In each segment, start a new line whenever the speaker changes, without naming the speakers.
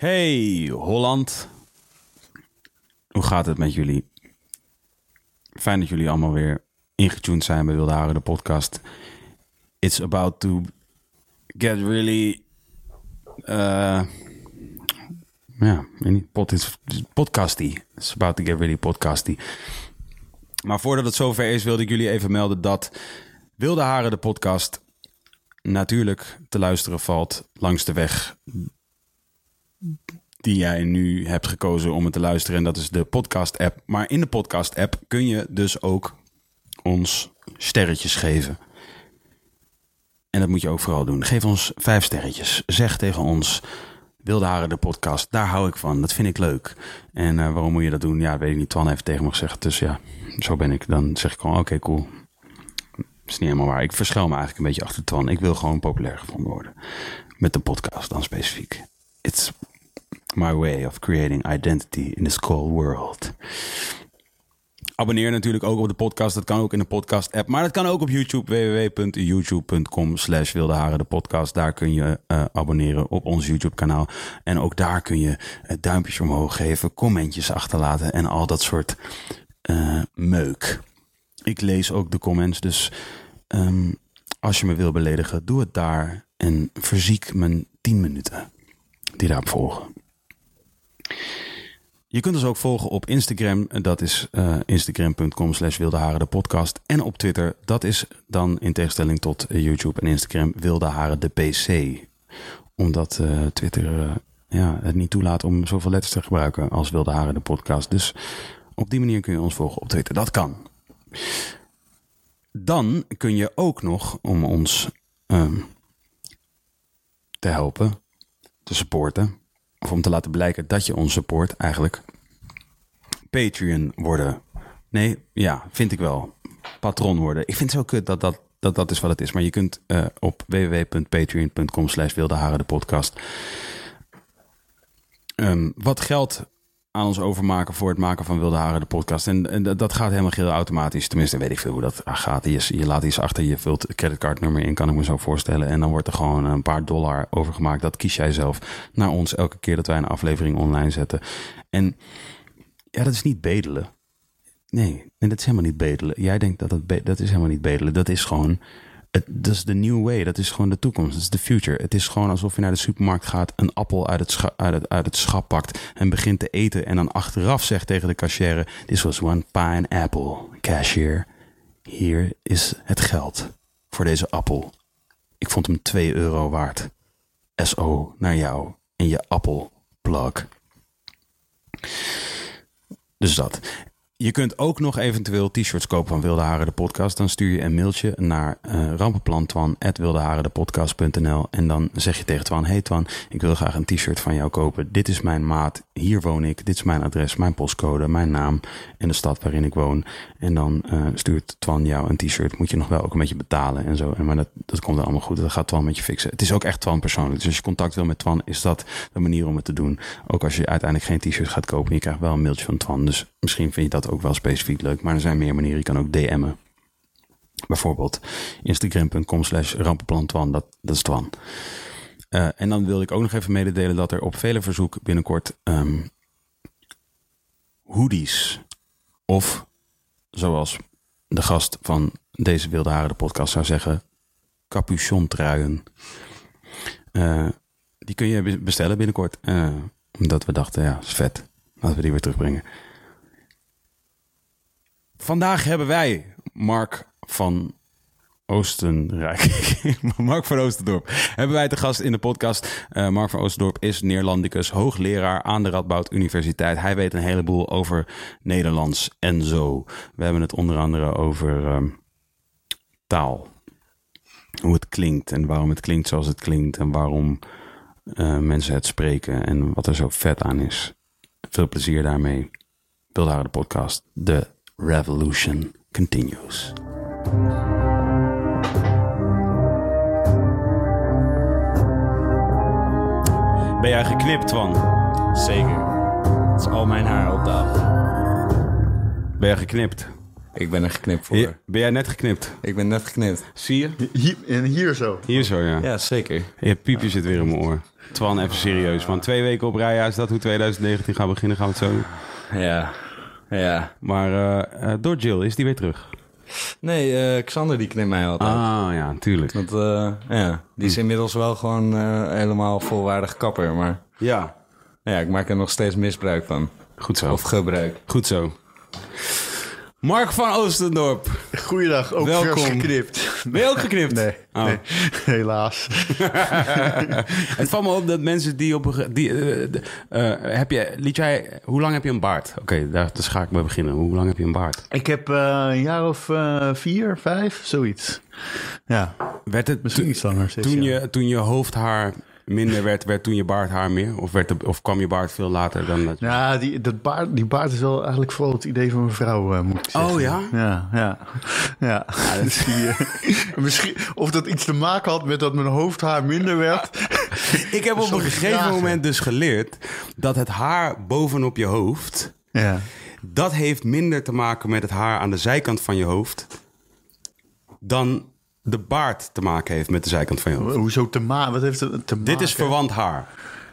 Hey Holland. Hoe gaat het met jullie? Fijn dat jullie allemaal weer ingetuned zijn bij Wilde Haren, de podcast. It's about to get really... Uh, ja, niet, podcasty. It's about to get really podcasty. Maar voordat het zover is, wilde ik jullie even melden dat Wilde Haren, de podcast, natuurlijk te luisteren valt langs de weg die jij nu hebt gekozen om het te luisteren. En dat is de podcast-app. Maar in de podcast-app kun je dus ook ons sterretjes geven. En dat moet je ook vooral doen. Geef ons vijf sterretjes. Zeg tegen ons, Wilde Haren de podcast, daar hou ik van. Dat vind ik leuk. En uh, waarom moet je dat doen? Ja, weet ik niet. Twan heeft tegen me gezegd. Dus ja, zo ben ik. Dan zeg ik gewoon, oké, cool. is niet helemaal waar. Ik verschuil me eigenlijk een beetje achter Twan. Ik wil gewoon populair gevonden worden. Met de podcast dan specifiek. It's my way of creating identity in this cold world. Abonneer natuurlijk ook op de podcast. Dat kan ook in de podcast app. Maar dat kan ook op YouTube. www.youtube.com slash wilde haren de podcast. Daar kun je uh, abonneren op ons YouTube kanaal. En ook daar kun je uh, duimpjes omhoog geven. Commentjes achterlaten. En al dat soort uh, meuk. Ik lees ook de comments. Dus um, als je me wil beledigen, doe het daar. En verziek mijn 10 minuten die daarop volgen. Je kunt ons ook volgen op Instagram. Dat is uh, instagram.com slash de podcast. En op Twitter. Dat is dan in tegenstelling tot YouTube en Instagram Wilde Haren de PC. Omdat uh, Twitter uh, ja, het niet toelaat om zoveel letters te gebruiken als Wilde Haren de podcast. Dus op die manier kun je ons volgen op Twitter. Dat kan. Dan kun je ook nog om ons um, te helpen, te supporten of om te laten blijken dat je ons support eigenlijk, Patreon worden. Nee, ja, vind ik wel. Patron worden. Ik vind het zo kut dat dat, dat, dat is wat het is. Maar je kunt uh, op www.patreon.com slash wilde de podcast um, wat geld aan ons overmaken voor het maken van Wilde Haren, de podcast. En, en dat gaat helemaal heel automatisch. Tenminste, weet ik veel hoe dat gaat. Je, je laat iets achter, je vult het creditcardnummer in, kan ik me zo voorstellen. En dan wordt er gewoon een paar dollar overgemaakt. Dat kies jij zelf naar ons elke keer dat wij een aflevering online zetten. En ja, dat is niet bedelen. Nee, nee dat is helemaal niet bedelen. Jij denkt dat dat, dat is helemaal niet bedelen. Dat is gewoon dat is de new way. Dat is gewoon de toekomst. Dat is de future. Het is gewoon alsof je naar de supermarkt gaat, een appel uit het, uit, het, uit het schap pakt en begint te eten. En dan achteraf zegt tegen de cashier: This was one pineapple. Cashier, hier is het geld voor deze appel. Ik vond hem 2 euro waard. SO naar jou en je appelplug. Dus dat. Je kunt ook nog eventueel t-shirts kopen van Wilde Haren de podcast. Dan stuur je een mailtje naar uh, rampenplantwan.wildeharendepodcast.nl En dan zeg je tegen Twan, hey Twan, ik wil graag een t-shirt van jou kopen. Dit is mijn maat, hier woon ik, dit is mijn adres, mijn postcode, mijn naam en de stad waarin ik woon. En dan uh, stuurt Twan jou een t-shirt. Moet je nog wel ook een beetje betalen en zo. En maar dat, dat komt allemaal goed. Dat gaat Twan met je fixen. Het is ook echt Twan persoonlijk. Dus als je contact wil met Twan, is dat de manier om het te doen. Ook als je uiteindelijk geen t-shirt gaat kopen, je krijgt wel een mailtje van Twan. Dus misschien vind je dat ook wel specifiek leuk. Maar er zijn meer manieren. Je kan ook DM'en. Bijvoorbeeld instagram.com slash rampenplantwan. Dat, is Twan. Uh, en dan wilde ik ook nog even mededelen dat er op vele verzoek binnenkort um, hoodies of zoals de gast van deze Wilde Haren podcast zou zeggen, capuchontruien. Uh, Die kun je be- bestellen binnenkort. Eh, omdat we dachten, ja, is vet. Laten we die weer terugbrengen. Vandaag hebben wij Mark van Oostenrijk. Mark van Oosterdorp. Hebben wij te gast in de podcast. Eh, Mark van Oosterdorp is Neerlandicus, hoogleraar aan de Radboud Universiteit. Hij weet een heleboel over Nederlands en zo. We hebben het onder andere over ehm, taal. Hoe het klinkt en waarom het klinkt zoals het klinkt. En waarom eh, mensen het spreken en wat er zo vet aan is. Veel plezier daarmee. Beeldhouwer de podcast. The Revolution continues. Ben jij geknipt van?
Zeker. Het is al mijn haar op tafel.
Ben jij geknipt?
Ik ben er geknipt voor.
Je- ben jij net geknipt?
Ik ben net geknipt.
Zie je?
Hier, en hier zo.
Hier zo, ja.
Ja, zeker.
Je piepje zit weer in mijn oor. Twan, even serieus. Van twee weken op rij, ja, is dat hoe 2019 gaat beginnen? Gaan we het zo doen.
Ja. Ja.
Maar eh, eh, door Jill, is die weer terug?
Nee, eh, Xander die knipt mij altijd.
Ah, ja, tuurlijk.
Want, ja, die is inmiddels wel gewoon helemaal volwaardig kapper. Maar
Ja,
ja, ik maak er nog steeds misbruik van.
goed zo.
Of gebruik.
Goed zo. Mark van Oostendorp.
Goeiedag, ook
Welkom.
vers geknipt.
Ben je ook geknipt?
Nee,
Oh.
nee, helaas.
Het valt me op dat mensen die op een... Die, eh, heb je, liet jij, hoe lang heb je een baard? Oké, daar dus ga ik mee beginnen. Hoe lang heb je een baard?
Ik heb eh, een jaar of vier, vijf, zoiets. Ja,
Werd het
misschien iets langer. zes
toen, je, toen je hoofdhaar minder werd, werd toen je baardhaar meer? Of, werd de, of kwam je baard veel later dan dat?
Ja, die, dat baard, die baard is wel eigenlijk vooral het idee van mijn vrouw, eh, moet ik zeggen.
Oh, ja?
Ja, ja. ja. Dus die, eh, misschien, of dat iets te maken had met dat mijn hoofdhaar minder werd.
Ik heb op een gegeven
vragen?
moment dus geleerd dat het haar bovenop je hoofd,
Ja.
dat heeft minder te maken met het haar aan de zijkant van je hoofd dan de baard te maken heeft met de zijkant van je hoofd.
Hoezo te maken? Wat heeft het te maken?
Dit is verwant haar.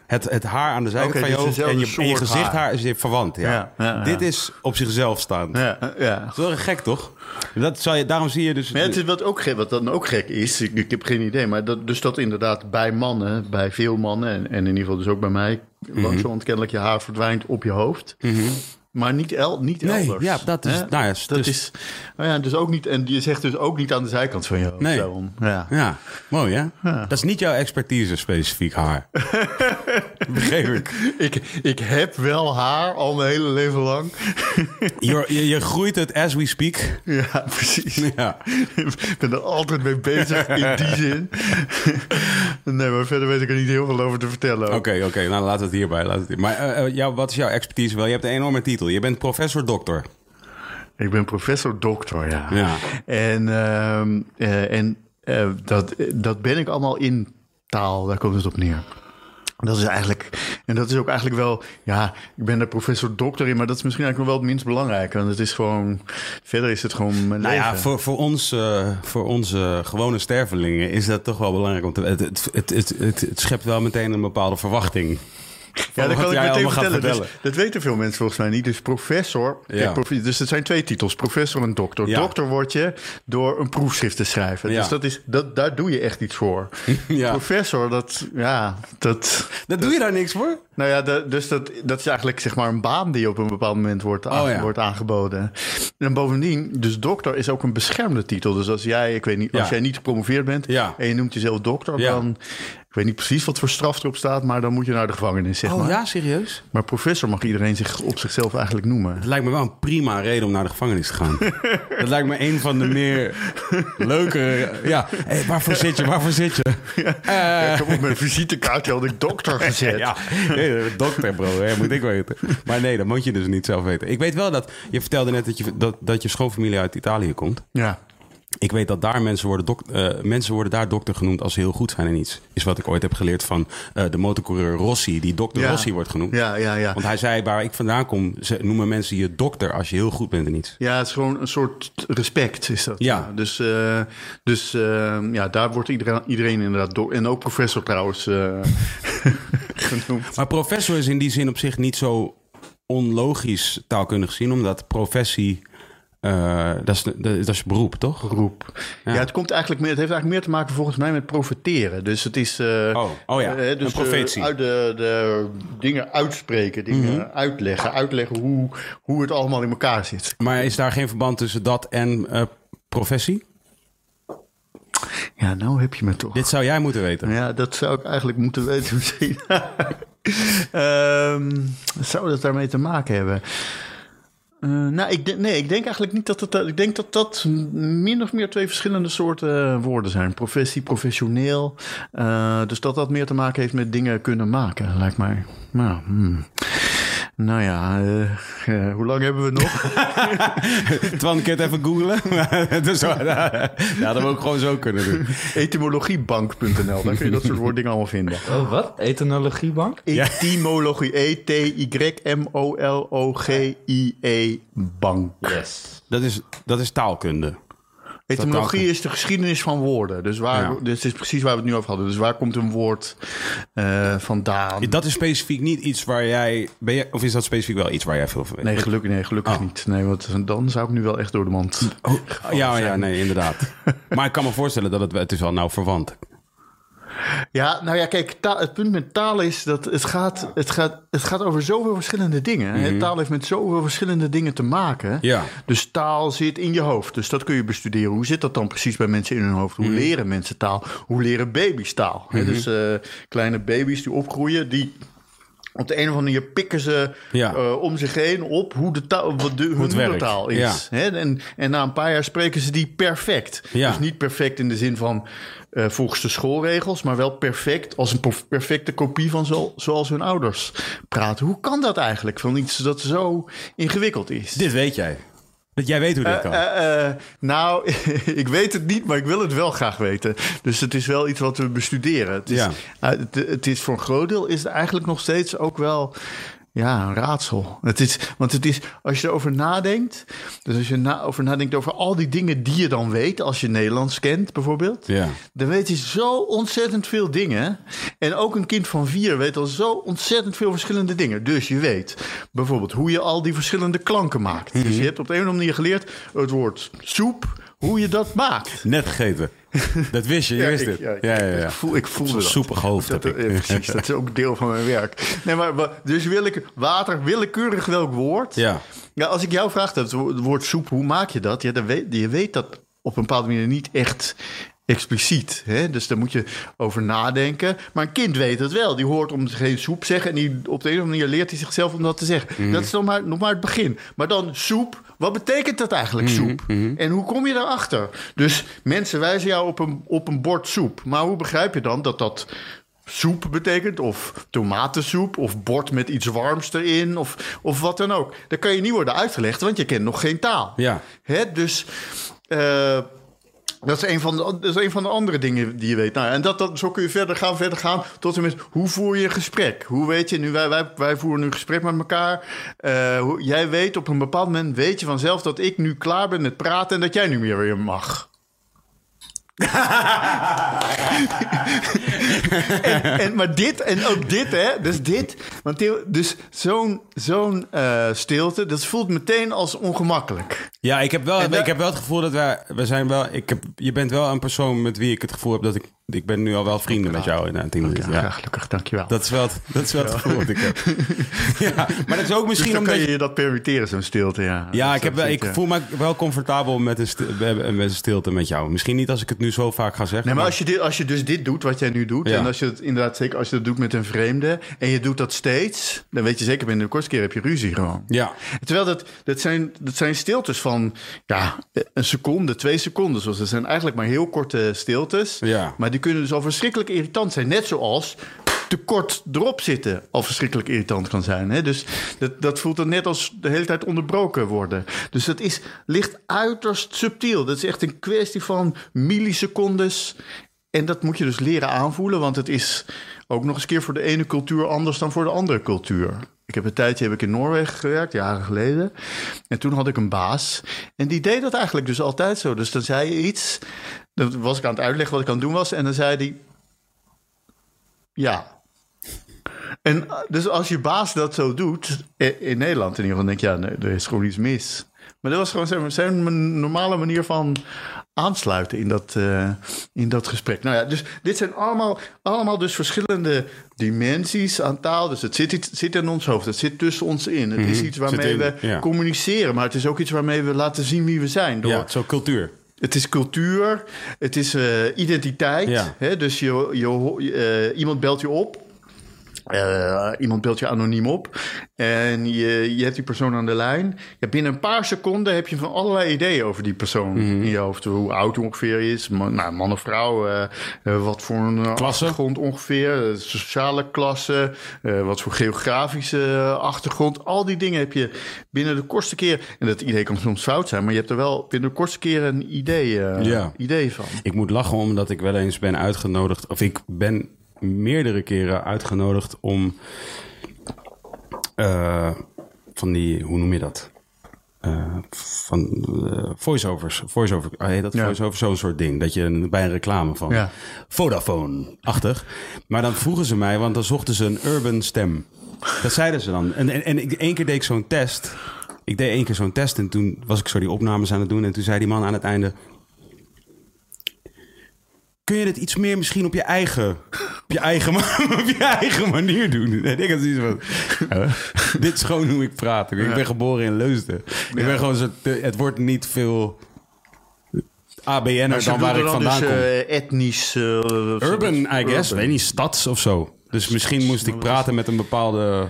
Het, het haar aan de zijkant van je hoofd en je, en je gezichthaar is verwant. Ja.
Ja, ja, ja.
Dit is op zichzelf staand. Dat is wel gek, toch? Dat zou je, daarom zie je dus...
Maar het is wat, ook gek, wat dan ook gek is, ik, ik heb geen idee, maar dat, dus dat inderdaad bij mannen, bij veel mannen, en, en in ieder geval dus ook bij mij,
Mhm.
langzamerhand kennelijk je haar verdwijnt op je hoofd. Maar niet, el, niet
Nee,
elders.
ja, dat is-
Hè?
nou ja,
dat
dus-
is, nou ja, dus ook niet, en je zegt dus ook niet aan de zijkant van je hoofd.
Nee.
Daarom. Ja.
Ja, mooi hè? Dat is niet jouw expertise specifiek haar. Begreep ik.
Ik, ik heb wel haar al mijn hele leven lang.
Je, je, je groeit het as we speak.
ja, precies.
Ja.
Ik ben er altijd mee bezig in die zin. nee, maar verder weet ik er niet heel veel over te vertellen.
Oké, oké. Nou, laten we het hierbij. Laten we het. Maar eh, eh, jou, wat is jouw expertise wel? Je hebt een enorme titel. Je bent professor-dokter.
Ik ben professor dokter, ja.
Ja.
En, ehm, eh, en dat, dat ben ik allemaal in taal, daar komt het op neer. Dat is eigenlijk, en dat is ook eigenlijk wel, ja, ik ben er professor dokter in, maar dat is misschien eigenlijk nog wel het minst belangrijk. Want het is gewoon, verder is het gewoon mijn
Nou ja,
leven.
voor, voor, ons, eh, voor onze gewone stervelingen is dat toch wel belangrijk. het, het, het, het, het, het schept wel meteen een bepaalde verwachting.
Ja, dat kan ik meteen vertellen. Dus,
vertellen.
dat weten veel mensen volgens mij niet. Dus professor.
Ja.
kijk, prof- dus het zijn twee titels: professor en dokter.
Ja.
Dokter word je door een proefschrift te schrijven.
Ja.
Dus dat is, dat, daar doe je echt iets voor. Professor, dat, ja, dat.
Dat doe je daar niks voor?
Nou ja, de- dus dat, dat is eigenlijk zeg maar een baan die op een bepaald moment wordt,
Oh
wordt aangeboden. En bovendien, dus dokter is ook een beschermde titel. Dus als jij, ik weet niet, als jij niet gepromoveerd bent en je noemt jezelf dokter, dan, weet niet precies wat voor straf erop staat, maar dan moet je naar de gevangenis, zeg
Oh
maar.
ja, serieus?
Maar professor mag iedereen zich op zichzelf eigenlijk noemen.
Het lijkt me wel een prima reden om naar de gevangenis te gaan. dat lijkt me een van de meer leukere... Ja, hey, waarvoor zit je? Waarvoor zit je? Eh,
ik heb op mijn visitekaartje had ik dokter gezet.
Ja, nee, dokter bro, hè, moet ik weten. Maar nee, dat moet je dus niet zelf weten. Ik weet wel dat, je vertelde net dat je, dat, dat je schoonfamilie uit Italië komt.
Ja.
Ik weet dat daar mensen worden, eh, mensen worden daar dokter genoemd als ze heel goed zijn in iets. Is wat ik ooit heb geleerd van eh, de motorcoureur Rossi, die dokter
Ja.
Rossi wordt genoemd.
Ja, ja, ja.
Want hij zei, waar ik vandaan kom, ze noemen mensen je dokter als je heel goed bent in iets.
Ja, het is gewoon een soort respect is dat.
Ja.
Dus, eh, dus eh, ja, daar wordt iedereen, iedereen inderdaad. En ook professor trouwens genoemd.
Maar professor is in die zin op zich niet zo onlogisch taalkundig gezien, omdat professie eh, dat, is, dat is- beroep, toch?
Roep. Ja.
Ja.
het komt eigenlijk meer, het heeft eigenlijk meer te maken volgens mij met profeteren. Dus het is. eh,
Oh, oh ja,
eh,
een
dus
profetie.
eh, uit de, de dingen uitspreken, dingen
Mhm.
uitleggen, uitleggen hoe, hoe het allemaal in elkaar zit.
Maar is daar geen verband tussen dat en professie?
Ja, nou heb je me toch.
Dit zou jij moeten weten.
Ja, dat zou ik eigenlijk moeten weten misschien. Ehm, zou dat daarmee te maken hebben? Eh, nou, ik denk, nee, ik denk eigenlijk niet dat het... Ik denk dat dat min of meer twee verschillende soorten eh, woorden zijn. Professie, professioneel. Eh, dus dat dat meer te maken heeft met dingen kunnen maken, lijkt mij. Nou, hmm. Nou ja, eh, eh, hoe lang hebben we nog?
Twan, kun je het even googlen? dus, ja, dat hadden we ook gewoon zo kunnen doen.
Etymologiebank.nl, daar kun je dat soort woorddingen allemaal vinden.
Oh, wat? Etymologiebank?
Etymologie, E E-T-Y-M-O-L-O-G-I-E, bank.
Yes.
Dat is, dat is taalkunde.
Etymologie is de geschiedenis van woorden. Dus, waar,
Ja.
dus het is precies waar we het nu over hadden. Dus waar komt een woord eh, vandaan?
Dat is specifiek niet iets waar jij... Ben of is dat specifiek wel iets waar jij veel van weet?
Nee, gelukkig, nee, gelukkig
Oh.
niet. Nee, want dan zou ik nu wel echt door de mand.
Oh, ja, ja, nee, inderdaad. maar ik kan me voorstellen dat het, het is wel nauw verwant.
Ja, nou ja, kijk, taal- het punt met taal is dat het gaat, het gaat, het gaat over zoveel verschillende dingen. hè. Taal heeft met zoveel verschillende dingen te maken.
Mhm. Ja.
Dus taal zit in je hoofd. Dus dat kun je bestuderen. Hoe zit dat dan precies bij mensen in hun hoofd?
Mhm.
Hoe leren mensen taal? Hoe leren baby's taal? Hè, Dus eh, kleine baby's die opgroeien, die op de een of andere manier pikken ze
Ja.
eh, om zich heen op hoe de taal, wat de, hun moedertaal is.
Ja.
Hè? En, en na een paar jaar spreken ze die perfect.
Ja.
Dus niet perfect in de zin van eh, volgens de schoolregels, maar wel perfect als een perf- perfecte kopie van zo, zoals hun ouders praten. Hoe kan dat eigenlijk? Van iets dat zo ingewikkeld is.
Dit weet jij. Dat jij weet hoe dit kan.
Eh, eh, nou, ik weet het niet, maar ik wil het wel graag weten. Dus het is wel iets wat we bestuderen. Het is,
Ja.
eh, het, het is voor een groot deel is het eigenlijk nog steeds ook wel ja, een raadsel. Het is, want het is, als je erover nadenkt, dus als je na, over nadenkt over al die dingen die je dan weet, als je Nederlands kent bijvoorbeeld,
Ja.
dan weet je zo ontzettend veel dingen. En ook een kind van vier weet al zo ontzettend veel verschillende dingen. Dus je weet bijvoorbeeld hoe je al die verschillende klanken maakt. Dus je hebt op de een of andere manier geleerd het woord soep, hoe je dat maakt.
Net gegeten. Dat wist je, je wist
ik,
het.
ja,
Ja, ja, ja.
Ik, voel, ik voelde dat.
Soepig hoofd
Dat,
heb ik.
precies, dat is ook deel van mijn werk. Nee, maar, dus willeke, water, willekeurig welk woord.
Ja.
Ja, als ik jou vraag, het woord soep, hoe maak je dat? Ja, dan weet, je weet dat op een bepaalde manier niet echt expliciet. Hè? Dus daar moet je over nadenken. Maar een kind weet het wel. Die hoort om heen soep zeggen... en die, op de een of andere manier leert hij zichzelf om dat te zeggen. Dat is nog maar, nog maar het begin. Maar dan soep, wat betekent dat eigenlijk, soep? En hoe kom je daarachter? Dus mensen wijzen jou op een, op een bord soep. Maar hoe begrijp je dan dat dat soep betekent, of tomatensoep, of bord met iets warms erin, of, of wat dan ook. Dat kan je niet worden uitgelegd, want je kent nog geen taal.
Ja.
Hè? Dus eh, dat, is een van de, dat is van de andere dingen die je weet. Nou, en dat, dat, zo kun je verder gaan, verder gaan, tot en met hoe voer je gesprek? Hoe weet je, nu wij, wij, wij voeren nu gesprek met elkaar. Eh, jij weet op een bepaald moment, weet je vanzelf dat ik nu klaar ben met praten en dat jij nu meer weer mag. En, en, maar dit, en ook dit, hè? Dus dit, want dus zo'n zo'n eh, stilte, dat voelt meteen als ongemakkelijk.
Ja, ik heb wel,
En
ik heb wel het gevoel dat wij, we zijn wel, ik heb, je bent wel een persoon met wie ik het gevoel heb dat ik, ik ben nu al wel vrienden met jou in een tien minuten.
Ja,
Ja.
gelukkig, dankjewel.
Dat is wel het, dat is wel het gevoel dat ik heb. Ja, maar dat is ook
dus
misschien
dan
omdat
kan
je-
dat permitteren, zo'n stilte, ja.
Ja, ik, heb wel, ik voel me wel comfortabel met een, stil- met een stilte met jou. Misschien niet als ik het nu zo vaak ga zeggen.
Nee, maar als je, dit, als je dus dit doet, wat jij nu doet...
Ja.
en als je het inderdaad zeker als je dat doet met een vreemde... en je doet dat steeds... dan weet je zeker binnen de kortste keer heb je ruzie gewoon.
Ja,
Terwijl dat, dat, zijn, dat zijn stiltes van ja, een seconde, twee seconden. Zoals dat zijn eigenlijk maar heel korte stiltes.
Ja.
Maar die kunnen dus al verschrikkelijk irritant zijn. Net zoals te kort erop zitten al verschrikkelijk irritant kan zijn. Hè? Dus dat, dat voelt dan net als de hele tijd onderbroken worden. Dus dat is, ligt uiterst subtiel. Dat is echt een kwestie van millisecondes. En dat moet je dus leren aanvoelen, want het is ook nog eens een keer voor de ene cultuur anders dan voor de andere cultuur. Ik heb een tijdje heb ik in Noorwegen gewerkt, jaren geleden. En toen had ik een baas. En die deed dat eigenlijk dus altijd zo. Dus dan zei je iets. Dan was ik aan het uitleggen wat ik aan het doen was. En dan zei hij. Ja. En eh, dus als je baas dat zo doet, i- in Nederland in ieder geval, denk je, ja, nee, er is gewoon iets mis. Maar dat was gewoon zijn, zijn normale manier van aansluiten in dat, eh, in dat gesprek. Nou ja, dus dit zijn allemaal, allemaal dus verschillende dimensies aan taal. Dus het zit, iets- het zit in ons hoofd, het zit tussen ons in. Het is iets waarmee
Mhm. Zit in,
we
ja.
communiceren, maar het is ook iets waarmee we laten zien wie we zijn. Door,
Ja, zo cultuur.
Het is cultuur, het is eh, identiteit.
Ja.
Hè? Dus je, je, eh, iemand belt je op. Eh, iemand belt je anoniem op en je, je hebt die persoon aan de lijn. Ja, binnen een paar seconden heb je van allerlei ideeën over die persoon
Mhm.
in je hoofd. Hoe oud ongeveer is, man, nou, man of vrouw, eh, eh, wat voor een
Klasse?
achtergrond ongeveer, sociale klasse, wat voor geografische achtergrond. Al die dingen heb je binnen de kortste keer, en dat idee kan soms fout zijn, maar je hebt er wel binnen de kortste keer een idee,
Ja.
idee van.
Ik moet lachen omdat ik wel eens ben uitgenodigd. Of ik ben meerdere keren uitgenodigd om. eh, van die, hoe noem je dat? Eh, van eh, voiceovers. Voiceover, ah, heet dat
Ja.
voiceover? Zo'n soort ding. Dat je een- bij een reclame van
Ja.
Vodafone-achtig. Maar dan vroegen ze mij, want dan zochten ze een urban stem. Dat zeiden ze dan. En, en, en ik, één keer deed ik zo'n test. Ik deed één keer zo'n test en toen was ik zo die opnames aan het doen. En toen zei die man aan het einde... Kun je dit iets meer misschien op je eigen, op je eigen, op je eigen manier doen? En ik had zoiets van, "Huh? dit is gewoon hoe ik praat. Ik ben geboren in Leusden. Ik ben gewoon zo, het wordt niet veel ABN'er
ze
dan waar ik
dan
vandaan
dus,
kom.
eh, etnisch... eh,
Urban, I guess.
urban.
Weet niet, stads of zo. Dus misschien moest ik praten met een bepaalde...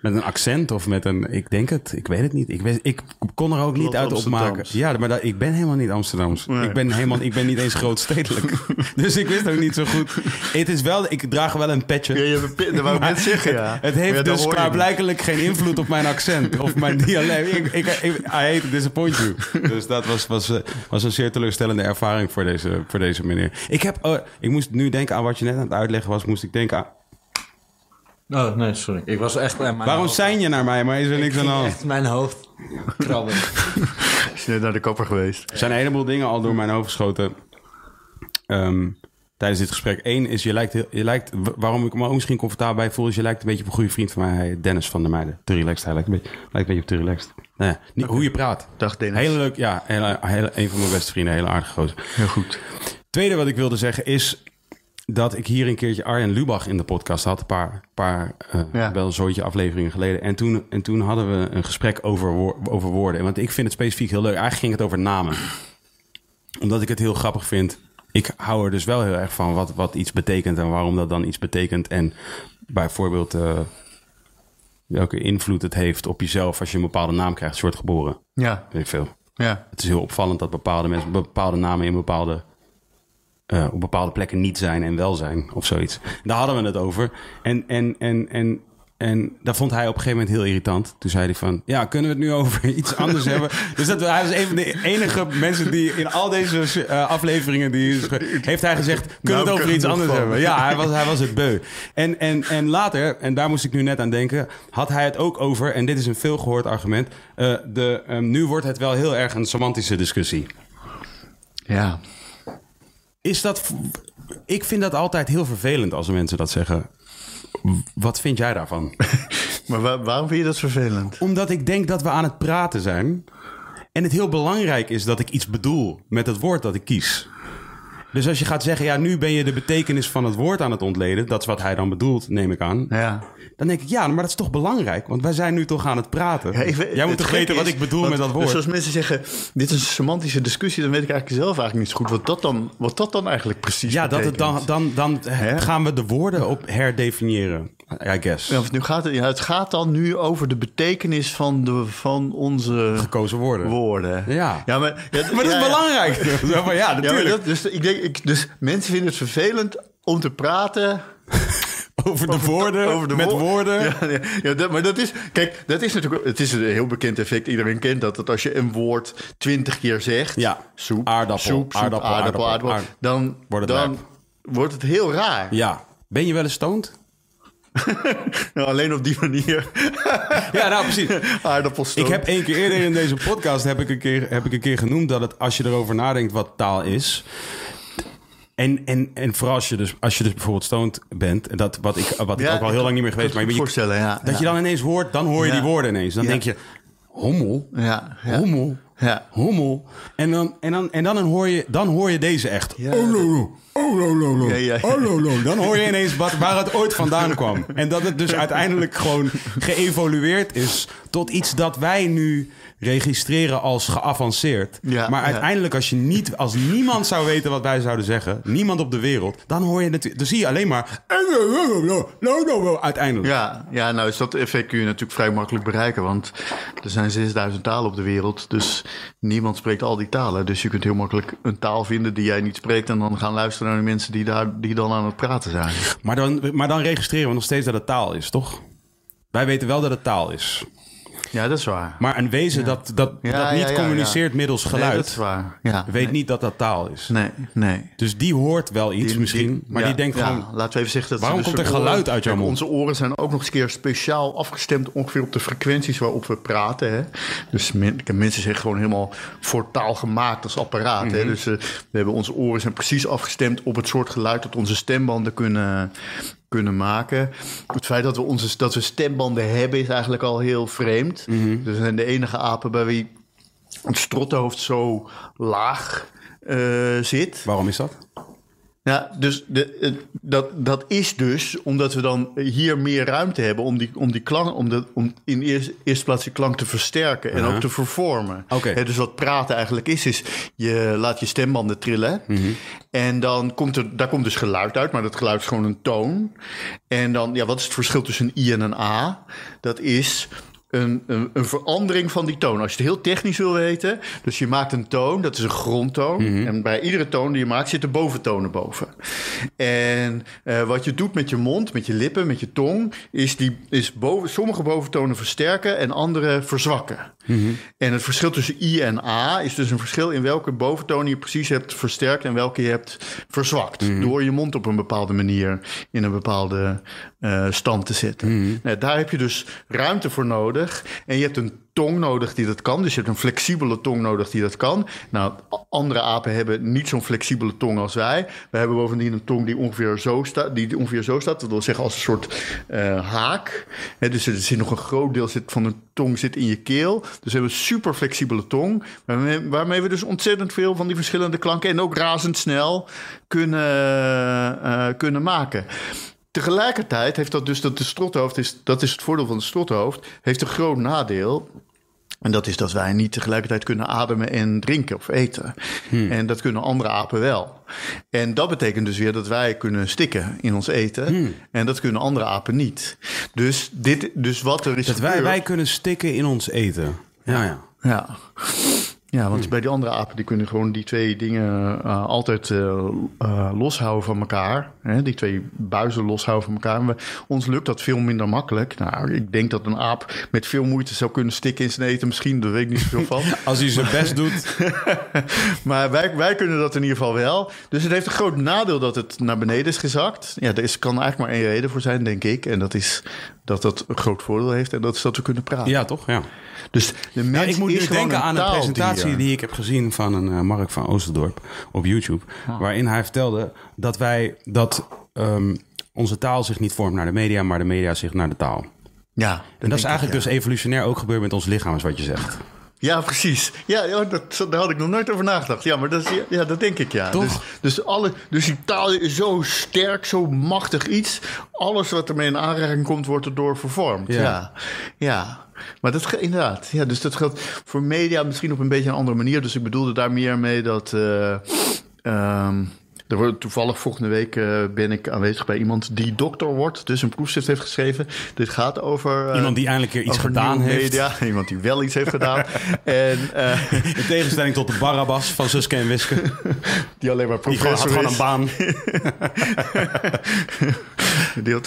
Met een accent of met een... Ik denk het. Ik weet het niet. Ik, weet, ik kon er ook niet uit opmaken. Ja, maar dat, ik ben helemaal niet Amsterdams.
Nee.
Ik, ben helemaal, ik ben niet eens grootstedelijk. dus ik wist ook niet zo goed. Het is wel... Ik draag wel een petje.
Ja, je hebt een dat wou net zeggen, ja.
Het
ja,
heeft
dat
dus klaarblijkelijk geen invloed op mijn accent of mijn dialect. Ik, ik, ik, I hate to disappoint you. Dus dat was, was, eh, was een zeer teleurstellende ervaring voor deze, voor deze meneer. Ik, heb, oh, ik moest nu denken aan wat je net aan het uitleggen was. Moest ik denken aan...
Oh, nee, sorry. Ik was echt... bij mijn
Waarom
hoofd-
zijn je naar mij, maar is er niks aan de hand?
echt mijn hoofd krabben.
Is je net naar de kapper geweest?
Er zijn een heleboel dingen al door mijn hoofd geschoten ehm, tijdens dit gesprek. Eén is, je lijkt, heel- je lijkt, waarom ik me ook misschien comfortabel bij voel, is je lijkt een beetje op een goede vriend van mij, Dennis van der Meijden. Te relaxed, hij lijkt een beetje, lijkt een beetje op te relaxed. Nou ja, niet, Hoe je praat.
Dag Dennis.
Hele leuk, ja, hele, hele, een van mijn beste vrienden, hele aardige gozer.
Heel goed.
Tweede wat ik wilde zeggen is dat ik hier een keertje Arjen Lubach in de podcast had. Een paar, paar eh,
Ja.
wel een zooitje afleveringen geleden. En toen, en toen hadden we een gesprek over, woor- over woorden. Want ik vind het specifiek heel leuk. Eigenlijk ging het over namen. Omdat ik het heel grappig vind. Ik hou er dus wel heel erg van wat, wat iets betekent en waarom dat dan iets betekent. En bijvoorbeeld eh, welke invloed het heeft op jezelf als je een bepaalde naam krijgt. Wordt geboren.
Ja,
Weet ik veel.
ja.
Het is heel opvallend dat bepaalde mensen bepaalde namen in bepaalde, eh, op bepaalde plekken niet zijn en wel zijn of zoiets. Daar hadden we het over. En, en, en, en, en dat vond hij op een gegeven moment heel irritant. Toen zei hij van, ja, kunnen we het nu over iets anders hebben? Dus dat, hij was een van de enige mensen die in al deze eh, afleveringen... Die, heeft hij gezegd, kunnen we het
Nou,
over
ik
iets
er
anders hebben? Ja, hij was, hij was het beu. En, en, en later, en daar moest ik nu net aan denken... had hij het ook over, en dit is een veel gehoord argument... eh, de, ehm, nu wordt het wel heel erg een semantische discussie.
Ja.
Is dat... Ik vind dat altijd heel vervelend als mensen dat zeggen. Wat vind jij daarvan?
Maar wa- waarom vind je dat vervelend?
Omdat ik denk dat we aan het praten zijn... en het heel belangrijk is dat ik iets bedoel met het woord dat ik kies. Dus als je gaat zeggen, ja, nu ben je de betekenis van het woord aan het ontleden... dat is wat hij dan bedoelt, neem ik aan...
Ja.
Dan denk ik, ja, maar dat is toch belangrijk? Want wij zijn nu toch aan het praten.
Ja, ik
Jij moet toch weten wat ik bedoel
want-
met dat woord?
Dus als mensen zeggen, dit is een semantische discussie... dan weet ik eigenlijk zelf eigenlijk niet zo goed wat dat dan, wat dat dan eigenlijk precies
ja,
betekent.
dan, dan, dan
Hè?
gaan we de woorden op herdefiniëren. I guess.
Ja, nu gaat het, ja, het gaat dan nu over de betekenis van, de, van onze
Gekozen woorden.
woorden.
Ja.
ja maar, ja,
Maar dat
ja,
is
ja.
belangrijk. Zo van, ja,
Ja, maar
natuurlijk.
dat, dus, ik denk, ik, dus mensen vinden het vervelend om te praten
over de woorden,
over de
met
wo-
woorden.
Ja, ja, ja, dat, maar dat is, kijk, dat is natuurlijk, het is een heel bekend effect. Iedereen kent dat. Dat als je een woord twintig keer zegt,
Ja.
soep,
Aardappel,
soep, soep,
aardappel,
aardappel,
aardappel,
aardappel, dan,
Wordt het
dan wordt het heel raar.
Ja. Ben je wel eens stoned?
Nou, alleen op die manier
Ja, nou precies. Ik heb één keer eerder in deze podcast heb ik een keer, heb ik een keer genoemd dat het, als je erover nadenkt wat taal is, En, en, en vooral als je, dus, als je dus bijvoorbeeld stoned bent, en dat, wat ik, wat ik
Ja,
ook al heel lang niet meer geweest, maar je,
voorstellen, ja.
dat
ja.
je dan ineens hoort, dan hoor je die woorden ineens. Dan denk je, hommel,
Ja, ja.
hommel,
Ja.
hommel. En dan, en dan, en dan, hoor, je, dan hoor je deze echt.
Ja.
Oh, lo, lo. Oh, lo, lo, lo.
Ja, ja, ja.
Oh, lo, lo. Dan hoor je ineens wat, waar het ooit vandaan kwam. En dat het dus uiteindelijk gewoon geëvolueerd is tot iets dat wij nu registreren als geavanceerd.
Ja,
maar uiteindelijk als je niet, als niemand zou weten wat wij zouden zeggen, niemand op de wereld, dan hoor je het, dan zie je alleen maar uiteindelijk.
Ja, ja, nou is dat effect kun je natuurlijk vrij makkelijk bereiken. Want er zijn 6000 talen op de wereld. Dus niemand spreekt al die talen. Dus je kunt heel makkelijk een taal vinden die jij niet spreekt. En dan gaan luisteren naar de mensen die, daar, die dan aan het praten zijn.
Maar dan, maar dan registreren we nog steeds dat het taal is, toch? Wij weten wel dat het taal is.
Ja, dat is waar.
Maar een wezen dat, dat,
Ja,
dat niet
ja, ja.
communiceert middels
Nee,
geluid,
dat is waar. Ja,
weet
nee.
niet dat dat taal is.
Nee, nee.
Dus die hoort wel iets
Die-
misschien,
die-
maar
ja,
die denkt
ja,
gewoon...
Laten we even zeggen dat
Waarom
ze
komt
dus
er geluid
oren-
uit jouw mond?
Onze oren zijn ook nog eens een keer speciaal afgestemd ongeveer op de frequenties waarop we praten. Hè? Dus men- mensen zijn gewoon helemaal voor taal gemaakt als apparaat. hè?
Mhm.
Dus eh, we hebben onze oren zijn precies afgestemd op het soort geluid dat onze stembanden kunnen, kunnen maken. Het feit dat we, onze, dat we stembanden hebben is eigenlijk al heel vreemd.
Mhm.
We zijn de enige apen bij wie het strottenhoofd zo laag eh, zit.
Waarom is dat?
Ja, dus de, het- dat, dat is dus omdat we dan hier meer ruimte hebben om die, om die klank, om, de, om in eerste, eerste plaats die klank te versterken en ook te vervormen. Hè, dus wat praten eigenlijk is, is je laat je stembanden trillen en dan komt er, daar komt dus geluid uit, maar dat geluid is gewoon een toon. En dan, ja, wat is het verschil tussen een i en een a? Dat is een, een, een verandering van die toon. Als je het heel technisch wil weten. Dus je maakt een toon, dat is een grondtoon. En bij iedere toon die je maakt zitten boventonen boven. En eh, wat je doet met je mond, met je lippen, met je tong... is, die, is boven, sommige boventonen versterken en andere verzwakken. En het verschil tussen i en a is dus een verschil... in welke boventoon je precies hebt versterkt... en welke je hebt verzwakt. Door je mond op een bepaalde manier in een bepaalde eh, stand te zetten. Nou, daar heb je dus ruimte voor nodig. En je hebt een tong nodig die dat kan. Dus je hebt een flexibele tong nodig die dat kan. Nou, andere apen hebben niet zo'n flexibele tong als wij. We hebben bovendien een tong die ongeveer zo staat. Die ongeveer zo staat. Dat wil zeggen als een soort eh, haak. Hè, dus er zit nog een groot deel zit van de tong zit in je keel. Dus we hebben een super flexibele tong. Waarmee, waarmee we dus ontzettend veel van die verschillende klanken. En ook razendsnel kunnen, eh, kunnen maken. Tegelijkertijd heeft dat dus dat de strothoofd is, dat is het voordeel van de strothoofd, heeft een groot nadeel. En dat is dat wij niet tegelijkertijd kunnen ademen en drinken of eten. En dat kunnen andere apen wel. En dat betekent dus weer dat wij kunnen stikken in ons eten. En dat kunnen andere apen niet. Dus, dit, dus wat er is
Dat wij,
gebeurd-
wij kunnen stikken in ons eten. Ja, ja.
ja. Ja, want bij die andere apen die kunnen gewoon die twee dingen eh, altijd eh, eh, loshouden van elkaar. Hè? Die twee buizen loshouden van elkaar. Ons lukt dat veel minder makkelijk. Nou, ik denk dat een aap met veel moeite zou kunnen stikken in zijn eten. Misschien, daar weet ik niet zoveel van.
Als hij zijn best doet.
maar wij, wij kunnen dat in ieder geval wel. Dus het heeft een groot nadeel dat het naar beneden is gezakt. Ja, er is, kan eigenlijk maar één reden voor zijn, denk ik. En dat is dat dat een groot voordeel heeft. En dat is dat we kunnen praten.
Ja, toch? Ja.
Dus de mens
Ja, ik moet nu denken aan een presentatie die ik heb gezien van een eh, Mark van Oosterdorp op YouTube. Waarin hij vertelde dat wij dat ehm, onze taal zich niet vormt naar de media, maar de media zich naar de taal.
Ja,
En dat is eigenlijk dus evolutionair ook gebeurd met ons lichaam, is wat je zegt.
Ja, precies. Ja, ja dat, daar had ik nog nooit over nagedacht. Ja, maar dat, is, ja, dat denk ik, ja.
Toch?
Dus, dus, alle, dus taal is zo sterk, zo machtig iets. Alles wat ermee in aanraking komt, wordt erdoor vervormd.
Ja.
Ja, ja. Maar dat inderdaad. Ja, dus dat geldt voor media misschien op een beetje een andere manier. Dus ik bedoelde daar meer mee dat... eh, ehm, er wordt toevallig volgende week eh, ben ik aanwezig bij iemand die dokter wordt. Dus een proefschrift heeft geschreven. Dit gaat over... eh,
Iemand die eindelijk keer iets gedaan heeft.
Media. Iemand die wel iets heeft gedaan. en eh,
In tegenstelling tot de Barabbas van Suske en Wiske.
die alleen maar
Die gewoon, had
professor
gewoon een baan.
Die had,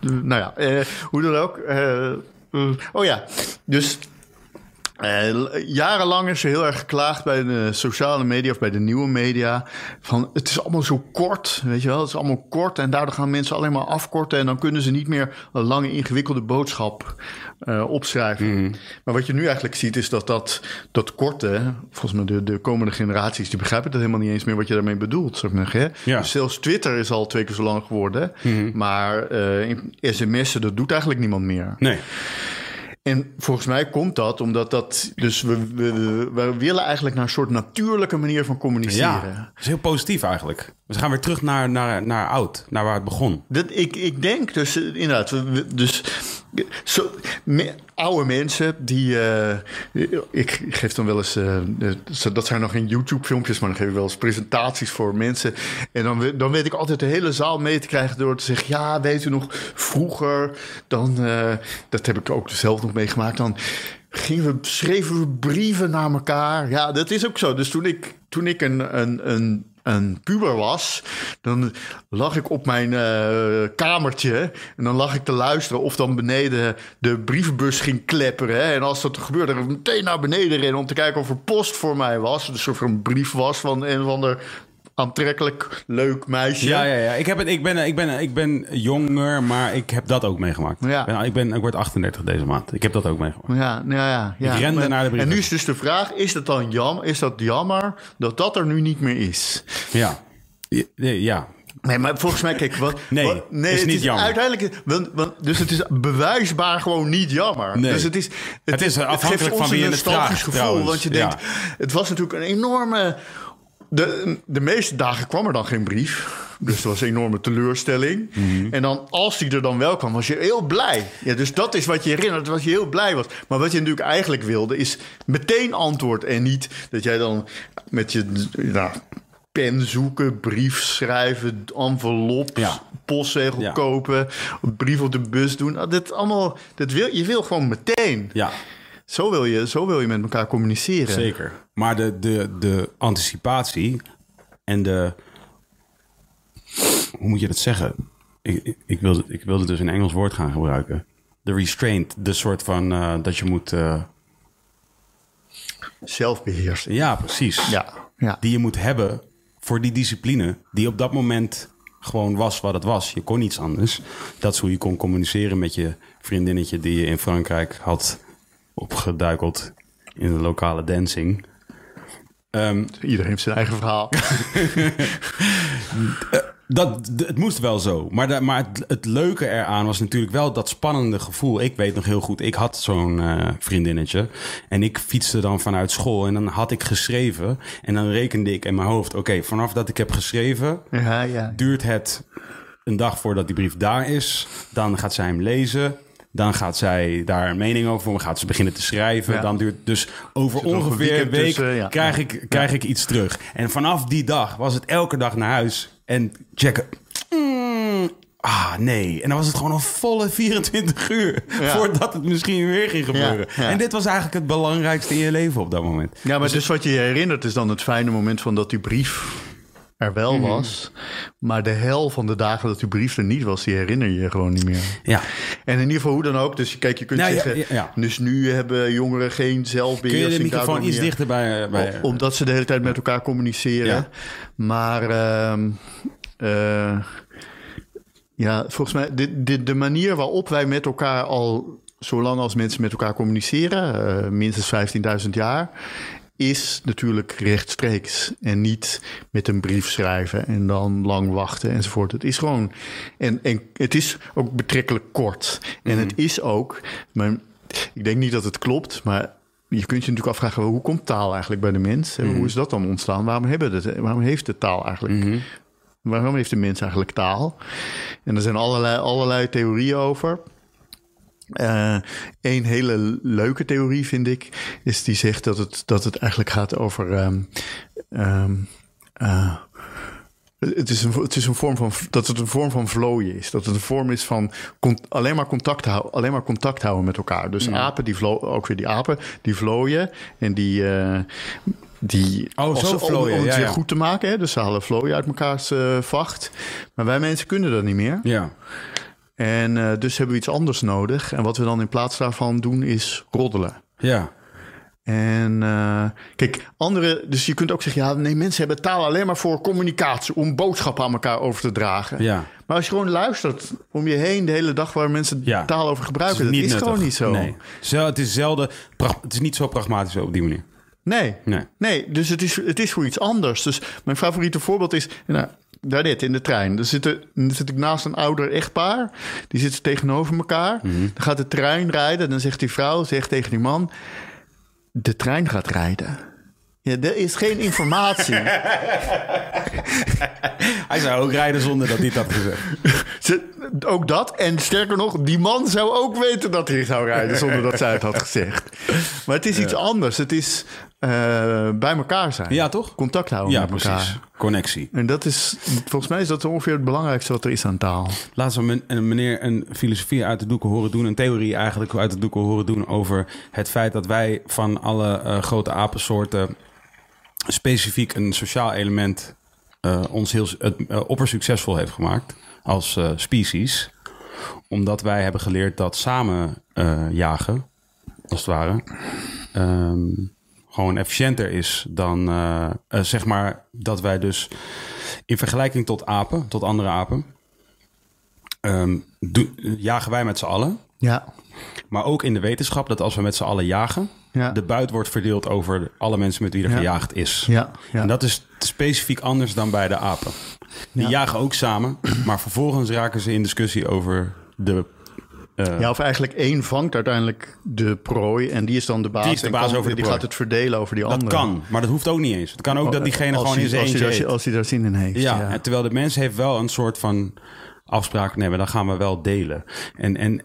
nou ja, hoe dan ook. eh, oh ja, dus Eh, jarenlang is er heel erg geklaagd bij de sociale media of bij de nieuwe media. Van het is allemaal zo kort, weet je wel. Het is allemaal kort en daardoor gaan mensen alleen maar afkorten. En dan kunnen ze niet meer een lange ingewikkelde boodschap eh, opschrijven. Maar wat je nu eigenlijk ziet is dat dat, dat korte, volgens mij de, de komende generaties, die begrijpen het helemaal niet eens meer wat je daarmee bedoelt. Ik zeggen, hè?
Ja.
Dus zelfs Twitter is al twee keer zo lang geworden. Maar eh, in sms'en, dat doet eigenlijk niemand meer.
Nee.
En volgens mij komt dat omdat dat. Dus we, we, we- willen eigenlijk naar een soort natuurlijke manier van communiceren.
Ja, dat is heel positief eigenlijk. We gaan weer terug naar, naar, naar oud, naar waar het begon.
Dat, ik, ik denk dus inderdaad. Dus oude mensen die. eh, ik geef dan wel eens. eh, eh, dat zijn nog geen YouTube-filmpjes, maar dan geef ik wel eens presentaties voor mensen. En dan, dan weet ik altijd de hele zaal mee te krijgen door te zeggen: Ja, weet u nog, vroeger. Dan. dat heb ik ook zelf nog meegemaakt. Dan. Gingen we, schreven we brieven naar elkaar. Ja, dat is ook zo. Dus toen ik, toen ik een, een, een, een puber was, dan lag ik op mijn eh, kamertje. En dan lag ik te luisteren of dan beneden de brievenbus ging klepperen. Hè. En als dat gebeurde, dan meteen naar beneden rennen om te kijken of er post voor mij was. Dus of er een brief was van een of ander aantrekkelijk leuk meisje.
Ja, ja, ja. Ik, heb het, ik, ben, ik, ben, ik ben jonger, maar ik heb dat ook meegemaakt.
Ja.
Ik, ben, ik, ben, ik word 38 deze maand. Ik heb dat ook meegemaakt.
Ja, ja, ja, ja.
Ik rende
Maar-
naar de.
En nu is dus de vraag: is het dan jammer, is dat jammer dat dat er nu niet meer is?
Ja. Ja, ja.
Nee, maar volgens mij, kijk, wat,
Nee,
wat- nee
is
het
niet
is
jammer.
Uiteindelijk, want, want, dus het is bewijsbaar gewoon niet jammer.
Nee.
Dus het is,
Het is afhankelijk
geeft
van wie je het vraagt,
gevoel,
trouwens.
want je
Ja.
denkt, het was natuurlijk een enorme. De, de meeste dagen kwam er dan geen brief. Dus dat was een enorme teleurstelling.
Mhm.
En dan, als die er dan wel kwam, was je heel blij. Ja, dus dat is wat je herinnert, wat je heel blij was. Maar wat je natuurlijk eigenlijk wilde, is meteen antwoord. En niet dat jij dan met je nou, pen zoeken, brief schrijven, envelop,
Ja.
postzegel
Ja.
kopen, brief op de bus doen. Nou, Dit allemaal, dat wil, je wil gewoon meteen.
ja,
Zo wil je, zo wil je met elkaar communiceren.
zeker. Maar de, de, de anticipatie en de... Hoe moet je dat zeggen? Ik, ik, wilde, ik wilde dus een Engels woord gaan gebruiken. De restraint, de soort van eh, dat je moet...
Zelfbeheersing.
ja, precies.
Ja, ja.
die je moet hebben voor die discipline. Die op dat moment gewoon was wat het was. Je kon niets anders. Dat is hoe je kon communiceren met je vriendinnetje die je in Frankrijk had opgeduikeld in de lokale dancing. Ehm,
Iedereen heeft zijn eigen verhaal.
dat, d- het moest wel zo. Maar, maar het, het leuke eraan was natuurlijk wel dat spannende gevoel. Ik weet nog heel goed, ik had zo'n eh, vriendinnetje. En ik fietste dan vanuit school en dan had ik geschreven. En dan rekende ik in mijn hoofd, oké, vanaf dat ik heb geschreven...
ja, ja.
duurt het een dag voordat die brief daar is. Dan gaat zij hem lezen. Dan gaat zij daar een mening over vormen. Gaat ze beginnen te schrijven.
Ja.
Dan duurt dus over ongeveer een week
tussen, ja.
krijg, ik, krijg ik iets terug. En vanaf die dag was het elke dag naar huis en checken. Mm, ah, nee. En dan was het gewoon een volle 24 uur
Ja.
voordat het misschien weer ging gebeuren.
Ja, ja.
En dit was eigenlijk het belangrijkste in je leven op dat moment.
Ja, maar dus wat je je herinnert is dan het fijne moment van dat die brief er wel
Mhm.
was. Maar de hel van de dagen dat die brief er niet was, die herinner je gewoon niet meer.
Ja.
En in ieder geval hoe dan ook. Dus kijk, je kunt
Nou,
zeggen,
ja, ja.
dus nu hebben jongeren geen
Kun
zelfbeheersing.
je de microfoon iets dichter bij... bij
Omdat ze de hele tijd met elkaar communiceren.
Ja.
Maar ehm, eh, ja, volgens mij, de, de, de manier waarop wij met elkaar al, zolang als mensen met elkaar communiceren, eh, minstens 15.000 jaar, is natuurlijk rechtstreeks. En niet met een brief schrijven en dan lang wachten enzovoort. Het is gewoon, en, en het is ook betrekkelijk kort. En het is ook, maar ik denk niet dat het klopt, maar je kunt je natuurlijk afvragen, hoe komt taal eigenlijk bij de mens? En hoe is dat dan ontstaan? Waarom, hebben het, waarom heeft de taal eigenlijk... Waarom heeft de mens eigenlijk taal? En er zijn allerlei, allerlei theorieën over. Een hele leuke theorie vind ik, is die zegt dat het, dat het eigenlijk gaat over. ehm, ehm, eh, het is, een, het is een vorm van dat het een vorm van vlooien is. Dat het een vorm is van con- alleen, maar contact houden, alleen maar contact houden met elkaar. Dus apen, die ook weer die apen, die vlooien. En die. eh, die
Oh, zo
ze- om-
vlooien,
Om, het
ja,
weer
ja.
goed te maken. Hè? Dus ze halen vlooien uit mekaars eh, vacht. Maar wij mensen kunnen dat niet meer.
Ja.
En eh, dus hebben we iets anders nodig. En wat we dan in plaats daarvan doen is roddelen.
Ja.
En uh, kijk, andere, dus je kunt ook zeggen, ja, nee, mensen hebben taal alleen maar voor communicatie, om boodschappen aan elkaar over te dragen.
Ja.
Maar als je gewoon luistert om je heen de hele dag waar mensen
Ja.
taal over gebruiken, dat is
nuttig.
gewoon niet zo.
Nee. Zel- Het is zelden, het is niet zo pragmatisch op die manier.
Nee.
Nee.
Nee, dus het is, het is voor iets anders. Dus mijn favoriete voorbeeld is, nou, daar dit in de trein. Dan zit, er, dan zit ik naast een ouder echtpaar. Die zitten tegenover elkaar.
Mhm.
Dan gaat de trein rijden. Dan zegt die vrouw, zegt tegen die man... De trein gaat rijden. Ja, er is geen informatie.
Hij zou ook rijden zonder dat hij het had gezegd.
Ze- ook dat. En sterker nog, die man zou ook weten dat hij zou rijden zonder dat zij het had gezegd. Maar het is iets anders. Het is eh, bij elkaar zijn.
Ja, toch?
Contact houden
Ja,
met elkaar.
precies. Connectie.
En dat is, volgens mij is dat ongeveer het belangrijkste wat er is aan taal.
Laatst we een meneer een filosofie uit de doeken horen doen, een theorie eigenlijk uit de doeken horen doen over het feit dat wij van alle eh, grote apensoorten specifiek een sociaal element eh, ons heel het, eh, oppersuccesvol heeft gemaakt als species. Omdat wij hebben geleerd dat samen jagen, als het ware, ehm, gewoon efficiënter is dan eh, eh, zeg maar dat wij dus in vergelijking tot apen, tot andere apen, ehm, jagen wij met z'n allen.
Ja.
Maar ook in de wetenschap dat als we met z'n allen jagen,
Ja.
de buit wordt verdeeld over alle mensen met wie er
Ja.
gejaagd is.
Ja, ja.
En dat is specifiek anders dan bij de apen. Die
Ja.
jagen ook samen, maar vervolgens raken ze in discussie over de. Eh,
Ja, of eigenlijk één vangt uiteindelijk de prooi en die is dan de baas.
Die is de
en
baas
kan-
over de
die
prooi.
gaat het verdelen over die
dat
andere.
kan, maar dat hoeft ook niet eens. Het kan ook dat diegene gewoon in zijn eentje.
Als hij daar zin in heeft.
Ja,
Ja,
en terwijl de mens heeft wel een soort van afspraak. Maar dan gaan we wel delen. En, en,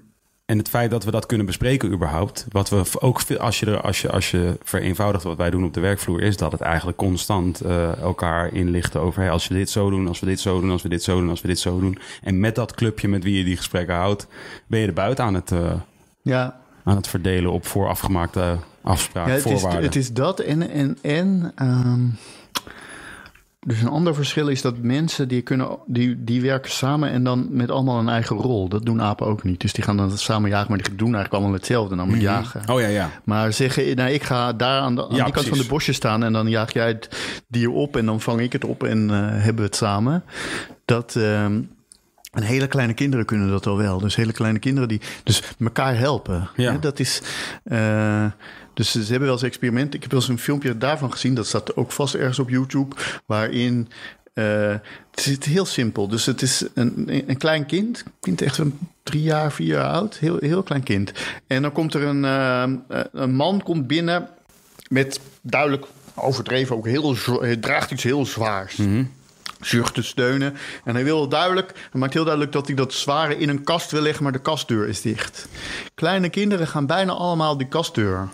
en het feit dat we dat kunnen bespreken überhaupt. Wat we ook veel- als je, er, als je, als je vereenvoudigt wat wij doen op de werkvloer... is dat het eigenlijk constant eh, elkaar inlichten over... Hey, als we dit zo doen, als we dit zo doen, als we dit zo doen, als we dit zo doen. En met dat clubje met wie je die gesprekken houdt... ben je de buiten aan het, eh,
ja.
aan het verdelen op voorafgemaakte afspraken,
Ja, het, is,
voorwaarden.
het is dat en... en, en ehm, dus een ander verschil is dat mensen die, kunnen, die, die werken samen en dan met allemaal een eigen rol. Dat doen apen ook niet. Dus die gaan dan samen jagen, maar die doen eigenlijk allemaal hetzelfde, namelijk jagen.
Oh ja, ja.
Maar zeggen, nou, ik ga daar aan, de, aan
Ja,
die kant van de bosjes staan en dan jaag jij het dier op en dan vang ik het op en eh, hebben we het samen. Dat. ehm, en hele kleine kinderen kunnen dat al wel. Dus hele kleine kinderen die dus elkaar helpen.
Ja.
Hè, dat is. eh, dus ze hebben wel eens experimenten. Ik heb wel eens een filmpje daarvan gezien. Dat staat ook vast ergens op YouTube. Waarin. eh, het is heel simpel. Dus het is een, een klein kind. Kind echt een drie jaar, vier jaar oud. Heel, heel klein kind. En dan komt er een, eh, een man komt binnen met duidelijk overdreven ook heel draagt iets heel zwaars. Zucht te steunen. En hij wil duidelijk, hij maakt heel duidelijk dat hij dat zware in een kast wil leggen, maar de kastdeur is dicht. Kleine kinderen gaan bijna allemaal die kastdeur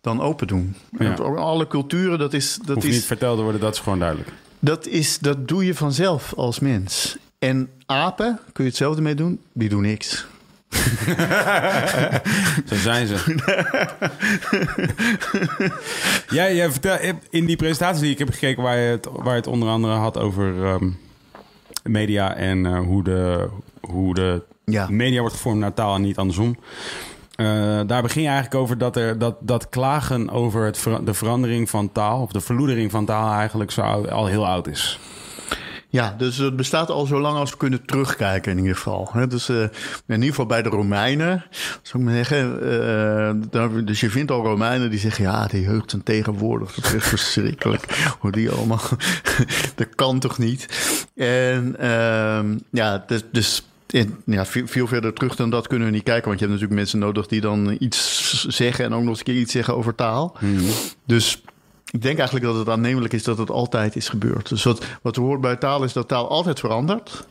dan open doen.
Ja.
Alle culturen, dat is, dat
Hoeft
is,
niet verteld te worden, dat is gewoon duidelijk.
dat is, dat doe je vanzelf als mens. En apen, kun je hetzelfde mee doen, die doen niks.
Zo zijn ze. jij, jij vertel, in die presentatie die ik heb gekeken, waar je het, waar je het onder andere had over ehm, media en eh, hoe, de, hoe de
Ja.
media wordt gevormd naar taal en niet andersom. Eh, daar begin je eigenlijk over dat, er, dat, dat klagen over het ver- de verandering van taal, of de verloedering van taal eigenlijk zo al heel oud is.
Ja, dus het bestaat al zo lang als we kunnen terugkijken in ieder geval. Dus eh, in ieder geval bij de Romeinen, zou ik maar zeggen. eh, daar- dus je vindt al Romeinen die zeggen, ja, die jeugd en tegenwoordig, dat is verschrikkelijk. Hoe die allemaal, dat kan toch niet? En ehm, ja, dus... dus ja, veel, veel verder terug dan dat kunnen we niet kijken. Want je hebt natuurlijk mensen nodig die dan iets zeggen... en ook nog eens een keer iets zeggen over taal. Dus ik denk eigenlijk dat het aannemelijk is dat het altijd is gebeurd. Dus wat, wat er hoort bij taal is dat taal altijd verandert.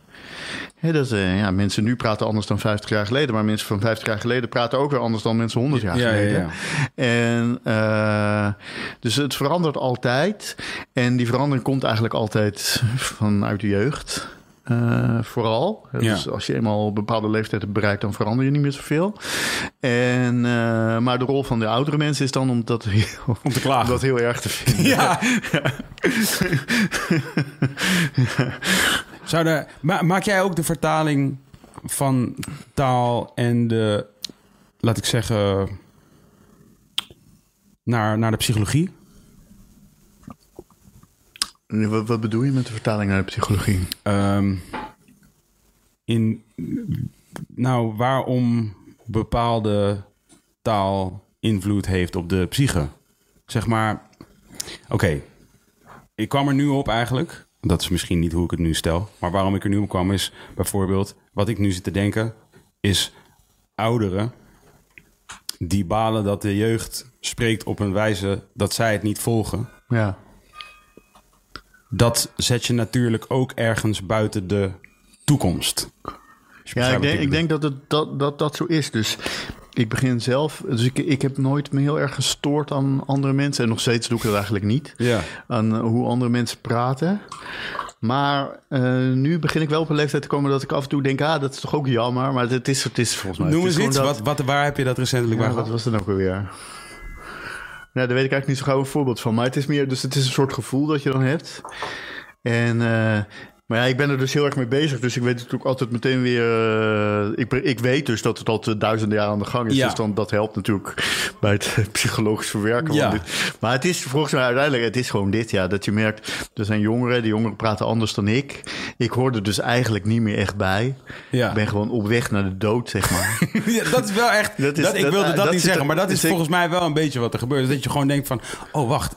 Dat, eh, ja, mensen nu praten anders dan 50 jaar geleden, maar mensen van 50 jaar geleden praten ook weer anders dan mensen 100 jaar
Ja, ja,
geleden.
ja.
En eh, dus het verandert altijd. En die verandering komt eigenlijk altijd vanuit de jeugd. Eh, vooral.
Ja.
Dus als je eenmaal een bepaalde leeftijd hebt bereikt, dan verander je niet meer zoveel. En, eh, maar de rol van de oudere mensen is dan om dat heel,
Om te klagen.
om dat heel erg te vinden.
Ja. Zou ma- maak jij ook de vertaling van taal en de, laat ik zeggen, naar, naar de psychologie.
Wat, wat bedoel je met de vertaling naar de psychologie?
Ehm, in, nou, waarom bepaalde taal invloed heeft op de psyche. Zeg maar, oké, ik kwam er nu op eigenlijk. Dat is misschien niet hoe ik het nu stel. Maar waarom ik er nu op kwam is bijvoorbeeld... wat ik nu zit te denken is ouderen... die balen dat de jeugd spreekt op een wijze dat zij het niet volgen.
Ja.
Dat zet je natuurlijk ook ergens buiten de toekomst.
Ja, ik denk, ik denk dat, het, dat, dat dat zo is. Dus ik begin zelf... Dus ik, ik heb nooit me heel erg gestoord aan andere mensen. En nog steeds doe ik dat eigenlijk niet.
Ja.
Aan eh, hoe andere mensen praten. Maar eh, nu begin ik wel op een leeftijd te komen dat ik af en toe denk... Ah, dat is toch ook jammer. Maar het is, het is volgens mij...
Noem eens iets. Wat, wat, waar heb je dat recentelijk
Ja, wat was het ook alweer? Nou, daar weet ik eigenlijk niet zo gauw een voorbeeld van. Maar het is meer, dus het is een soort gevoel dat je dan hebt. En, eh, maar ja, ik ben er dus heel erg mee bezig. Dus ik weet natuurlijk altijd meteen weer. eh, ik, ik weet dus dat het al te duizenden jaar aan de gang is.
Ja.
Dus dan, dat helpt natuurlijk bij het psychologisch verwerken.
Ja.
Van dit. Maar het is volgens mij uiteindelijk, het is gewoon dit, ja. Dat je merkt, er zijn jongeren, die jongeren praten anders dan ik. Ik hoor er dus eigenlijk niet meer echt bij.
Ja.
Ik ben gewoon op weg naar de dood, zeg maar.
Ja, dat is wel echt.
Dat
ik wilde dat,
dat
niet zeggen, maar dat is volgens mij wel een beetje wat er gebeurt. Dat je gewoon denkt van, oh wacht,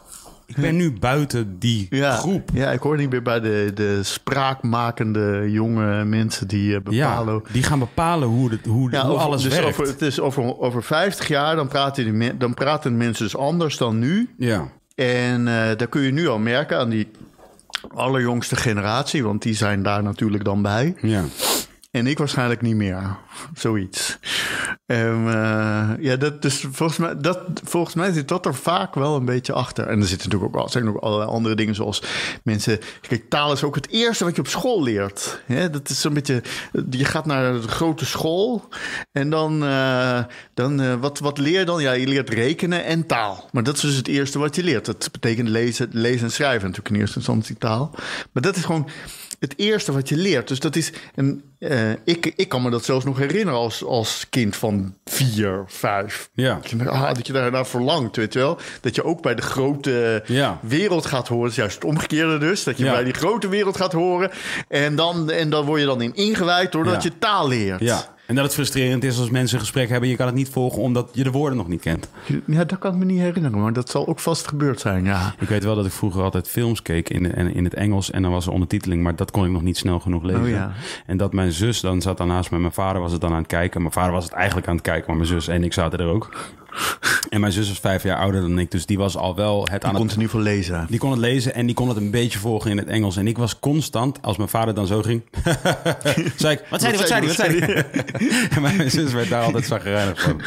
ik ben nu buiten die
Ja,
groep.
ja, ik hoor niet meer bij de, de spraakmakende jonge mensen die eh,
Ja,
bepalen.
die gaan bepalen hoe, het, hoe,
Ja,
hoe
over-
alles
dus
werkt.
Over, het is over, over 50 jaar, dan praten, die, dan praten mensen dus anders dan nu.
Ja,
En eh daar kun je nu al merken aan die allerjongste generatie, want die zijn daar natuurlijk dan bij.
ja.
En ik waarschijnlijk niet meer. Zoiets. En, eh, ja, dat, dus volgens mij, dat, volgens mij zit dat er vaak wel een beetje achter. En er zitten natuurlijk ook, al- zijn ook allerlei andere dingen zoals mensen... Kijk, taal is ook het eerste wat je op school leert. Dat is zo'n beetje... Je gaat naar de grote school en dan... eh, dan eh, wat, wat leer je dan? Ja, je leert rekenen en taal. Maar dat is dus het eerste wat je leert. Dat betekent lezen, lezen en schrijven natuurlijk in eerste instantie taal. Maar dat is gewoon het eerste wat je leert. Dus dat is. En, eh, ik, ik kan me dat zelfs nog herinneren als, als kind van vier, vijf.
Ja.
Dat je, ah, dat je verlangt, weet je wel. Dat je ook bij de grote
Ja.
wereld gaat horen. Dat is juist het omgekeerde dus. Dat je
Ja.
bij die grote wereld gaat horen. En dan, en dan word je dan in ingewijd doordat
Ja.
je taal leert.
ja. En dat het frustrerend is als mensen een gesprek hebben... je kan het niet volgen omdat je de woorden nog niet kent.
Ja, dat kan ik me niet herinneren. Maar dat zal ook vast gebeurd zijn, ja.
Ik weet wel dat ik vroeger altijd films keek in, in, in het Engels... en dan was er ondertiteling, maar dat kon ik nog niet snel genoeg lezen.
Oh ja.
En dat mijn zus dan zat daarnaast me. Mijn vader was het dan aan het kijken. Mijn vader was het eigenlijk aan het kijken, maar mijn zus en ik zaten er ook. En mijn zus was vijf jaar ouder dan ik, dus die was al wel het aan
Ik kon
het...
geval lezen.
Die kon het lezen en die kon het een beetje volgen in het Engels. En ik was constant, als mijn vader dan zo ging... zei ik, wat zei hij, wat zei hij, wat zei hij? en mijn zus werd daar altijd zagrijnig van.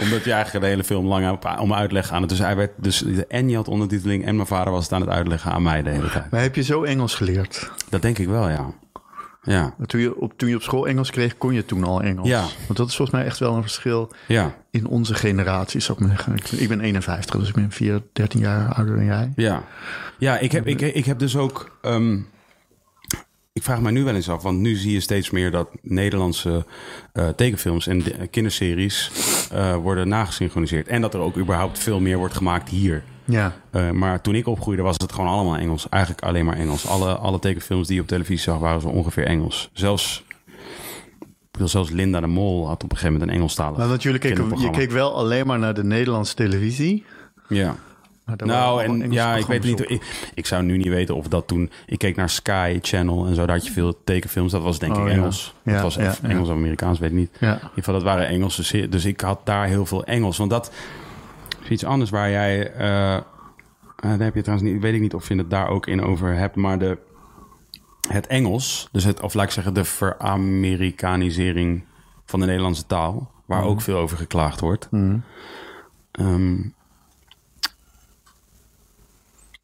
Omdat je eigenlijk de hele film lang op- om uitleg aan het... Dus hij werd, dus en je had ondertiteling en mijn vader was het aan het uitleggen aan mij de hele tijd.
Maar heb je zo Engels geleerd?
Dat denk ik wel, ja. Ja,
Toen je, op, toen je op school Engels kreeg, kon je toen al Engels.
Ja.
Want dat is volgens mij echt wel een verschil
ja.
in onze generatie, zou ik maar zeggen. Ik, ben 51, dus ik ben 4, 13 jaar ouder dan jij.
Ja, ja ik, heb, ik, ik heb dus ook. ehm, ik vraag me nu wel eens af, want nu zie je steeds meer dat Nederlandse eh, tekenfilms en de- kinderseries eh, worden nagesynchroniseerd. En dat er ook überhaupt veel meer wordt gemaakt hier.
Ja.
Eh, maar toen ik opgroeide was het gewoon allemaal Engels. Eigenlijk alleen maar Engels. Alle, alle tekenfilms die je op televisie zag waren zo ongeveer Engels. Zelfs, zelfs Linda de Mol had op een gegeven moment een Engelstalig
Maar want jullie keken, je keek wel alleen maar naar de Nederlandse televisie.
Ja. Nou, en ja, ik weet niet. Ik, ik zou nu niet weten of dat toen. Ik keek naar Sky Channel en zo. Daar had je veel tekenfilms. Dat was denk
Oh,
ik
ja.
Engels.
Ja,
dat was
ja,
of
ja.
Engels of Amerikaans, weet ik niet.
Ja.
In ieder geval, dat waren Engelse. Dus ik had daar heel veel Engels. Want dat is iets anders waar jij. eh, daar heb je trouwens niet. Weet ik niet of je het daar ook in over hebt. Maar de, het Engels. Dus het, of laat ik zeggen, de veramerikanisering van de Nederlandse taal. Waar
Mhm.
ook veel over geklaagd wordt. Ehm,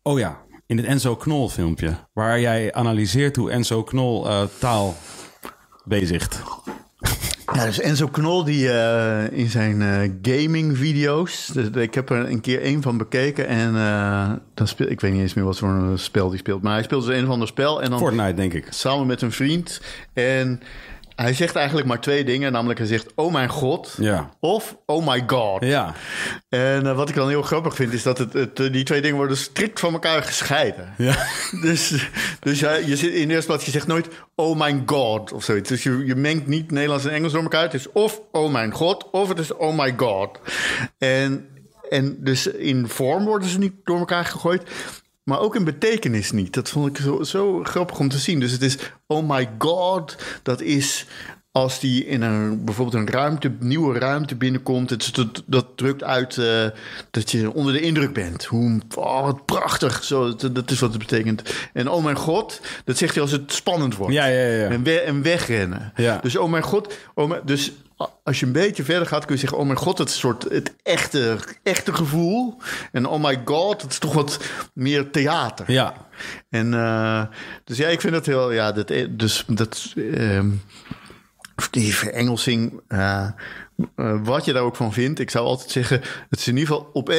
Oh ja, in het Enzo Knol filmpje. Waar jij analyseert hoe Enzo Knol eh, taal bezigt.
Ja, dus Enzo Knol die eh, in zijn eh, gaming video's. Dus, ik heb er een keer één van bekeken. En eh, dan speel, ik weet niet eens meer wat voor een spel die speelt. Maar hij speelt dus een of ander spel. En dan
Fortnite, denk ik.
samen met een vriend. En hij zegt eigenlijk maar twee dingen. Namelijk hij zegt, oh mijn god.
Ja.
Of, oh my god.
Ja.
En eh, wat ik dan heel grappig vind, is dat het, het, eh, die twee dingen worden strikt van elkaar gescheiden.
Ja.
Dus, dus ja, je zit in de eerste plaats, je zegt nooit oh my god of zoiets. Dus je, je mengt niet Nederlands en Engels door elkaar. Het is of oh mijn god, of het is oh my god. En, en dus in vorm worden ze niet door elkaar gegooid. Maar ook in betekenis niet. Dat vond ik zo, zo grappig om te zien. Dus het is oh my god, dat is als die in een bijvoorbeeld een ruimte, nieuwe ruimte binnenkomt, het, dat, dat drukt uit eh, dat je onder de indruk bent. Hoe oh, wat prachtig, zo, dat, dat is wat het betekent. En oh mijn god, dat zegt hij als het spannend wordt.
Ja, ja, ja.
En, we, en wegrennen.
Ja.
Dus oh mijn god, oh mijn, dus als je een beetje verder gaat, kun je zeggen: Oh mijn god, het soort het echte, echte gevoel. En oh my god, het is toch wat meer theater.
Ja.
En uh, dus ja, ik vind dat heel, ja, dat, dus dat, ehm, die verengelsing, uh, uh, wat je daar ook van vindt. Ik zou altijd zeggen, het is in ieder geval op,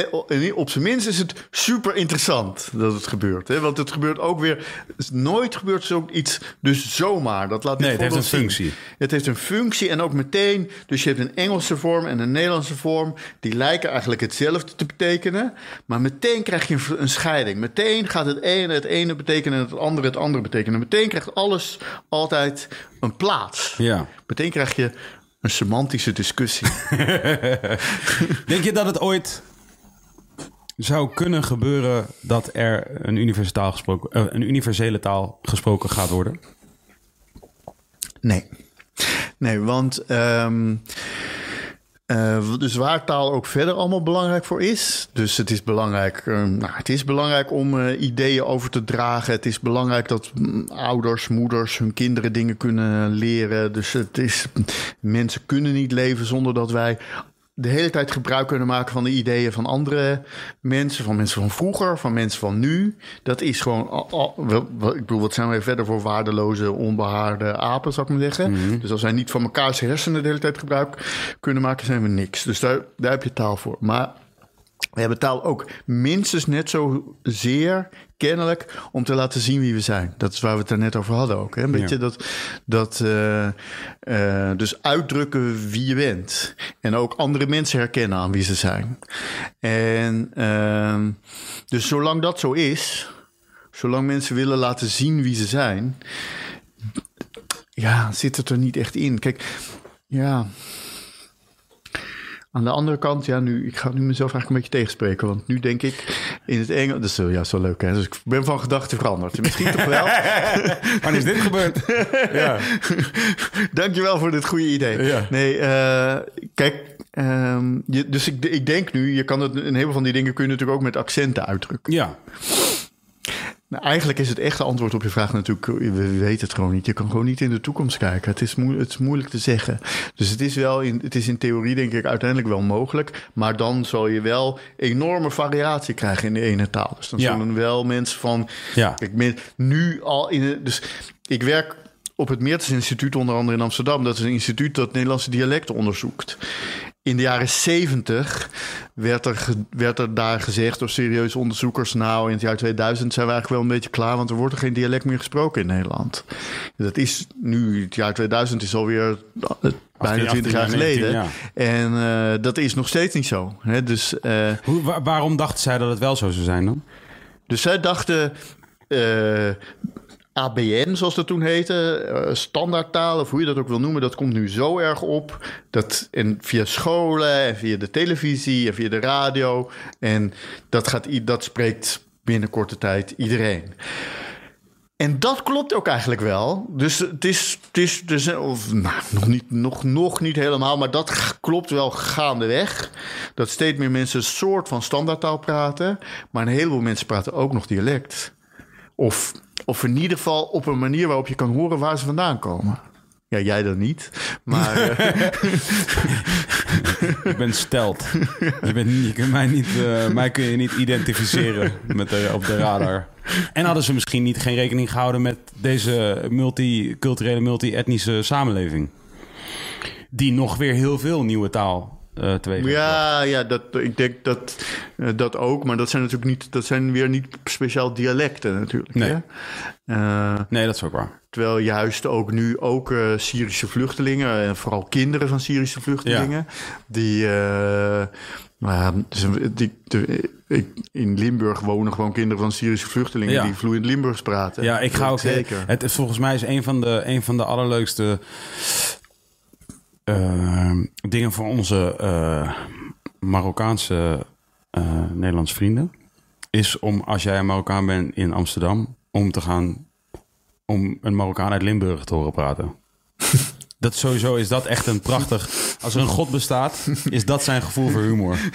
op zijn minst is het super interessant dat het gebeurt. Hè? Want het gebeurt ook weer, nooit gebeurt zoiets dus zomaar. Dat laat
nee, het heeft een
zien.
functie.
Het heeft een functie en ook meteen, dus je hebt een Engelse vorm en een Nederlandse vorm. Die lijken eigenlijk hetzelfde te betekenen. Maar meteen krijg je een, een scheiding. Meteen gaat het ene het ene betekenen en het andere het andere betekenen. Meteen krijgt alles altijd een plaats.
Ja.
Meteen krijg je een semantische discussie.
Denk je dat het ooit zou kunnen gebeuren dat er een, universele taal gesproken, uh, een universele taal gesproken gaat worden?
Nee. Nee, want um, uh, dus waar taal ook verder allemaal belangrijk voor is. Dus het is belangrijk, uh, nou, het is belangrijk om uh, ideeën over te dragen. Het is belangrijk dat mm, ouders, moeders hun kinderen dingen kunnen leren. Dus het is, mensen kunnen niet leven zonder dat wij de hele tijd gebruik kunnen maken van de ideeën van andere mensen, van mensen van vroeger, van mensen van nu. Dat is gewoon, ik bedoel, wat zijn wij verder voor waardeloze, onbehaarde apen, zou ik maar zeggen. Mm -hmm. Dus als wij niet van mekaars hersenen de hele tijd gebruik kunnen maken, zijn we niks. Dus daar, daar heb je taal voor. Maar we hebben taal ook minstens net zo zeer kennelijk om te laten zien wie we zijn. Dat is waar we het er net over hadden ook. Hè? Een beetje dat, dat uh, uh, dus uitdrukken wie je bent. En ook andere mensen herkennen aan wie ze zijn. En uh, dus zolang dat zo is, zolang mensen willen laten zien wie ze zijn, ja, zit het er niet echt in. Kijk, ja. Aan de andere kant, ja, nu, ik ga nu mezelf eigenlijk een beetje tegenspreken. Want nu denk ik in het Engels. Dat is ja, zo leuk, hè? Dus ik ben van gedachten veranderd. Misschien toch wel.
Wanneer is dit gebeurd? ja.
Dankjewel voor dit goede idee.
Ja.
Nee, uh, kijk. Um, je, dus ik, ik denk nu, je kan het, een heleboel van die dingen kun je natuurlijk ook met accenten uitdrukken.
Ja.
Nou, eigenlijk is het echte antwoord op je vraag natuurlijk, we weten het gewoon niet. Je kan gewoon niet in de toekomst kijken. Het is, moeilijk, het is moeilijk te zeggen. Dus het is wel in, het is in theorie denk ik uiteindelijk wel mogelijk. Maar dan zal je wel enorme variatie krijgen in de ene taal. Dus dan
Ja.
zullen wel mensen van,
Ja.
kijk, men- nu al in, dus ik werk op het Meertens Instituut onder andere in Amsterdam. Dat is een instituut dat Nederlandse dialecten onderzoekt. In de jaren 70 werd er, werd er daar gezegd door serieuze onderzoekers... nou, in het jaar 2000 zijn we eigenlijk wel een beetje klaar... want er wordt er geen dialect meer gesproken in Nederland. Dat is nu, het jaar 2000 is alweer eh, bijna
18,
20 jaar
19,
geleden.
ja.
En eh, dat is nog steeds niet zo. Hè? Dus, eh,
Hoe, wa- waarom dachten zij dat het wel zo zou zijn dan?
dus zij dachten... ABN, zoals dat toen heette, eh, standaardtaal, of hoe je dat ook wil noemen, dat komt nu zo erg op. Dat, en via scholen, en via de televisie, en via de radio. En dat, gaat, dat spreekt binnen korte tijd iedereen. En dat klopt ook eigenlijk wel. Dus het is, het is dus, of, nou, nog, niet, nog, nog niet helemaal, maar dat klopt wel gaandeweg. Dat steeds meer mensen een soort van standaardtaal praten. Maar een heleboel mensen praten ook nog dialect. Of, of in ieder geval op een manier waarop je kan horen waar ze vandaan komen. Ja, jij dan niet. Maar eh,
Ik ben stelt. je, bent, niet- je kunt mij, niet, eh, mij kun je niet identificeren met de, op de radar. En hadden ze misschien niet geen rekening gehouden met deze multiculturele, multi-etnische samenleving. Die nog weer heel veel nieuwe taal eh teweeg.
Ja, ja dat, ik denk dat eh, dat ook. Maar dat zijn natuurlijk niet, dat zijn weer niet speciaal dialecten natuurlijk.
Nee.
Hè? Eh,
Nee, dat is ook waar.
terwijl juist ook nu ook Syrische vluchtelingen, en vooral kinderen van Syrische vluchtelingen, die, dus, die de- ik- in Limburg wonen gewoon kinderen van Syrische vluchtelingen
Ja.
die vloeiend Limburgs praten.
Ja, ik ga ook
zeker.
Het is volgens mij is een van de, een van de allerleukste dingen voor onze eh, Marokkaanse eh, Nederlandse vrienden. Is om als jij een Marokkaan bent in Amsterdam, om te gaan om een Marokkaan uit Limburg te horen praten. Dat sowieso is dat echt een prachtig. Als er een god bestaat, is dat zijn gevoel voor humor.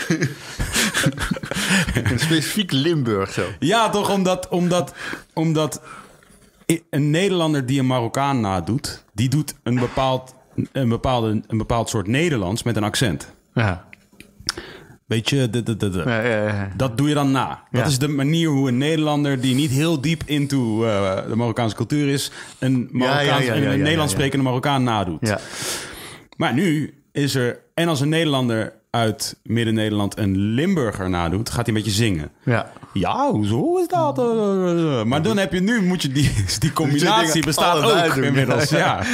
Specifiek Limburg zo.
Ja, toch omdat, omdat, omdat een Nederlander die een Marokkaan nadoet, die doet een bepaald, een, bepaalde, een bepaald soort Nederlands met een accent.
Ja.
Weet je, de, de, de, de.
Ja, ja, ja.
dat doe je dan na. Dat is de manier hoe een Nederlander die niet heel diep into eh, de Marokkaanse cultuur is, een, Marokkaans,
ja,
een Nederlands sprekende Marokkaan nadoet.
Ja.
Maar nu is er, en als een Nederlander uit Midden-Nederland een Limburger nadoet, gaat hij een beetje zingen.
ja.
Ja, hoezo is dat? Eh, Maar dan heb je nu, moet je die, die combinatie bestaat ook inmiddels.
ja.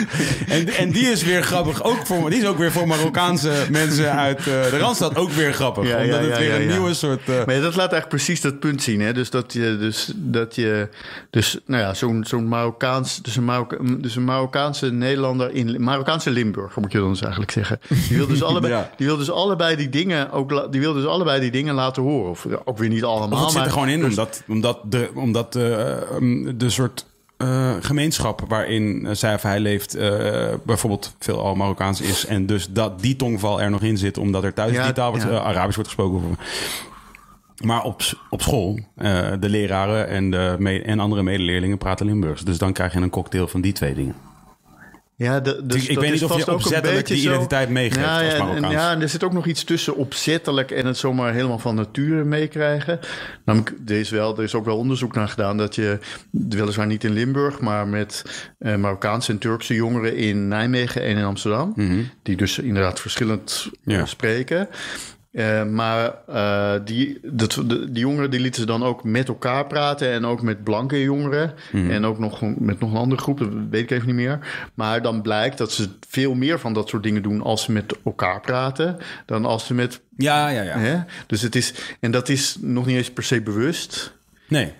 En, en die is weer grappig. Ook voor, die is ook weer voor Marokkaanse mensen uit eh, de Randstad ook weer grappig.
Ja, ja,
omdat het
ja,
weer
ja,
een nieuwe soort... eh,
Maar dat laat eigenlijk precies dat punt zien. Hè? Dus dat je, dus, dat je, dus, nou ja, zo'n zo'n Marokkaans, dus een, Marokka, dus een Marokkaanse Nederlander in Marokkaanse Limburg, moet je dan dus eigenlijk zeggen. Die wil dus allebei,
Ja.
die wil dus allebei die dingen ook, die wil dus allebei die dingen laten horen. Of ook weer niet allemaal.
Het zit er gewoon in,
dus-
omdat, omdat, de, omdat de, eh, de soort eh, gemeenschap waarin zij of hij leeft... eh, bijvoorbeeld veel al Marokkaans is... en dus dat die tongval er nog in zit... omdat er thuis
Ja,
die taal wordt,
ja.
eh, Arabisch wordt gesproken. Maar op, op school, eh, de leraren en, de en andere medeleerlingen praten Limburgs. Dus dan krijg je een cocktail van die twee dingen.
Ja, de, dus
Ik-
dat
weet niet of je opzettelijk die identiteit meegeeft
ja,
als Marokkaans.
ja, en er zit ook nog iets tussen opzettelijk en het zomaar helemaal van nature meekrijgen. Namelijk, er is, wel, er is ook wel onderzoek naar gedaan dat je, weliswaar niet in Limburg, maar met eh, Marokkaanse en Turkse jongeren in Nijmegen en in Amsterdam, die dus inderdaad verschillend
Ja.
spreken. Eh, maar eh, die, dat, de, die jongeren die lieten ze dan ook met elkaar praten. En ook met blanke jongeren. En ook nog met nog een andere groep, dat weet ik even niet meer. Maar dan blijkt dat ze veel meer van dat soort dingen doen als ze met elkaar praten. Dan als ze met.
Ja, ja, ja.
Hè? Dus het is. En dat is nog niet eens per se bewust.
Nee,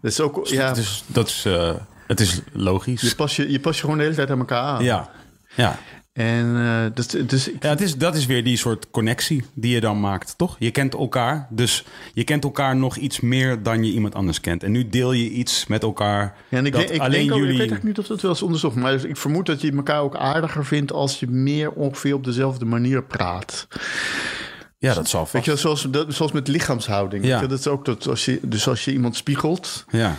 Dat is ook. Ja,
het is, dat is, eh, het is logisch.
je, pas je, je pas je gewoon de hele tijd aan elkaar aan.
Ja, ja.
En eh, dat, dus ik
Ja, het is, dat is weer die soort connectie die je dan maakt, toch? Je kent elkaar, dus je kent elkaar nog iets meer dan je iemand anders kent. En nu deel je iets met elkaar
Ja, en ik,
dat
ik,
alleen
denk ook,
jullie...
ik weet eigenlijk niet of dat wel eens onderzocht maar ik vermoed dat je elkaar ook aardiger vindt als je meer ongeveer op dezelfde manier praat.
Ja, dat zal vast.
Weet je, zoals, dat, zoals met lichaamshouding.
Ja.
Je, dat is ook dat als je, dus als je iemand spiegelt.
Ja.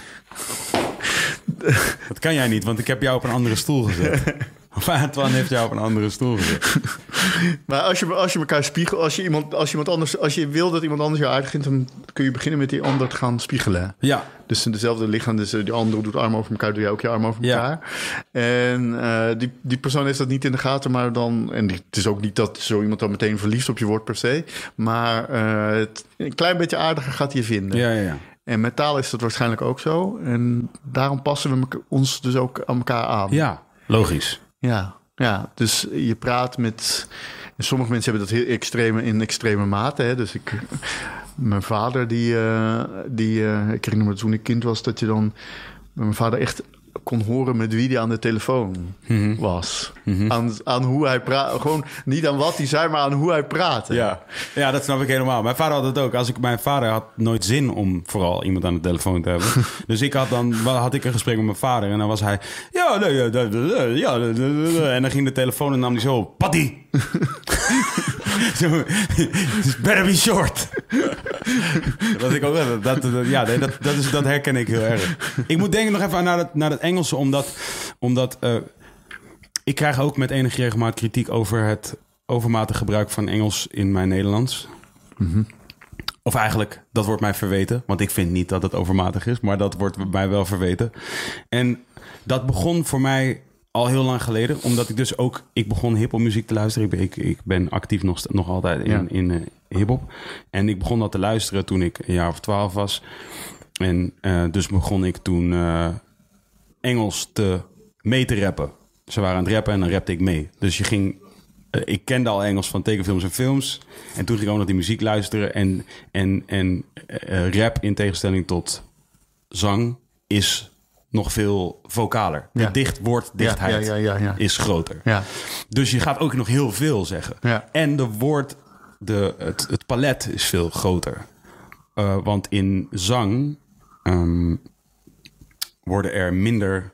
dat kan jij niet, want ik heb jou op een andere stoel gezet. Of Antoine heeft jou op een andere stoel gezet.
Maar als je, als je elkaar spiegelt, als je iemand, als je iemand anders, als je wil dat iemand anders jou aardig vindt, dan kun je beginnen met die ander te gaan spiegelen.
Ja,
Dus in dezelfde lichaam, dus eh, die andere doet arm over elkaar, doe jij ook je arm over
Ja.
elkaar. En eh, die, die persoon heeft dat niet in de gaten, maar dan... En die- het is ook niet dat zo iemand dan meteen verliefd op je wordt per se. Maar eh, het, een klein beetje aardiger gaat hij je vinden.
ja, ja. ja.
En met taal is dat waarschijnlijk ook zo. En daarom passen we ons dus ook aan elkaar aan.
Ja, logisch.
Ja, ja, dus je praat met. sommige mensen hebben dat heel extreme in extreme mate. Hè? Dus ik, mijn vader, die, eh, die eh, ik herinner me toen ik kind was, dat je dan mijn vader echt kon horen met wie die aan de telefoon
Mhm.
was. aan, aan hoe hij praat. Gewoon niet aan wat hij zei, maar aan hoe hij praatte.
Ja. ja, dat snap ik helemaal. Mijn vader had het ook. Als ik, mijn vader had nooit zin om vooral iemand aan de telefoon te hebben. dus ik had dan had ik een gesprek met mijn vader en dan was hij... Ja, ja, ja, da." en dan ging de telefoon en nam hij zo... Patty! Zo, It's better be short. dat ik ook. Dat, dat, ja, dat, dat, is, dat herken ik heel erg. Ik moet denken nog even naar het, naar het Engelse, omdat... omdat eh, ik krijg ook met enige regelmaat kritiek over het overmatig gebruik van Engels in mijn Nederlands. Of eigenlijk, dat wordt mij verweten. Want ik vind niet dat het overmatig is, maar dat wordt mij wel verweten. En dat begon voor mij al heel lang geleden. Omdat ik dus ook... Ik begon hiphop muziek te luisteren. Ik ben, ik, ben actief nog, nog altijd in,
Ja.
in eh, hiphop. En ik begon dat te luisteren toen ik een jaar of twaalf was. En eh, dus begon ik toen eh, Engels te, mee te rappen. Ze waren aan het rappen en dan rapte ik mee. Dus je ging... ik kende al Engels van tekenfilms en films. En toen ging ik ook naar die muziek luisteren. En, en, en rap in tegenstelling tot zang is nog veel vocaler.
Ja.
De dicht
ja, ja.
is groter.
Ja.
Dus je gaat ook nog heel veel zeggen. En de woord, de, het, het palet is veel groter. Eh, want in zang ehm, worden er minder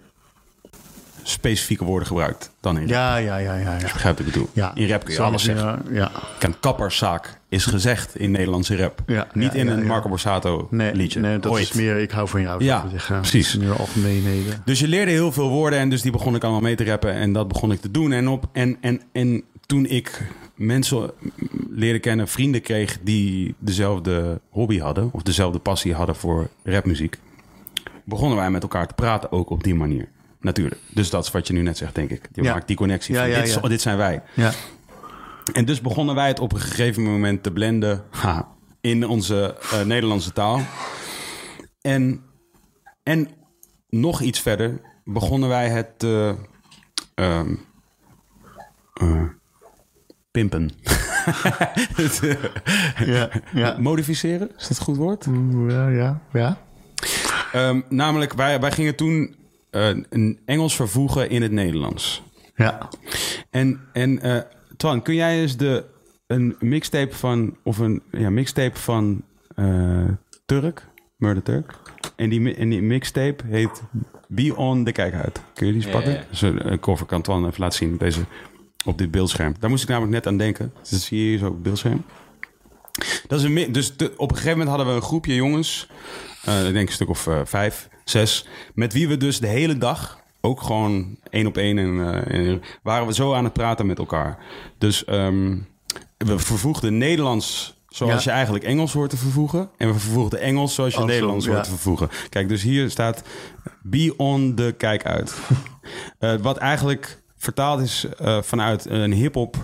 specifieke woorden gebruikt dan in.
Ja, ja, ja, ja. ja.
Begrijp ik bedoel?
ja.
In rap kun je alles zeggen.
Ja, ja.
Een kapperszaak is gezegd in Nederlandse rap.
Ja,
Niet
ja,
in een. Marco Borsato
Nee,
liedje.
nee, dat
Ooit.
is meer ik hou van jou.
Ja,
zeggen.
precies.
Meer algemeenheden.
Dus je leerde heel veel woorden en dus die begon ik allemaal mee te rappen en dat begon ik te doen. En, op, en, en, en toen ik mensen leerde kennen, vrienden kreeg die dezelfde hobby hadden of dezelfde passie hadden voor rapmuziek, begonnen wij met elkaar te praten ook op die manier. Natuurlijk. Dus dat is wat je nu net zegt, denk ik. Je
Ja.
maakt die connectie
Ja,
van dit, is- dit zijn wij.
Ja.
En dus begonnen wij het op een gegeven moment te blenden ha, in onze eh, Nederlandse taal. En, en nog iets verder begonnen wij het eh, pimpen. Het,
Ja, ja.
Modificeren, is dat het goed woord?
Ja, ja, ja.
Ehm, namelijk, wij, wij gingen toen eh, een Engels vervoegen in het Nederlands.
Ja.
En, en eh, Twan, kun jij eens de, een mixtape van, of een ja, mixtape van eh, Turk, Murder Turk. En die, en die mixtape heet Be On The Kijk Uit. Kun je die eens pakken?
ja.
Dus een, een cover kan Twan even laten zien op, deze, op dit beeldscherm. Daar moest ik namelijk net aan denken. Dus dat zie je hier zo op het beeldscherm. Dat is een, dus de- op een gegeven moment hadden we een groepje jongens, eh, ik denk een stuk of vijf, zes, met wie we dus de hele dag ook gewoon één op één en, eh, en waren we zo aan het praten met elkaar. Dus ehm, we vervoegden Nederlands zoals
Ja.
je eigenlijk Engels hoort te vervoegen. En we vervoegden Engels zoals je Nederlands
ja.
hoort te vervoegen. Kijk, dus hier staat be on the kijk uit. Eh, wat eigenlijk vertaald is eh, vanuit een hip-hop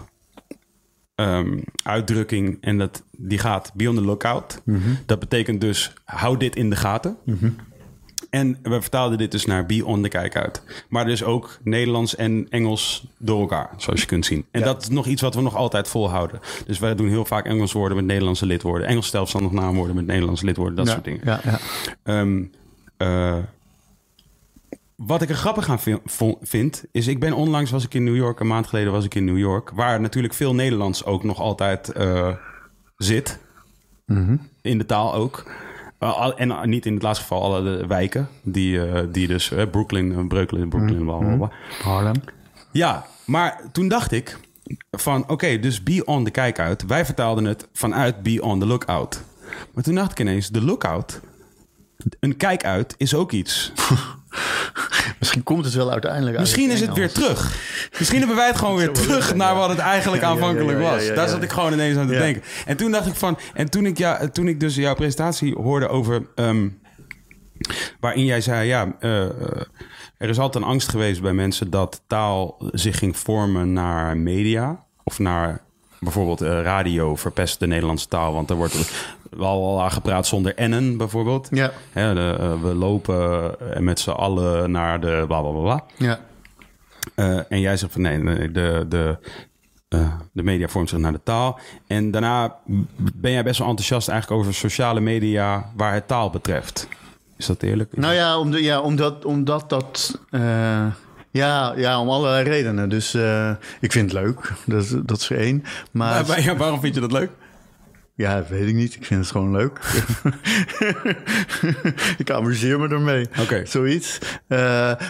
ehm, uitdrukking. En dat, die gaat be on the lookout. Dat betekent dus hou dit in de gaten. En we vertaalden dit dus naar be on the kijk uit. Maar dus ook Nederlands en Engels door elkaar, zoals je kunt zien. En dat is nog iets wat we nog altijd volhouden. Dus wij doen heel vaak Engels woorden met Nederlandse lidwoorden. Engels zelfstandig naamwoorden met Nederlandse lidwoorden. Dat
ja,
soort dingen.
Ja, ja.
Ehm, eh, wat ik er grappig aan vind, is ik ben onlangs was ik in New York, een maand geleden was ik in New York, waar natuurlijk veel Nederlands ook nog altijd eh, zit. In de taal ook. Uh, en uh, niet in het laatste geval alle de wijken, die, eh, die dus eh, Brooklyn, Brooklyn, Brooklyn, bla bla bla.
Harlem.
Ja, maar toen dacht ik van oké, dus be on the kijk uit. Wij vertaalden het vanuit be on the lookout. Maar toen dacht ik ineens, de lookout, een kijk uit is ook iets.
Misschien komt het wel uiteindelijk uit
Misschien is het weer terug. Misschien hebben wij het gewoon weer terug naar wat het eigenlijk aanvankelijk
ja, ja,
was. Daar zat ik gewoon ineens aan te denken. En toen dacht ik van, en toen ik, ja, toen ik dus jouw presentatie hoorde over, ehm, waarin jij zei, ja, eh, eh, er is altijd een angst geweest bij mensen dat taal zich ging vormen naar media of naar bijvoorbeeld eh, radio verpest de Nederlandse taal, want er wordt wel al gepraat zonder ennen bijvoorbeeld.
Ja,
Hè, de, eh, we lopen eh, met z'n allen naar de bla bla bla
ja.
Eh, en jij zegt van nee, de, de, de media vormt zich naar de taal. En daarna ben jij best wel enthousiast eigenlijk over sociale media waar het taal betreft. Is dat eerlijk?
Nou ja, om de, ja omdat, omdat dat... ja, ja, om allerlei redenen. Dus ik vind het leuk. Dat, dat is er één. Maar...
Maar- ja, waarom vind je dat leuk?
Ja, dat weet ik niet. Ik vind het gewoon leuk. ik amuseer me ermee.
Oké.
Zoiets. Eh,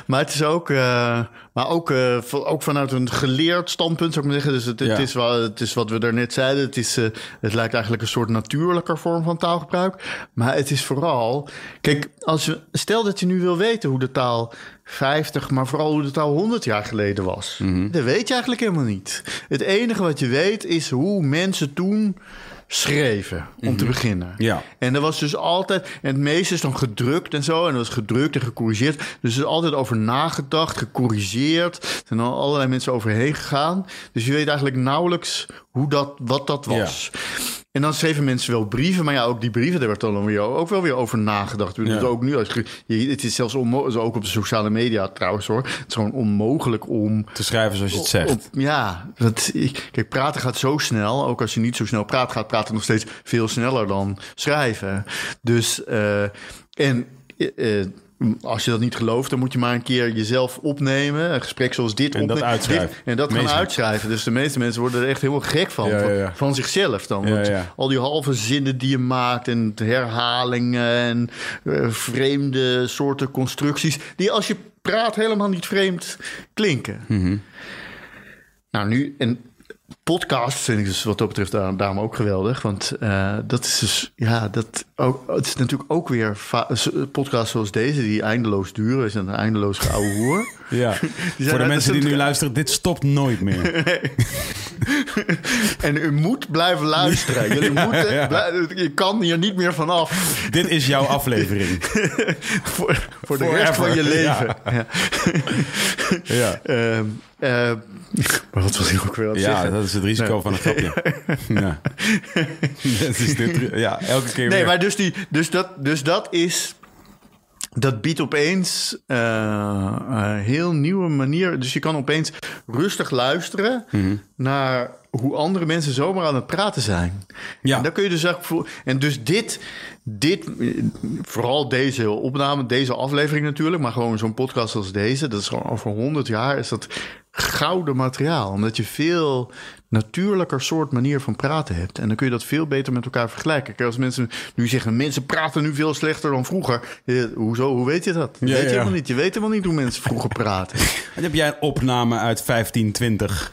maar het is ook, eh, maar ook, van- ook vanuit een geleerd standpunt, zou ik maar zeggen. Dus het, het, is, wel, het is wat we daarnet zeiden. Het, is, het lijkt eigenlijk een soort natuurlijker vorm van taalgebruik. Maar het is vooral... Kijk, als je, stel dat je nu wil weten hoe de taal 50, maar vooral hoe de taal 100 jaar geleden was. Dat weet je eigenlijk helemaal niet. Het enige wat je weet is hoe mensen toen schreven, om te beginnen.
Ja.
En er was dus altijd, en het meeste is dan gedrukt en zo, en dat was gedrukt en gecorrigeerd. Dus er is altijd over nagedacht, gecorrigeerd. Er zijn al allerlei mensen overheen gegaan. Dus je weet eigenlijk nauwelijks hoe dat, wat dat was. En dan schreven mensen wel brieven, maar ja, ook die brieven, daar werd dan weer ook wel weer over nagedacht. Dus
Ja.
ook nu, als je, het is zelfs onmogelijk, ook op de sociale media trouwens hoor. Het is gewoon onmogelijk om
Te schrijven zoals je het zegt.
op- ja, dat, ik- kijk, praten gaat zo snel. Ook als je niet zo snel praat, gaat praten nog steeds veel sneller dan schrijven. Dus, eh, en eh, eh, als je dat niet gelooft, dan moet je maar een keer jezelf opnemen. Een gesprek zoals dit
En dat
opnemen.
uitschrijven.
Dit- en dat gaan uitschrijven. Dus de meeste mensen worden er echt helemaal gek van.
Ja, ja,
van-
ja.
Van zichzelf dan. Want al die halve zinnen die je maakt en herhalingen en eh, vreemde soorten constructies. Die als je praat helemaal niet vreemd klinken.
Mhm.
Nou, nu, en podcast vind ik dus wat dat betreft daar- daarom ook geweldig. Want eh, dat is dus, ja, dat ook, het is natuurlijk ook weer s- podcasts zoals deze, die eindeloos duren. Is een eindeloos geouwe hoer.
Ja. Voor de mensen die nu luisteren, dit stopt nooit meer.
en u moet blijven luisteren. Jullie moeten, je kan hier niet meer vanaf.
dit is jouw aflevering.
voor, voor de
Forever.
rest van je leven. Ja.
Ja.
Ehm, eh, maar wat was ik ook weer aan het
Ja,
zeggen?
dat is het risico van een grapje. Ja. Dat is dit, ja, elke keer
Nee,
weer.
maar dus, die, dus, dat, dus dat is... Dat biedt opeens eh, een heel nieuwe manier. Dus je kan opeens rustig luisteren
Mhm.
naar hoe andere mensen zomaar aan het praten zijn.
Ja.
En dan kun je dus eigenlijk voor. En dus dit, dit, vooral deze opname, deze aflevering natuurlijk, maar gewoon zo'n podcast als deze, dat is gewoon over 100 jaar, is dat gouden materiaal. Omdat je veel natuurlijker soort manier van praten hebt. En dan kun je dat veel beter met elkaar vergelijken. Kijk, als mensen nu zeggen, mensen praten nu veel slechter dan vroeger. Eh, hoezo? Hoe weet je dat?
Ja,
weet je
ja.
helemaal niet. Je weet helemaal niet hoe mensen vroeger praten.
En heb jij een opname uit 1520?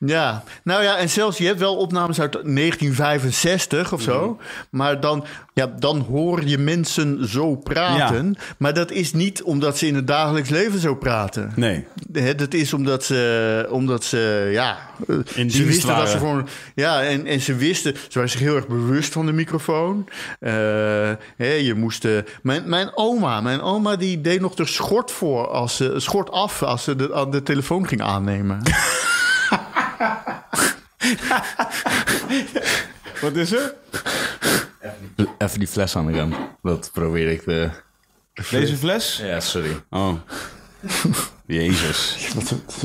Ja, nou ja, en zelfs je hebt wel opnames uit 1965 of zo. Maar dan, ja, dan hoor je mensen zo praten. Maar dat is niet omdat ze in het dagelijks leven zo praten.
Nee.
Hè, dat is omdat ze, omdat ze ja,
In
ze wisten dat ze gewoon, ja, en, en ze wisten, ze waren zich heel erg bewust van de microfoon. Hè, je moest, eh, mijn, mijn oma, mijn oma die deed nog de schort voor als ze schort af als ze de, aan de telefoon ging aannemen.
Wat is er?
Even die fles aan de kant. Dat probeer ik te...
Deze fles?
Ja, sorry.
Oh. Jezus.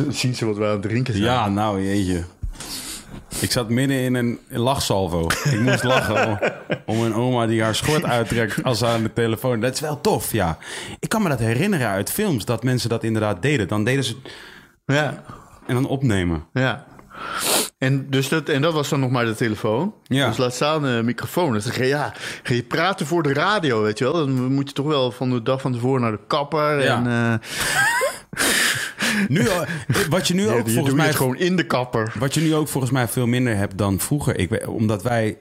Zien ze wat we aan het drinken zijn?
Ja, nou jeetje. Ik zat midden in een lachsalvo. Ik moest lachen om, om een oma die haar schort uittrekt als ze aan de telefoon. Dat is wel tof, ja. Ik kan me dat herinneren uit films, dat mensen dat inderdaad deden. Dan deden ze
Ja,
en dan opnemen.
ja. En, dus dat, en dat was dan nog maar de telefoon.
Ja.
Dus laat staan een microfoon. Dus ga je, ja, ga je praten voor de radio, weet je wel. Dan moet je toch wel van de dag van tevoren naar de kapper.
Ja.
En uh,
Nu, eh, wat je nu ook
je
volgens mij
gewoon in de kapper.
Wat je nu ook volgens mij veel minder hebt dan vroeger. Ik, omdat wij.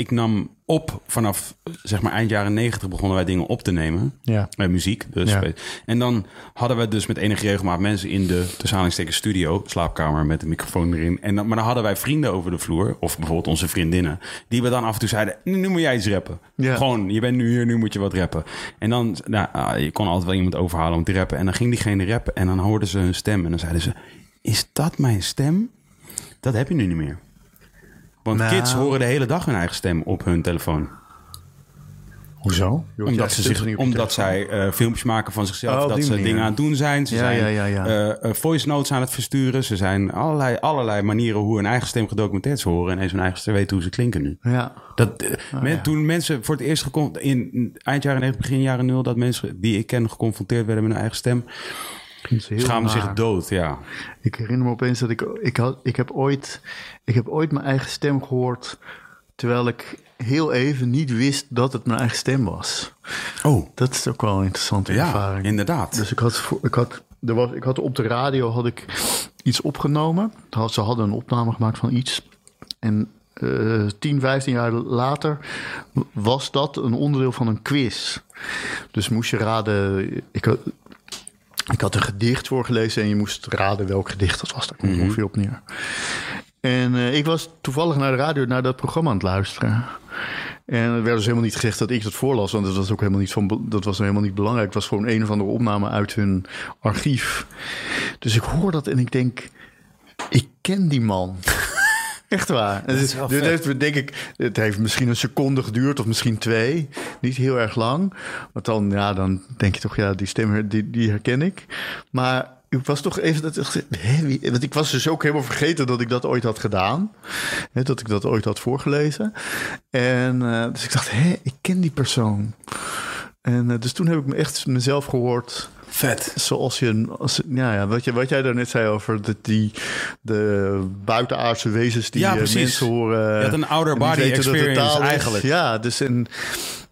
Ik nam op vanaf zeg maar eind jaren negentig begonnen wij dingen op te nemen.
Ja.
Met muziek. Dus.
Ja.
En dan hadden we dus met enige regelmaat mensen in de tussen studio, slaapkamer met een microfoon erin. En dan, maar dan hadden wij vrienden over de vloer, of bijvoorbeeld onze vriendinnen, die we dan af en toe zeiden: Nu, nu moet jij iets rappen.
Ja.
Gewoon, je bent nu hier, nu moet je wat rappen. En dan, nou, ah, je kon altijd wel iemand overhalen om te rappen. En dan ging diegene rappen en dan hoorden ze hun stem. En dan zeiden ze: Is dat mijn stem? Dat heb je nu niet meer. Want
Nou.
kids horen de hele dag hun eigen stem op hun telefoon.
Hoezo?
Omdat, ze zich, omdat zij eh, filmpjes maken van zichzelf.
Oh,
dat ze
manier.
dingen aan het doen zijn. Ze
Ja,
zijn
ja, ja, ja.
eh, eh, voice notes aan het versturen. Ze zijn allerlei, allerlei manieren hoe hun eigen stem gedocumenteerd ze horen. En eens hun eigen stem weten hoe ze klinken nu.
Ja.
Dat, men-
Oh, ja.
Toen mensen voor het eerst gecon- in eind jaren 90, begin jaren 0, dat mensen die ik ken geconfronteerd werden met hun eigen stem, Schamen zich dood. Ja.
Ik herinner me opeens dat ik... Ik, had, ik, heb ooit, ik heb ooit mijn eigen stem gehoord... terwijl ik heel even niet wist dat het mijn eigen stem was.
Oh,
Dat is ook wel een interessante
ja,
ervaring.
inderdaad.
Dus ik had, ik had, er was, ik had op de radio had ik iets opgenomen. Ze hadden een opname gemaakt van iets. En eh 10, 15 jaar later was dat een onderdeel van een quiz. Dus moest je raden. Ik ik had een gedicht voorgelezen en je moest raden welk gedicht dat was. Daar komt het ongeveer op neer. En eh, ik was toevallig naar de radio naar dat programma aan het luisteren. En er werd dus helemaal niet gezegd dat ik dat voorlas, want dat was ook helemaal niet, van, dat was helemaal niet belangrijk. Het was gewoon een of andere opname uit hun archief. Dus ik hoor dat en ik denk, ik ken die man. Echt waar. En dit, dit heeft, denk ik, het heeft misschien een seconde geduurd of misschien twee. Niet heel erg lang. Want dan, ja, dan denk je toch, ja, die stem die, die herken ik. Maar ik was toch even... Dat, want ik was dus ook helemaal vergeten dat ik dat ooit had gedaan. Hè, dat ik dat ooit had voorgelezen. En eh, dus ik dacht, hé, ik ken die persoon. En eh, dus toen heb ik me echt mezelf gehoord...
Vet.
Zoals je, als, ja, ja, wat, je, wat jij daarnet zei over de, die, de buitenaardse wezens die
Ja,
eh, mensen horen.
Had een outer body
dat
experience
is.
eigenlijk.
Ja, dus en,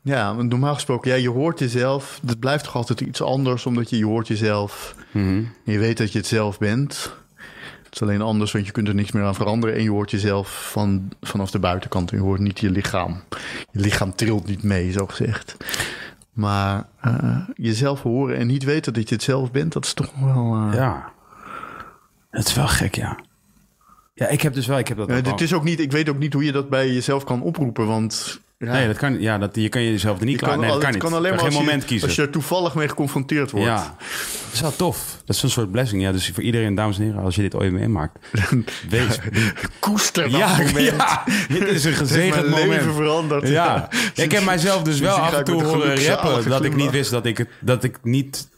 ja, normaal gesproken, ja, je hoort jezelf. Het blijft toch altijd iets anders, omdat je, je hoort jezelf.
Mhm.
Je weet dat je het zelf bent. Het is alleen anders, want je kunt er niks meer aan veranderen. En je hoort jezelf van, vanaf de buitenkant. En je hoort niet je lichaam. Je lichaam trilt niet mee, zo gezegd. Maar eh, jezelf horen en niet weten dat je het zelf bent, dat is toch wel. eh,
Ja. Het is wel gek, ja. Ja, ik heb dus wel... Ik heb dat ook
het is ook niet, ik weet ook niet hoe je dat bij jezelf kan oproepen. Want ja,
Nee, dat kan, ja, dat, je kan jezelf er niet
je
klaar... Nee,
al-
dat kan niet.
kan alleen maar
kan
als
geen
je,
moment kiezen.
als je er toevallig mee geconfronteerd wordt.
Ja, dat is wel tof. Dat is een soort blessing. Ja, dus voor iedereen, dames en heren, als je dit ooit meemaakt, wees.
Koester dat
Ja,
moment.
ja, dit is een gezegend
mijn
moment.
leven veranderd.
Ja. Ja, ik heb mijzelf dus wel
Sindsdien
af en toe horen rappen dat ik niet wist dat ik het, dat ik niet,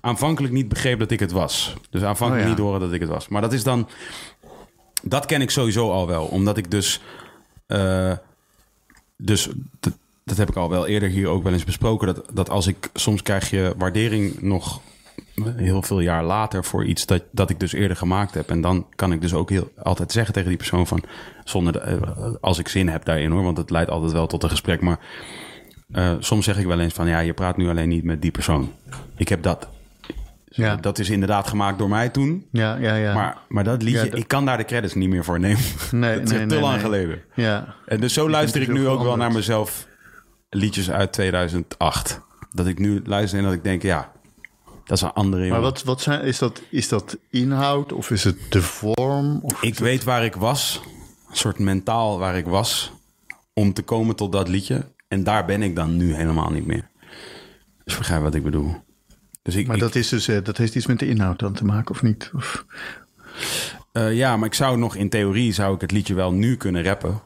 aanvankelijk niet begreep dat ik het was. Dus aanvankelijk
Oh
niet horen dat ik het was. Maar dat is dan, dat ken ik sowieso al wel, omdat ik dus, eh, dus dat, dat heb ik al wel eerder hier ook wel eens besproken, dat, dat als ik, soms krijg je waardering nog heel veel jaar later voor iets dat, dat ik dus eerder gemaakt heb. En dan kan ik dus ook heel, altijd zeggen tegen die persoon van... Zonder de- eh, als ik zin heb daarin hoor, want het leidt altijd wel tot een gesprek. Maar eh, soms zeg ik wel eens van... Ja, je praat nu alleen niet met die persoon. Ik heb dat.
Ja.
Dat is inderdaad gemaakt door mij toen.
Ja, ja, ja.
Maar, maar dat liedje,
Ja,
ik kan daar de credits niet meer voor nemen.
Nee,
dat is
nee,
te
nee,
lang
nee.
geleden.
ja.
En dus zo luister ik nu ook wel naar mezelf liedjes uit 2008. Dat ik nu luister en dat ik denk, ja, dat is een andere
Maar wat, wat zijn, is, dat, is dat inhoud of is het de vorm? Of
Ik weet waar ik was, een soort mentaal waar ik was, om te komen tot dat liedje. En daar ben ik dan nu helemaal niet meer. Dus begrijp wat ik bedoel. Dus ik,
Maar
ik-
dat, is dus, eh, dat heeft iets met de inhoud dan te maken, of niet? Of,
eh, ja, maar ik zou nog in theorie zou ik het liedje wel nu kunnen rappen.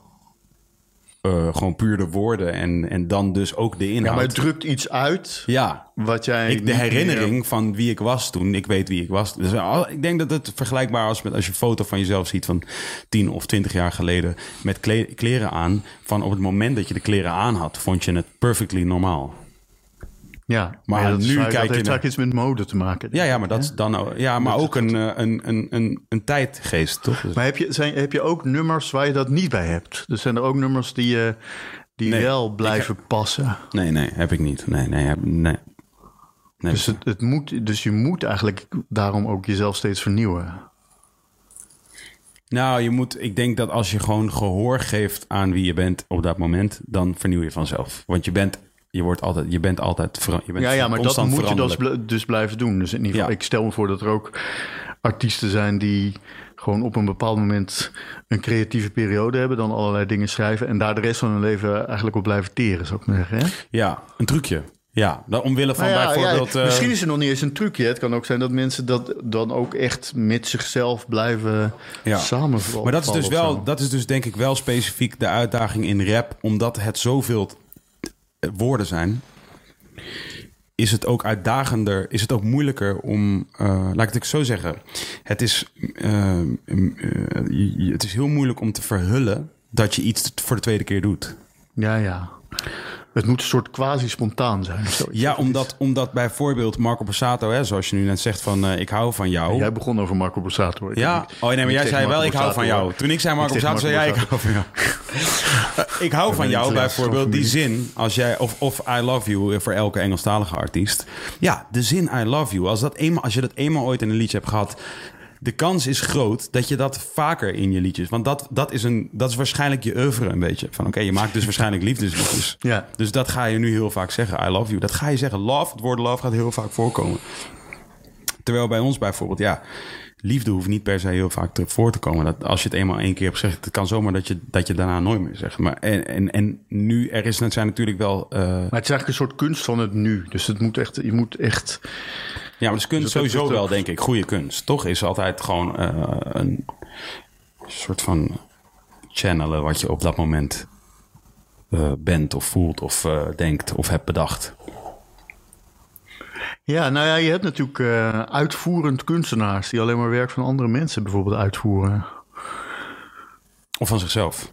Eh, gewoon puur de woorden en, en dan dus ook de
ja,
inhoud.
maar het drukt iets uit
Ja,
wat jij.
ik, de herinnering van wie ik was toen. Ik weet wie ik was. Dus al- ik denk dat het vergelijkbaar is met als je een foto van jezelf ziet van 10 of 20 jaar geleden. Met kle- kleren aan. Van op het moment dat je de kleren aan had, vond je het perfectly normaal.
Ja,
Maar
ja, dat is
nu kijk
dat
je
heeft
naar-
vaak iets met mode te maken.
Ja, ja maar dat dan ook, ja, maar ook een, eh, een, een, een, een tijdgeest, toch? Dus-
Maar heb je, zijn, heb je ook nummers waar je dat niet bij hebt? Dus zijn er ook nummers die, je die
Nee,
wel blijven passen?
nee, nee, heb ik niet. Nee, nee, heb, nee. nee.
Dus, het, het moet, dus je moet eigenlijk daarom ook jezelf steeds vernieuwen.
Nou, je moet, ik denk dat als je gewoon gehoor geeft aan wie je bent op dat moment, dan vernieuw je vanzelf. Want je bent, je wordt altijd, je bent altijd, je bent
Ja, ja maar dat moet je dus, dus blijven doen. Dus in ieder geval,
Ja.
ik stel me voor dat er ook artiesten zijn die gewoon op een bepaald moment een creatieve periode hebben, dan allerlei dingen schrijven en daar de rest van hun leven eigenlijk op blijven teren, zou ik maar zeggen. Hè?
Ja, een trucje. Ja, dan omwille van
Nou ja,
bijvoorbeeld...
ja,
eh,
misschien is er nog niet eens een trucje. Het kan ook zijn dat mensen dat dan ook echt met zichzelf blijven
Ja.
samenvallen.
Maar dat is dus wel, dat is dus denk ik wel specifiek de uitdaging in rap, omdat het zoveel woorden zijn. Is het ook uitdagender, is het ook moeilijker om, eh, laat ik het zo zeggen. Het is, eh, eh, je- het is heel moeilijk om te verhullen dat je iets voor de tweede keer doet.
Ja, ja. Het moet een soort quasi-spontaan zijn. zoiets.
Ja, omdat, omdat bijvoorbeeld Marco Borsato, hè, zoals je nu net zegt van eh, ik hou van jou.
Jij begon over Marco Borsato. Ik
Ja, oh nee, maar jij zei wel, ik hou van jou. Toen ik zei Marco Borsato, zei jij, ik hou van jou. Eh, ik hou van jou bijvoorbeeld, die zin, als jij, of, of I love you voor elke Engelstalige artiest. Ja, de zin I love you, als, dat eenmaal, als je dat eenmaal ooit in een liedje hebt gehad, de kans is groot dat je dat vaker in je liedjes, want dat, dat, is, een, dat is waarschijnlijk je oeuvre een beetje. Van oké, je maakt dus waarschijnlijk liefdesliedjes.
Ja.
Dus dat ga je nu heel vaak zeggen, I love you. Dat ga je zeggen, love, het woord love gaat heel vaak voorkomen. Terwijl bij ons bijvoorbeeld, ja, liefde hoeft niet per se heel vaak te, voor te komen. Dat als je het eenmaal één keer hebt gezegd, het kan zomaar dat je, dat je daarna nooit meer zegt. Maar en, en, en nu, er is, het zijn natuurlijk wel... eh,
Maar het is eigenlijk een soort kunst van het nu. Dus het moet echt, je moet echt...
Ja, maar kunst
Dus dat
sowieso wel, denk ik. Goede kunst. Toch is altijd gewoon eh, een soort van channelen wat je op dat moment eh, bent of voelt of denkt of hebt bedacht.
Ja, nou ja, je hebt natuurlijk eh, uitvoerend kunstenaars... die alleen maar werk van andere mensen bijvoorbeeld uitvoeren.
Of van zichzelf.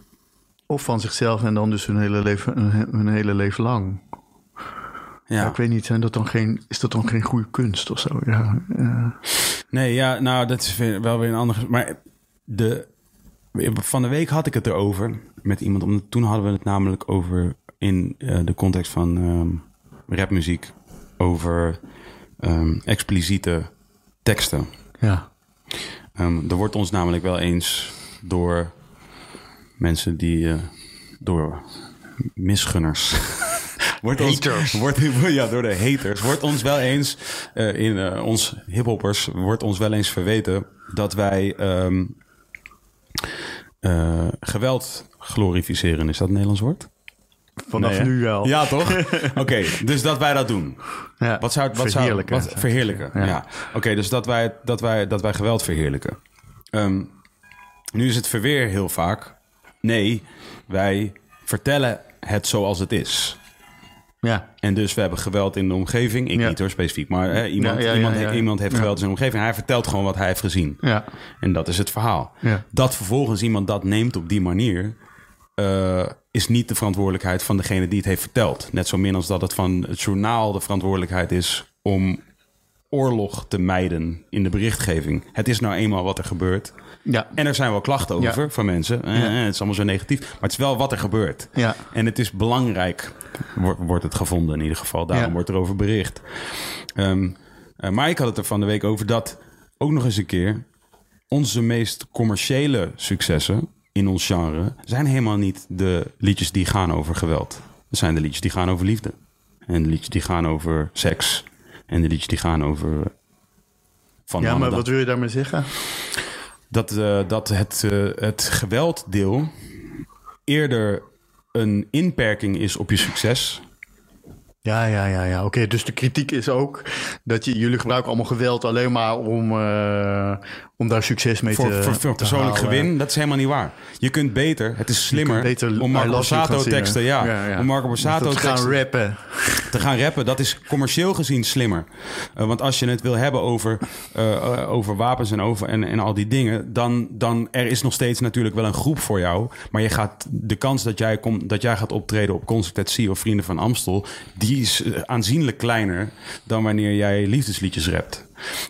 Of van zichzelf en dan dus hun hele leven, hun, hele leven lang. Ja.
Ja.
ik weet niet, zijn dat dan geen, is dat dan geen goede kunst of zo? Ja,
Nee, ja, nou, dat is wel weer een ander... Maar de, van de week had ik het erover met iemand. Omdat toen hadden we het namelijk over in eh, de context van ehm, rapmuziek. Over ehm, expliciete teksten.
ja.
Ehm, er wordt ons namelijk wel eens door mensen die... eh, door misgunners... wordt ons-
Haters.
wordt, ja, door de haters. Wordt ons wel eens... eh, in eh, ons hiphoppers wordt ons wel eens verweten... dat wij ehm, eh, geweld glorificeren. Is dat een Nederlands woord?
Vanaf
Nee,
nu wel.
Ja, toch? Oké, dus dat wij dat doen.
Ja,
Wat zou, wat zou,
verheerlijken.
wat, verheerlijken, ja.
Ja.
Oké, dus dat wij, dat, wij, dat wij geweld verheerlijken. Ehm, nu is het verweer heel vaak. Nee, wij vertellen het zoals het is.
Ja,
En dus we hebben geweld in de omgeving. Ik
Ja.
niet hoor, specifiek. Maar hè, iemand,
Ja, ja, ja,
iemand,
ja.
iemand heeft geweld in zijn omgeving. Hij vertelt gewoon wat hij heeft gezien.
ja,
En dat is het verhaal. Dat vervolgens iemand dat neemt op die manier... eh, is niet de verantwoordelijkheid van degene die het heeft verteld. Net zo min als dat het van het journaal de verantwoordelijkheid is... om oorlog te mijden in de berichtgeving. Het is nou eenmaal wat er gebeurt.
ja.
En er zijn wel klachten over
Ja.
van mensen. Eh,
Ja.
het is allemaal zo negatief. Maar het is wel wat er gebeurt.
Ja.
En het is belangrijk, wordt, wordt het gevonden in ieder geval. Daarom wordt er over bericht. Ehm, eh, maar ik had het er van de week over dat ook nog eens een keer... onze meest commerciële successen in ons genre... zijn helemaal niet de liedjes die gaan over geweld. Het zijn de liedjes die gaan over liefde. En de liedjes die gaan over seks. En de liedjes die gaan over... Van
ja, maar
dat-
wat wil je daarmee zeggen?
dat, eh, dat het, eh, het gewelddeel eerder een inperking is op je succes.
Ja, ja, ja, ja. Oké, dus de kritiek is ook dat je, jullie gebruiken allemaal geweld alleen maar om, eh, om daar succes mee
Voor,
te
voor, voor
te
persoonlijk
halen.
gewin, dat is helemaal niet waar. Je kunt beter, het is slimmer
beter
om Marco Borsato teksten, ja,
Ja, ja.
om Marco Borsato
we gaan rappen.
te gaan rappen. Dat is commercieel gezien slimmer. Eh, want als je het wil hebben over, eh, eh, over wapens en, over, en, en al die dingen, dan, dan er is nog steeds natuurlijk wel een groep voor jou. Maar je gaat, de kans dat jij, komt dat jij gaat optreden op Concert of Vrienden van Amstel, die is aanzienlijk kleiner dan wanneer jij liefdesliedjes rapt.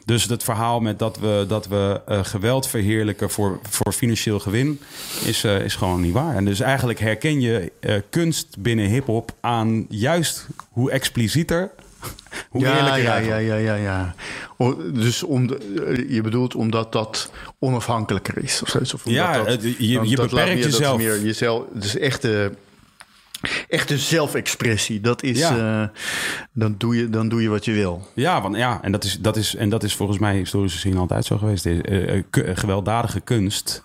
Dus het verhaal met dat we, dat we eh, geweld verheerlijken voor, voor financieel gewin is, eh, is gewoon niet waar. En dus eigenlijk herken je eh, kunst binnen hip-hop aan juist hoe explicieter, hoe
Ja,
eerlijker.
ja, ja, ja, ja, ja. O, dus om de, je bedoelt omdat dat onafhankelijker is of zoiets? Of
Ja,
dat,
het- je- je
dat
beperkt
dat
jezelf.
meer jezelf. Dus echte, echte zelfexpressie. Dat is,
Ja.
eh, dan, doe je, dan doe je wat je wil.
Ja, want, ja en, dat is, dat is, en dat is volgens mij historisch gezien altijd zo geweest. Ku- gewelddadige kunst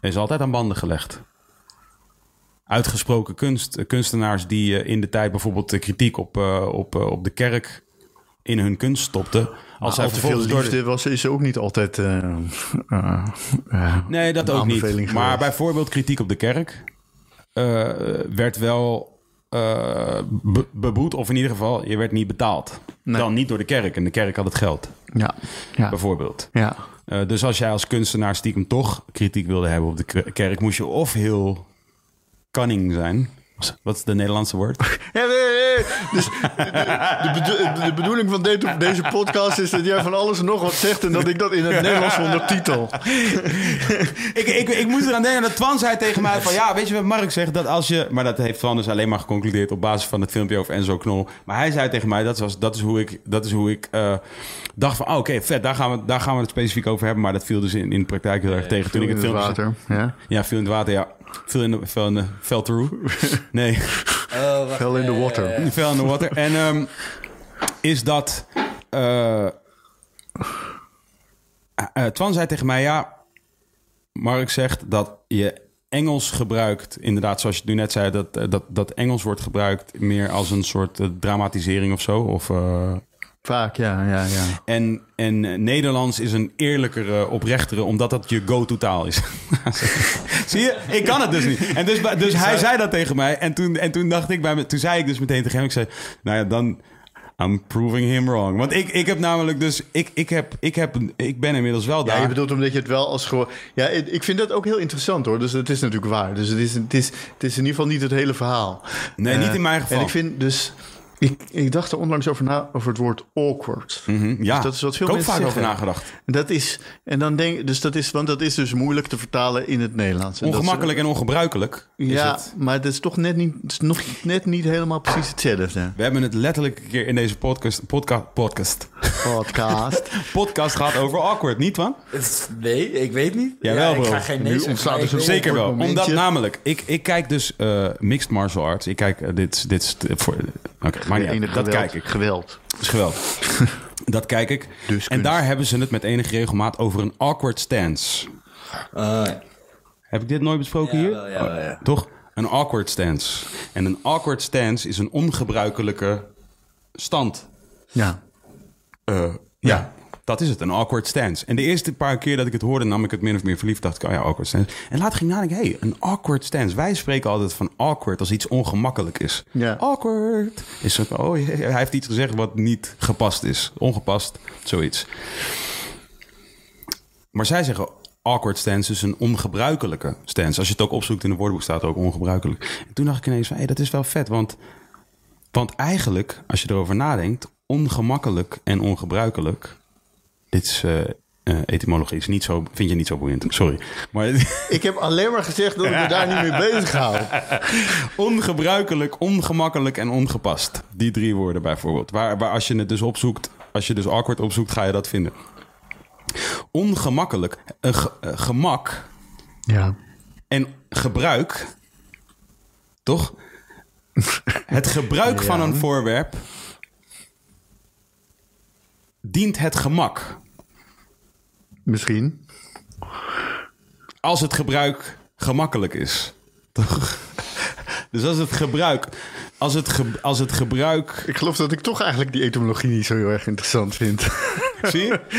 is altijd aan banden gelegd. Uitgesproken kunst, kunstenaars die in de tijd bijvoorbeeld de kritiek op, eh, op, op de kerk in hun kunst stopten. Als zij
Al te veel
door de-
liefde was, is ook niet altijd...
Nee, dat
een
ook niet. Maar bijvoorbeeld kritiek op de kerk werd wel eh, be- beboet, of in ieder geval, je werd niet betaald.
Nee.
Dan niet door de kerk. En de kerk had het geld,
Ja, ja,
bijvoorbeeld.
ja.
Eh, dus als jij als kunstenaar stiekem toch kritiek wilde hebben op de kerk, moest je of heel cunning zijn. Wat is de Nederlandse woord?
Ja, nee, nee. Dus de, de, bedo- de bedoeling van deze, deze podcast is dat jij van alles en nog wat zegt... en dat ik dat in het Nederlands ondertitel.
ik, ik, ik moest eraan denken dat Twan zei tegen mij van... ja, weet je wat Mark zegt? Dat als je... Maar dat heeft Twan dus alleen maar geconcludeerd... op basis van het filmpje over Enzo Knol. Maar hij zei tegen mij... dat, was, dat is hoe ik, dat is hoe ik eh, dacht van... oh, oké, vet, daar gaan, we, daar gaan we het specifiek over hebben. Maar dat viel dus in, in de praktijk heel erg tegen. Toen ik het
in het
filmpje...
water. Ja.
Ja, viel in het water, ja. Viel in de... Fell, in de, fell through. Nee.
Fell in the water.
Fell in the water. En ehm, is dat... eh, eh, Twan zei tegen mij, ja, Mark zegt dat je Engels gebruikt, inderdaad, zoals je nu net zei, dat, eh, dat, dat Engels wordt gebruikt meer als een soort dramatisering of zo. Of, eh,
Vaak, ja, ja, ja.
en, en eh, Nederlands is een eerlijkere, oprechtere, omdat dat je go-to-taal is. Zie je? Ik kan het dus niet. En dus, dus hij zei dat tegen mij. En toen, en toen dacht ik bij me, toen zei ik dus meteen tegen hem, ik zei, nou ja, dan... I'm proving him wrong. Want ik, ik heb namelijk dus... Ik, ik, heb, ik, heb, ik ben inmiddels wel daar.
Ja, je bedoelt omdat je het wel als gewoon... Ja, ik ik vind dat ook heel interessant hoor. Dus het is natuurlijk waar. Dus het is, het is, het is in ieder geval niet het hele verhaal.
Nee, niet
Eh,
in mijn geval.
En ik vind dus... Ik, ik dacht er onlangs over na over het woord awkward.
Mhm, ja,
Dus dat is wat veel
ik ook
mensen
vaak over nagedacht.
Dat is... En dan denk dus dat is... Want dat is dus moeilijk te vertalen in het Nederlands. En dat is-
Ongemakkelijk en ongebruikelijk is
ja,
het.
maar dat is toch net niet, het is nog net niet helemaal precies hetzelfde.
We hebben het letterlijk een keer in deze podcast, podcast, podcast,
Podcast.
podcast gehad over awkward, niet man?
Nee, ik weet niet.
Jawel,
ja, ik
bro.
ga geen
Nu
nee zeggen,
dus
ik
Zeker wel. Omdat namelijk, ik, ik kijk dus eh, mixed martial arts. Ik kijk, eh, dit, dit voor- Oké, maar niet uit.
Enig
Dat
geweld.
kijk ik.
Geweld.
Dat is geweldig. dat kijk ik.
Dus
en daar hebben ze het met enige regelmaat over een awkward stance.
Ja.
Heb ik dit nooit besproken hier?
Jawel, jawel, ja.
Toch? Een awkward stance. En een awkward stance is een ongebruikelijke stand.
Ja.
Eh, ja. Dat is het, een awkward stance. En de eerste paar keer dat ik het hoorde, nam ik het min of meer verliefd. Dacht ik, oh ja, awkward stance. En later ging ik nadenken, hé, hey, een awkward stance. Wij spreken altijd van awkward als iets ongemakkelijk is.
Ja.
Awkward. Is zo, oh, hij heeft iets gezegd wat niet gepast is. Ongepast, zoiets. Maar zij zeggen awkward stance is een ongebruikelijke stance. Als je het ook opzoekt in het woordenboek staat het ook ongebruikelijk. En toen dacht ik ineens van, hé, dat is wel vet. Want, want eigenlijk, als je erover nadenkt, ongemakkelijk en ongebruikelijk... Dit is eh eh, etymologie, is niet zo, vind je niet zo boeiend. Sorry. Maar
Ik heb alleen maar gezegd dat ik me daar niet mee bezig hou.
ongebruikelijk, ongemakkelijk en ongepast. Die drie woorden bijvoorbeeld. Waar, waar als je het dus opzoekt, als je dus awkward opzoekt, ga je dat vinden. Ongemakkelijk, ge- eh, gemak
Ja.
en gebruik, toch? Het gebruik van een voorwerp dient het gemak.
Misschien.
Als het gebruik gemakkelijk is. Toch? Dus als het gebruik. Als het, ge- als het gebruik.
Ik geloof dat ik toch eigenlijk die etymologie niet zo heel erg interessant vind.
Zie je?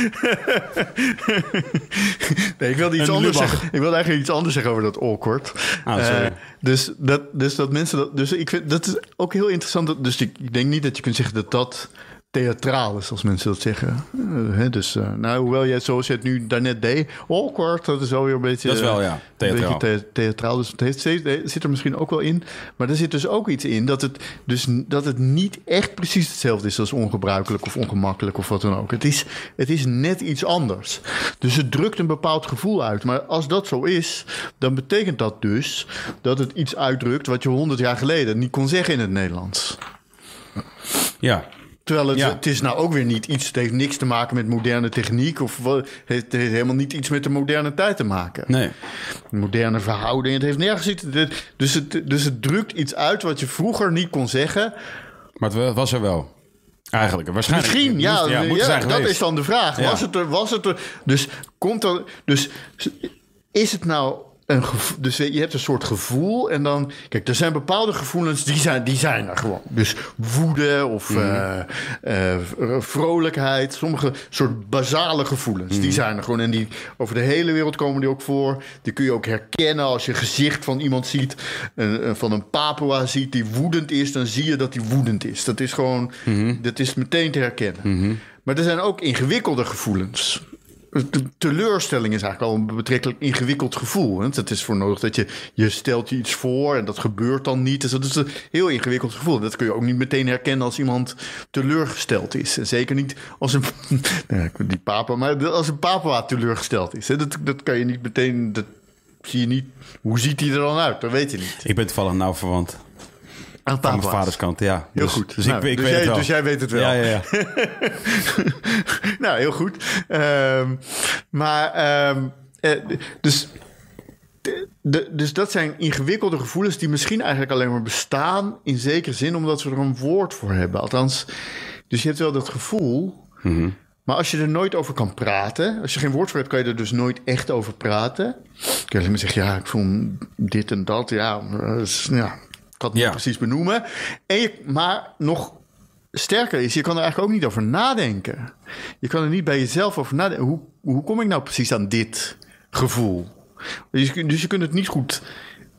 Nee, ik wilde iets
Een
anders
lubach.
zeggen. Ik wilde eigenlijk iets anders zeggen over dat awkward.
Ah, sorry.
Eh, dus, dat, dus dat mensen dat. Dus ik vind dat is ook heel interessant. dat- Dus ik, ik denk niet dat je kunt zeggen dat dat theatraal is, als mensen dat zeggen. Eh, hè, dus, eh, nou, hoewel jij zoals je het nu daarnet deed, awkward, dat is wel weer een beetje.
Dat is wel, ja,
Een
theatraal.
beetje the- theatraal. Dus het heeft steeds, het zit er misschien ook wel in. Maar er zit dus ook iets in dat het, dus, dat het niet echt precies hetzelfde is als ongebruikelijk of ongemakkelijk of wat dan ook. Het is, het is net iets anders. Dus het drukt een bepaald gevoel uit. Maar als dat zo is, dan betekent dat dus dat het iets uitdrukt wat je honderd jaar geleden niet kon zeggen in het Nederlands.
Ja.
Terwijl het,
Ja.
het is nou ook weer niet iets, het heeft niks te maken met moderne techniek of het heeft helemaal niet iets met de moderne tijd te maken
Nee.
moderne verhoudingen. Het heeft nergens iets. Dus het, dus het drukt iets uit wat je vroeger niet kon zeggen.
Maar het was er wel. Eigenlijk. Waarschijnlijk.
Misschien, ja,
Moest-
dat
geweest.
is dan de vraag. Was het er? Was het er? Dus komt er? Dus is het nou een gevo- dus je hebt een soort gevoel en dan kijk, er zijn bepaalde gevoelens die zijn, die zijn er gewoon. Dus woede of
Mhm.
eh, eh, vrolijkheid, sommige soort basale gevoelens,
Mhm.
die zijn er gewoon en die over de hele wereld komen die ook voor. Die kun je ook herkennen als je gezicht van iemand ziet, van een Papua ziet die woedend is, dan zie je dat hij woedend is. Dat is gewoon,
Mhm.
dat is meteen te herkennen. Maar er zijn ook ingewikkelde gevoelens. Teleurstelling is eigenlijk al een betrekkelijk ingewikkeld gevoel. Want het is voor nodig dat je, je stelt je iets voor en dat gebeurt dan niet. Dus dat is een heel ingewikkeld gevoel. Dat kun je ook niet meteen herkennen als iemand teleurgesteld is. En zeker niet als een, nou, weet niet papa, maar als een papa teleurgesteld is. hè. Dat, dat kan je niet meteen, dat zie je niet. Hoe ziet hij er dan uit? Dat weet je niet.
Ik ben toevallig nauw verwant.
Aan
Van mijn vaders kant, ja.
Heel
Dus-
goed.
Dus,
Nou,
ik, ik
dus
weet
jij-
het wel.
dus jij weet het wel.
Ja, ja, ja.
nou, heel goed. Ehm, maar, ehm, eh, dus, de, de- dus dat zijn ingewikkelde gevoelens die misschien eigenlijk alleen maar bestaan in zekere zin omdat we er een woord voor hebben. Althans, dus je hebt wel dat gevoel, Maar als je er nooit over kan praten, als je geen woord voor hebt, kan je er dus nooit echt over praten. Kun je alleen maar zeggen, ja, ik voel dit en dat. Ja, eh, ja het niet
Ja.
precies benoemen. En je, maar nog sterker is, je kan er eigenlijk ook niet over nadenken. Je kan er niet bij jezelf over nadenken. Hoe, hoe kom ik nou precies aan dit gevoel? Dus je, kunt- dus je kunt het niet goed,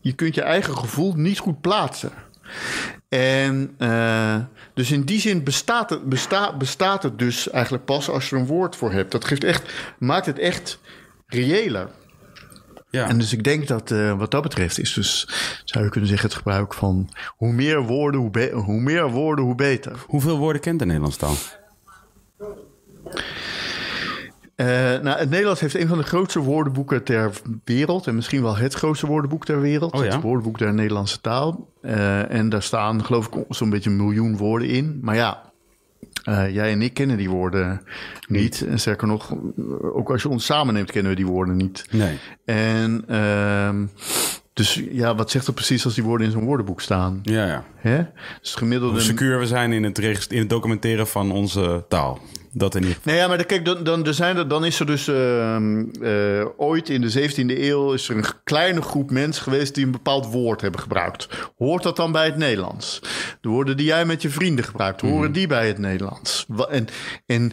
je kunt je eigen gevoel niet goed plaatsen. En eh, dus in die zin bestaat het, besta, bestaat het dus eigenlijk pas als je er een woord voor hebt. Dat geeft echt, maakt het echt reëler.
Ja.
En dus ik denk dat eh, wat dat betreft is dus, zou je kunnen zeggen, het gebruik van hoe meer woorden, hoe, meer woorden, hoe beter.
Hoeveel woorden kent de Nederlandse taal?
Eh, nou, het Nederlands heeft een van de grootste woordenboeken ter wereld. En misschien wel het grootste woordenboek ter wereld.
Oh ja?
Het woordenboek der Nederlandse taal. Eh, en daar staan, geloof ik, zo'n beetje een miljoen woorden in. Maar ja, eh, jij en ik kennen die woorden niet. En sterker nog, ook als je ons samen neemt, kennen we die woorden niet.
Nee.
En ehm, dus ja, wat zegt dat precies als die woorden in zo'n woordenboek staan?
Ja, ja.
Hè? Dus gemiddelde...
Hoe secuur we zijn in het, in het documenteren van onze taal. Dat in ieder geval.
Nee, ja, maar dan- kijk, dan, dan, er zijn er, dan is er dus ehm, eh, ooit in de 17e eeuw is er een kleine groep mensen geweest die een bepaald woord hebben gebruikt. Hoort dat dan bij het Nederlands? De woorden die jij met je vrienden gebruikt, horen die bij het Nederlands? En, en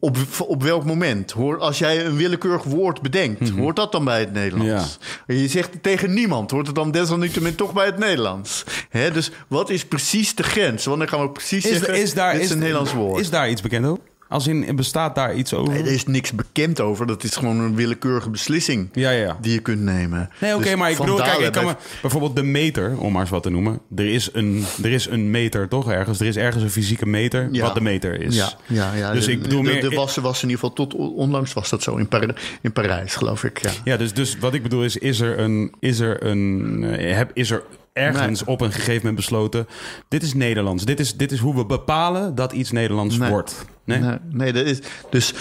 op, op welk moment? Hoor, als jij een willekeurig woord bedenkt, hoort dat dan bij het Nederlands? Je zegt tegen niemand, hoort het dan desalniettemin toch bij het Nederlands? Hè, dus wat is precies de grens? Wanneer gaan we precies
Is,
zeggen,
is, daar,
dit is
is,
een Nederlands woord?
is daar iets bekend over? Als in, bestaat daar iets over?
Nee, er is niks bekend over. Dat is gewoon een willekeurige beslissing
Ja, ja.
die je kunt nemen.
Nee, oké,
Dus
maar ik bedoel, kijk, ik kan me,
bij-
bijvoorbeeld de meter, om maar eens wat te noemen. Er is een, er is een meter toch ergens? Er is ergens een fysieke meter
Ja.
wat de meter is.
Ja, ja, ja.
Dus ik bedoel meer...
de was, was in ieder geval tot onlangs was dat zo in, Par- in Parijs, geloof ik. Ja.
Ja, dus, dus wat ik bedoel is, is er een, is er een, eh, heb, is er ergens op een gegeven moment besloten, dit is Nederlands. Dit is, dit is hoe we bepalen dat iets Nederlands
Nee.
wordt. Nee?
Nee, nee dat is dus.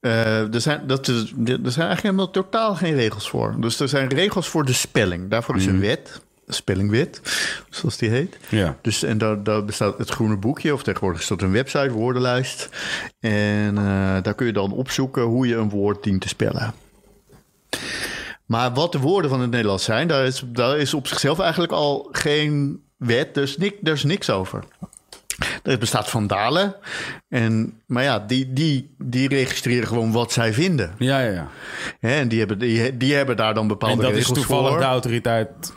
eh, er, zijn, dat is, er zijn eigenlijk helemaal totaal geen regels voor. Dus er zijn regels voor de spelling. Daarvoor is
Mhm.
een wet, spellingwet, zoals die heet.
Ja.
Dus, en daar, daar bestaat het groene boekje, of tegenwoordig is dat een website, woordenlijst. En eh, daar kun je dan opzoeken hoe je een woord dient te spellen. Maar wat de woorden van het Nederlands zijn, daar is, daar is op zichzelf eigenlijk al geen wet. Er is, nik, er is niks over. Er bestaat vandalen. En, maar ja, die, die, die registreren gewoon wat zij vinden.
Ja, ja, ja.
En die hebben, die, die hebben daar dan bepaalde
En dat is
regels
toevallig
voor.
de autoriteit.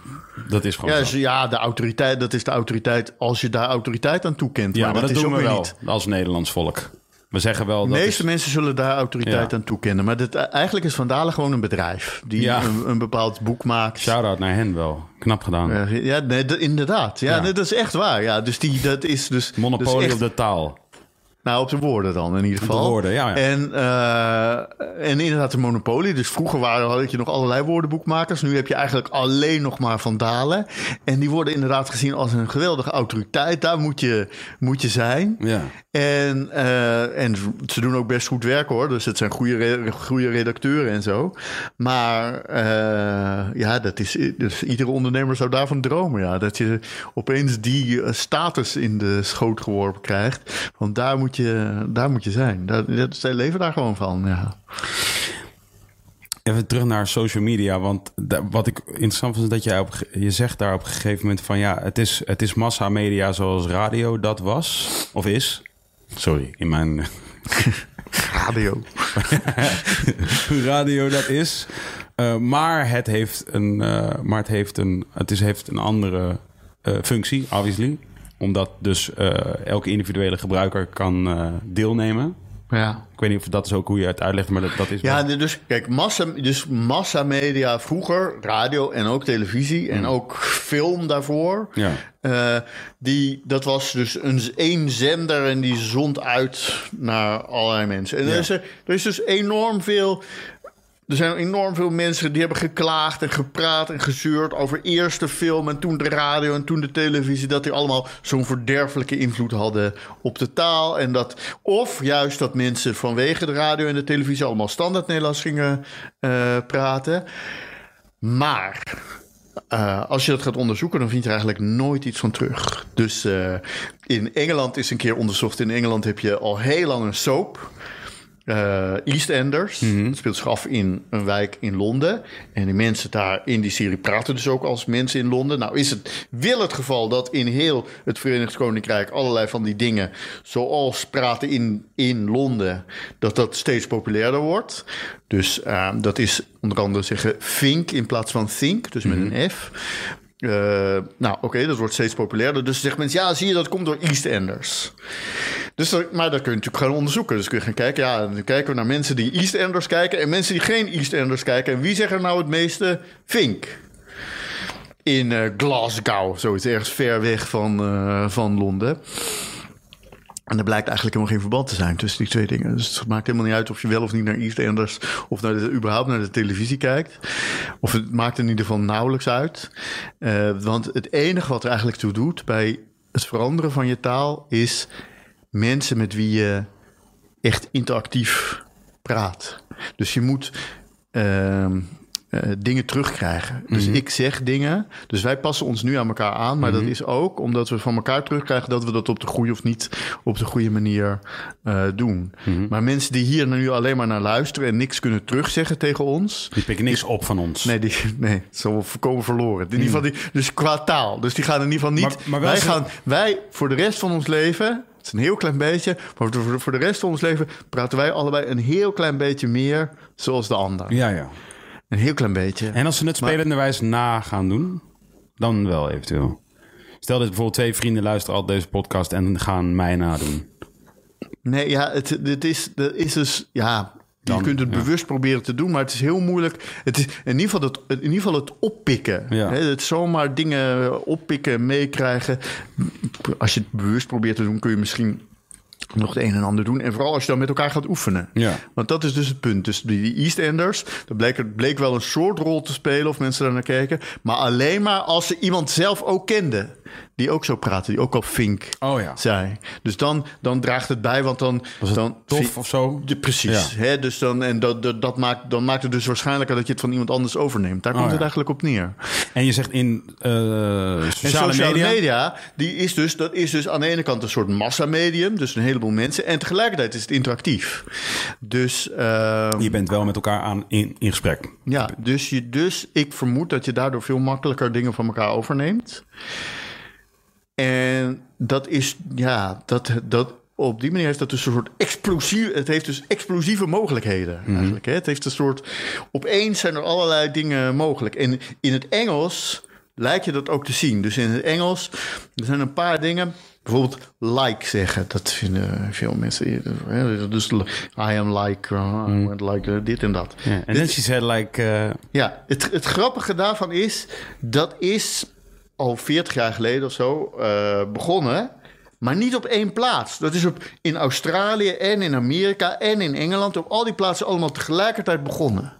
Dat is gewoon
Ja, dus ja, de autoriteit, dat is de autoriteit als je daar autoriteit aan toekent.
Ja, maar, dat,
is
doen
ook
we wel
niet.
als Nederlands volk. We zeggen wel
De meeste
is-
mensen zullen daar autoriteit
Ja.
aan toekennen. Maar dit, eigenlijk is Vandalen gewoon een bedrijf die
Ja.
een, een bepaald boek maakt.
Shout-out naar hen wel. Knap gedaan.
Ja, nee, inderdaad. Ja,
Ja.
nee, dat is echt waar. Ja, dus die, dat is dus.
Monopolie
dus echt-
op de taal.
Nou, op de woorden dan in ieder
de
geval.
woorden, ja, ja.
En, eh, en inderdaad de monopolie. Dus vroeger waren, had je nog allerlei woordenboekmakers. Nu heb je eigenlijk alleen nog maar Vandalen. En die worden inderdaad gezien als een geweldige autoriteit. Daar moet je, moet je zijn.
Ja.
En, eh, en ze doen ook best goed werk hoor. Dus het zijn goede, goede redacteuren en zo. Maar eh, ja, dat is, dus iedere ondernemer zou daarvan dromen. Ja. Dat je opeens die status in de schoot geworpen krijgt. Want daar moet je, daar moet je zijn. Daar, dat, leven daar gewoon van. Ja.
Even terug naar social media. Want wat ik interessant vind is dat jij op, je zegt daar op een gegeven moment van ja, het is, het is massamedia zoals radio dat was of is. Sorry, in mijn
Radio.
radio dat is. Eh, maar het heeft een, eh, maar het heeft een, het is, heeft een andere eh, functie, obviously. Omdat dus eh, elke individuele gebruiker kan eh, deelnemen.
Ja.
Ik weet niet of dat is ook hoe je het uitlegt, maar dat, dat is
Ja,
wel-
dus kijk, massa, dus massamedia vroeger, radio en ook televisie en ook film daarvoor.
Ja.
Eh, die, dat was dus een één zender en die zond uit naar allerlei mensen. En
Ja.
er, is er, er is dus enorm veel. Er zijn enorm veel mensen die hebben geklaagd en gepraat en gezeurd over eerst de film en toen de radio en toen de televisie. Dat die allemaal zo'n verderfelijke invloed hadden op de taal. En dat, of juist dat mensen vanwege de radio en de televisie allemaal standaard Nederlands gingen eh, praten. Maar eh, als je dat gaat onderzoeken, dan vind je er eigenlijk nooit iets van terug. Dus eh, in Engeland is een keer onderzocht. In Engeland heb je al heel lang een soap. Eh EastEnders. Dat speelt zich af in een wijk in Londen. En die mensen daar in die serie praten dus ook als mensen in Londen. Nou is het wil het geval dat in heel het Verenigd Koninkrijk allerlei van die dingen, zoals praten in, in Londen, dat dat steeds populairder wordt. Dus eh, dat is onder andere zeggen think in plaats van think, dus met een F. Eh, nou, oké, dat wordt steeds populairder. Dus zeggen mensen, ja, zie je, dat komt door EastEnders. Dus maar dat kun je natuurlijk gaan onderzoeken. Dus kun je gaan kijken, ja, dan kijken we naar mensen die EastEnders kijken... en mensen die geen EastEnders kijken. En wie zeggen er nou het meeste Fink? In eh, Glasgow, zoiets ergens ver weg van, eh, van Londen. En er blijkt eigenlijk helemaal geen verband te zijn tussen die twee dingen. Dus het maakt helemaal niet uit of je wel of niet naar EastEnders... of naar de, überhaupt naar de televisie kijkt. Of het maakt in ieder geval nauwelijks uit. Eh, want het enige wat er eigenlijk toe doet bij het veranderen van je taal... is mensen met wie je echt interactief praat. Dus je moet ehm, eh, dingen terugkrijgen. Dus ik zeg dingen. Dus wij passen ons nu aan elkaar aan. Maar dat is ook omdat we van elkaar terugkrijgen dat we dat op de goede of niet op de goede manier eh, doen. Maar mensen die hier nu alleen maar naar luisteren en niks kunnen terugzeggen tegen ons.
Die pikken niks op van ons.
Nee, die, nee, het wel voorkomen verloren. In ieder geval die, dus qua taal. Dus die gaan in ieder geval niet.
Maar-
wij
zo-
gaan, wij voor de rest van ons leven. Het is een heel klein beetje. Maar voor, voor de rest van ons leven praten wij allebei een heel klein beetje meer zoals de ander.
Ja, ja.
Een heel klein beetje.
En als ze het spelenderwijs na gaan doen, dan wel eventueel. Stel dat bijvoorbeeld twee vrienden luisteren al deze podcast en gaan mij nadoen.
Nee, ja, het, het is, dat is dus, ja,
Dan,
je kunt het
ja.
bewust proberen te doen, maar het is heel moeilijk. Het is in ieder geval het, in ieder geval het oppikken.
Ja.
Hè, het zomaar dingen oppikken en meekrijgen. Als je het bewust probeert te doen, kun je misschien nog het een en ander doen. En vooral als je dan met elkaar gaat oefenen.
Ja.
Want dat is dus het punt. Dus die, die EastEnders, dat bleek, bleek wel een soort rol te spelen of mensen daar naar keken. Maar alleen maar als ze iemand zelf ook kenden. Die ook zo praatte, die ook al Fink
Oh ja.
zei. Dus dan, dan draagt het bij, want dan...
het
dan
tof of zo?
Ja, precies. Hè? Dus dan, en dat, dat, dat maakt, dan maakt het dus waarschijnlijker dat je het van iemand anders overneemt. Daar komt
Oh, ja.
het eigenlijk op neer.
En je zegt in eh,
En
sociale, media...
die is dus, dat is dus aan de ene kant een soort massamedium, dus een heleboel mensen. En tegelijkertijd is het interactief. Dus, ehm,
Je bent wel met elkaar aan in, in gesprek.
ja, dus, je, dus ik vermoed dat je daardoor veel makkelijker dingen van elkaar overneemt. En dat is, ja, dat, dat, op die manier heeft dat dus een soort explosief. Het heeft dus explosieve mogelijkheden eigenlijk. Hè? Het heeft een soort. Opeens zijn er allerlei dingen mogelijk. En in het Engels lijkt je dat ook te zien. Dus in het Engels er zijn een paar dingen. Bijvoorbeeld like zeggen. Dat vinden veel mensen. hè, Dus I am like, uh, I want like dit en dat.
En then she said like... eh,
Ja, het, het grappige daarvan is, dat is al 40 jaar geleden of zo eh, begonnen. Maar niet op één plaats. Dat is op, in Australië en in Amerika en in Engeland. Op al die plaatsen allemaal tegelijkertijd begonnen.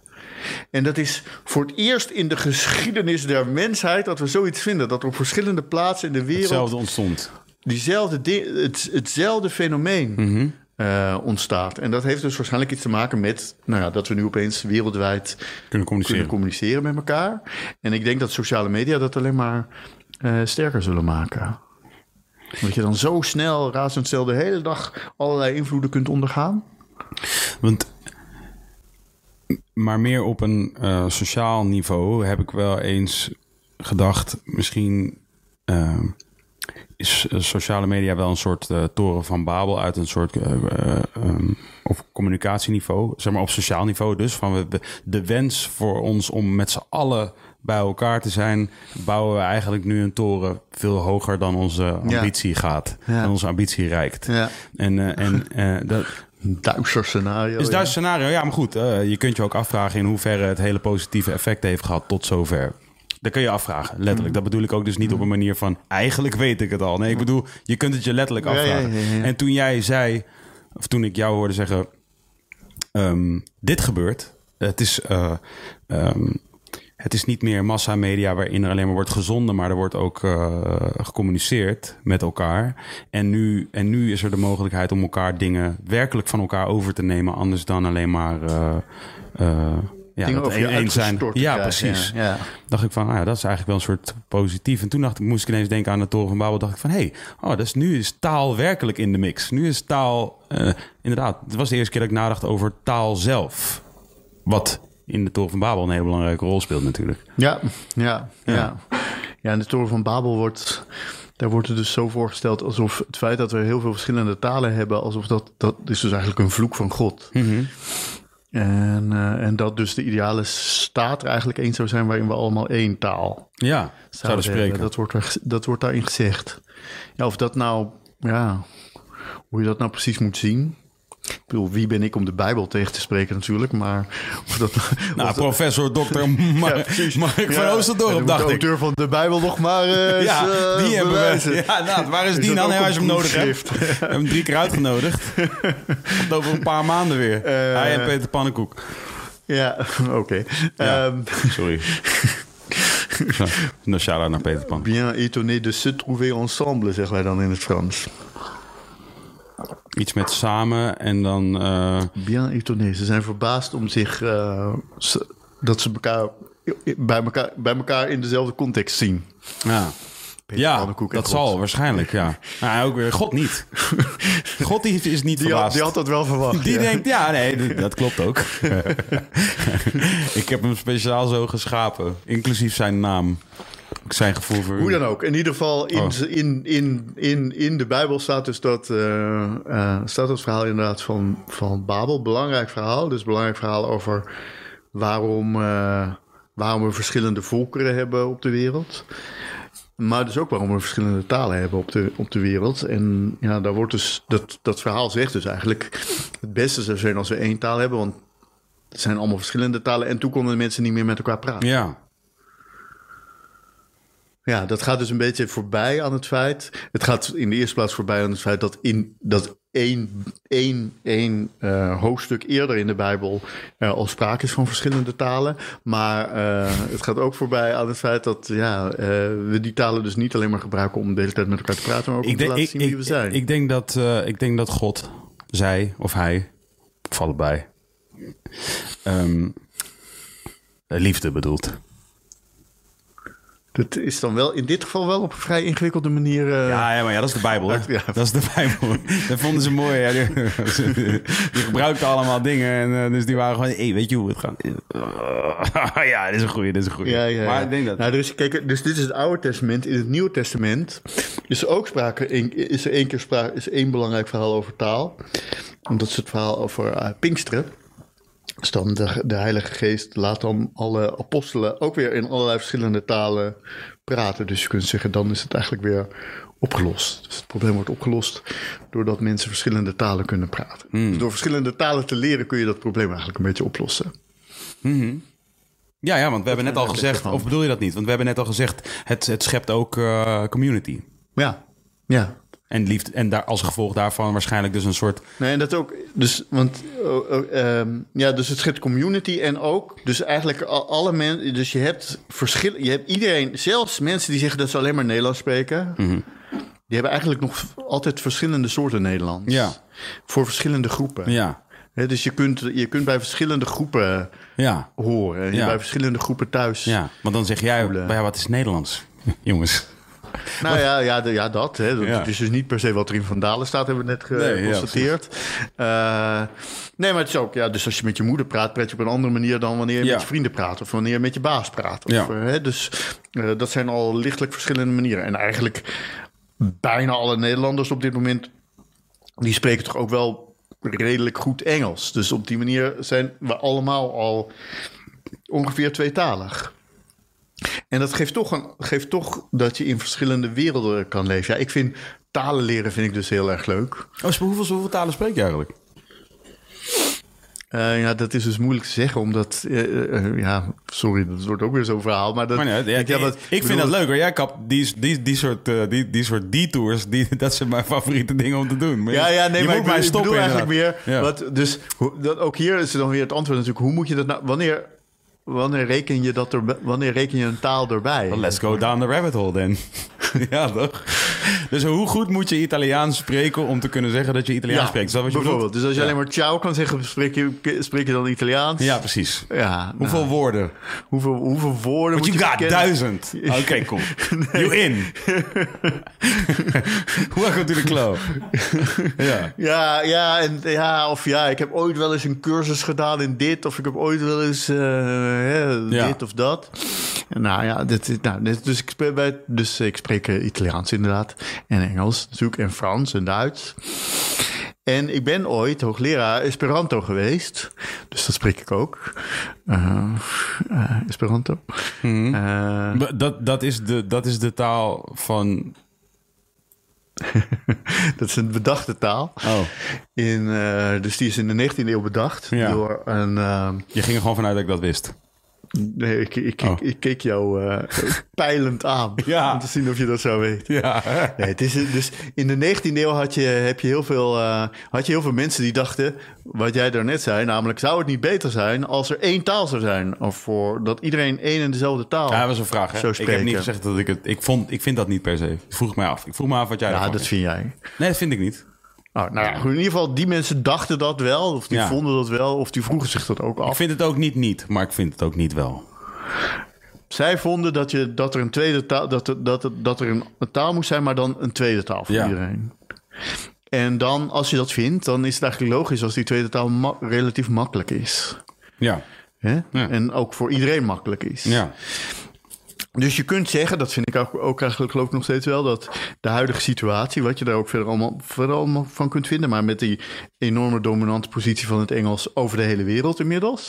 En dat is voor het eerst in de geschiedenis der mensheid dat we zoiets vinden. Dat er op verschillende plaatsen in de wereld
hetzelfde ontstond.
diezelfde di- het, hetzelfde fenomeen eh, ontstaat. En dat heeft dus waarschijnlijk iets te maken met nou ja, dat we nu opeens wereldwijd
Kunnen communiceren.
kunnen communiceren met elkaar. En ik denk dat sociale media dat alleen maar eh, sterker zullen maken. Dat je dan zo snel, razendsnel de hele dag allerlei invloeden kunt ondergaan.
Want, maar meer op een eh, sociaal niveau heb ik wel eens gedacht, misschien is eh, sociale media wel een soort eh, toren van Babel uit een soort eh, eh, ehm, of communicatieniveau, zeg maar op sociaal niveau dus. Van we- de wens voor ons om met z'n allen bij elkaar te zijn, bouwen we eigenlijk nu een toren veel hoger dan onze ambitie gaat,
Ja.
dan onze ambitie reikt.
Ja.
En, eh, en dat,
Een duister scenario.
is
ja.
daar een scenario? Ja, maar goed. je kunt je ook afvragen in hoeverre het hele positieve effect heeft gehad tot zover. Dat kun je afvragen,
Mm.
letterlijk. Dat bedoel ik ook dus niet op een manier van... eigenlijk weet ik het al. Nee, ik bedoel, je kunt het je letterlijk
ja,
afvragen.
ja, ja.
En toen jij zei... of toen ik jou hoorde zeggen... ehm, dit gebeurt. Het is... eh, ehm, het is niet meer massamedia waarin er alleen maar wordt gezonden, maar er wordt ook eh, gecommuniceerd met elkaar. En nu, en nu is er de mogelijkheid om elkaar dingen werkelijk van elkaar over te nemen, anders dan alleen maar eh, ja,
dingen
dat
over
eens zijn. Ja, precies.
Ja, ja.
dacht ik van, ah ja, dat is eigenlijk wel een soort positief. En toen dacht ik, moest ik ineens denken aan de Toren van Babel. dacht ik van, hé, hey, oh, dus nu is taal werkelijk in de mix. Nu is taal, eh, inderdaad, het was de eerste keer dat ik nadacht over taal zelf. Wat in de Toren van Babel een hele belangrijke rol speelt natuurlijk.
Ja, ja, ja.
Ja.
ja. en de Toren van Babel wordt... Daar wordt het dus zo voorgesteld alsof het feit dat we heel veel verschillende talen hebben... alsof dat... Dat is dus eigenlijk een vloek van God. En, eh, en dat dus de ideale staat er eigenlijk eens zou zijn... waarin we allemaal één taal
Ja, zouden
zouden
spreken.
hebben. Dat wordt, er, dat wordt daarin gezegd. Ja, of dat nou... Ja, hoe je dat nou precies moet zien... Ik bedoel, wie ben ik om de Bijbel tegen te spreken natuurlijk, maar... Of dat,
Nou,
of
professor, dokter Mark,
precies.
Mark van
Ja,
Oosterdorp, dacht
de
ik.
auteur van de Bijbel nog maar eh,
Ja,
eens, eh,
die hebben
bewijzen.
we. Ja, nou, waar is,
Is
die
ook
Als
een
je hem nodig hebt. We hebben hem drie keer uitgenodigd. Komt over een paar maanden weer.
Eh.
Hij en Peter Pannenkoek.
Ja, oké.
Ja.
Ehm,
Sorry. Nou, shout-out naar Peter Pan.
bien étonné de se trouver ensemble, zeggen wij dan in het Frans.
Iets met samen en dan... eh,
Bien étonné. Ze zijn verbaasd om zich... eh, dat ze elkaar bij, elkaar bij elkaar in dezelfde context zien.
ja,
Peter
ja dat
God.
zal waarschijnlijk, ja. Nou, ook weer God niet. God die is niet
Die had, die had dat wel verwacht.
Die
ja.
denkt, ja, nee, dat klopt ook. ik heb hem speciaal zo geschapen, inclusief zijn naam. Zijn gevoel voor
Hoe dan ook. In ieder geval, in,
Oh.
in, in, in, in de Bijbel staat dus dat, eh, eh, staat het verhaal inderdaad van, van Babel. Belangrijk verhaal. Dus belangrijk verhaal over waarom, eh, waarom we verschillende volkeren hebben op de wereld. Maar dus ook waarom we verschillende talen hebben op de, op de wereld. En ja, daar wordt dus, dat, dat verhaal zegt dus eigenlijk... het beste zou zijn als we één taal hebben, want het zijn allemaal verschillende talen... en toen konden de mensen niet meer met elkaar praten.
Ja,
Ja, dat gaat dus een beetje voorbij aan het feit. Het gaat in de eerste plaats voorbij aan het feit dat in dat één, één, één eh, hoofdstuk eerder in de Bijbel er al sprake is van verschillende talen. Maar eh, het gaat ook voorbij aan het feit dat ja, eh, we die talen dus niet alleen maar gebruiken om de hele tijd met elkaar te praten, maar ook om te laten zien wie we zijn.
Ik denk, dat, eh, ik denk dat God, zij of hij, of allebei, ehm, liefde bedoelt.
Dat is dan wel in dit geval wel op een vrij ingewikkelde manier. eh,
Ja, ja, maar ja, dat is de Bijbel. Hè?
Ja.
Dat is de Bijbel. Dat vonden ze mooi. Ja. Die, die gebruikten allemaal dingen. En, eh, dus die waren gewoon, hey, weet je hoe het gaat? ja, dit is een goeie, dit is een goeie.
Ja, ja, ja.
Maar ik denk dat...
Nou, dus, kijk, dus dit is het Oude Testament. In het Nieuwe Testament is er ook sprake, is er één keer sprake, is één belangrijk verhaal over taal. En dat is het verhaal over eh, Pinksteren. Dus dan de, de Heilige Geest laat dan alle apostelen ook weer in allerlei verschillende talen praten. Dus je kunt zeggen, dan is het eigenlijk weer opgelost. Dus het probleem wordt opgelost doordat mensen verschillende talen kunnen praten. Dus door verschillende talen te leren kun je dat probleem eigenlijk een beetje oplossen.
Ja, ja, want we hebben net al gezegd... Of bedoel je dat niet? Want we hebben net al gezegd... Het, het schept ook eh, community.
Ja, ja.
En, liefde, en daar, als gevolg daarvan waarschijnlijk dus een soort...
Nee, en dat ook. Dus, want, oh, oh, ehm, ja, dus het schept community en ook, dus eigenlijk al- alle mensen, dus je hebt verschillen, je hebt iedereen, zelfs mensen die zeggen dat ze alleen maar Nederlands spreken, die hebben eigenlijk nog altijd verschillende soorten Nederlands.
Ja.
Voor verschillende groepen.
Ja,
dus je kunt, je kunt bij verschillende groepen
ja,
horen. En
Ja.
bij verschillende groepen thuis.
ja. Want dan zeg jij, ja, wat is Nederlands? Jongens.
Nou ja, ja, de- ja dat. Hè. Dat
Ja.
Het is dus niet per se wat er in Vandalen staat, hebben we net
Nee, ja,
geconstateerd. Eh, nee, maar het is ook, ja, dus als je met je moeder praat, praat je op een andere manier dan wanneer je
Ja.
met je vrienden praat. Of wanneer je met je baas praat. Of, eh, hè, dus eh, dat zijn al lichtelijk verschillende manieren. En eigenlijk bijna alle Nederlanders op dit moment, die spreken toch ook wel redelijk goed Engels. Dus op die manier zijn we allemaal al ongeveer tweetalig. En dat geeft toch, een, geeft toch dat je in verschillende werelden kan leven. Ja, ik vind talen leren vind ik dus heel erg leuk.
Oh, hoeveel, hoeveel talen spreek je eigenlijk?
Eh, ja, dat is dus moeilijk te zeggen, omdat... eh, eh, ja, sorry, dat wordt ook weer zo'n verhaal. Maar, dat,
Maar nee, ja,
ik, ja,
ik,
wat-
ik
bedoel,
vind dat leuk hoor. Jij kap die, die, die, soort, die, die soort detours, die, dat zijn mijn favoriete dingen om te doen. Maar
Ja, ja, nee,
je
maar
moet
ik,
mij
ik
stoppen
eigenlijk meer...
Ja.
Wat, dus dat, ook hier is dan weer het antwoord natuurlijk. Hoe moet je dat nou... Wanneer, wanneer, reken, je dat er, wanneer reken je een taal erbij?
Well, let's go down the rabbit hole then. ja, toch? Dus hoe goed moet je Italiaans spreken om te kunnen zeggen dat je Italiaans spreekt? Is dat wat je
bijvoorbeeld.
bedoelt?
Dus als je
Ja.
alleen maar ciao kan zeggen, spreek je, spreek je dan Italiaans?
Ja, precies.
Ja,
Hoeveel
nou,
woorden?
hoeveel, hoeveel woorden
Want
moet
you
je
got duizend. Oké, cool. You in. Welcome to the club. ja.
Ja, ja, en, ja, of ja, ik heb ooit wel eens een cursus gedaan in dit, of ik heb ooit wel eens eh, hè,
Ja.
dit of dat. Nou ja, dit, is- nou, dit, dus, ik spreek bij, dus ik spreek eh, Italiaans inderdaad, en Engels natuurlijk, en Frans en Duits. En ik ben ooit hoogleraar Esperanto geweest, dus dat spreek ik ook. Eh, eh, Esperanto.
Mhm.
Eh,
Dat, dat, is de, dat is de taal van...
dat is een bedachte taal.
Oh,
In, eh, dus die is in de 19e eeuw bedacht
Ja.
door een...
je ging er gewoon vanuit dat ik dat wist.
Nee, ik, ik,
Oh.
ik, ik keek jou eh, pijlend aan.
Ja.
Om te zien of je dat zou weten.
Ja.
Nee, het is, dus in de 19e eeuw had je, heb je heel veel, eh, had je heel veel mensen die dachten... wat jij daarnet zei, namelijk... zou het niet beter zijn als er één taal zou zijn? Of voor, dat iedereen één en dezelfde taal...
Ja, dat was een vraag. Hè? Ik heb niet gezegd dat ik het... Ik, vond, ik vind dat niet per se. Ik vroeg mij af. Ik vroeg me af wat jij
Ja, dat
vindt.
vind jij.
Nee, dat vind ik niet.
Oh, nou ja, goed, in ieder geval, die mensen dachten dat wel. Of die
Ja.
vonden dat wel. Of die vroegen zich dat ook
Ik
af.
vind het ook niet niet, maar ik vind het ook niet wel.
Zij vonden dat, je, dat er een tweede taal, dat er, dat er, dat er een, een taal moest zijn, maar dan een tweede taal voor
Ja.
iedereen. En dan, als je dat vindt, dan is het eigenlijk logisch als die tweede taal ma- relatief makkelijk is.
Ja.
Hè?
Ja.
En ook voor iedereen makkelijk is.
Ja.
Dus je kunt zeggen, dat vind ik ook, ook eigenlijk geloof ik nog steeds wel, dat de huidige situatie, wat je daar ook verder allemaal, verder allemaal van kunt vinden, maar met die enorme dominante positie van het Engels over de hele wereld inmiddels,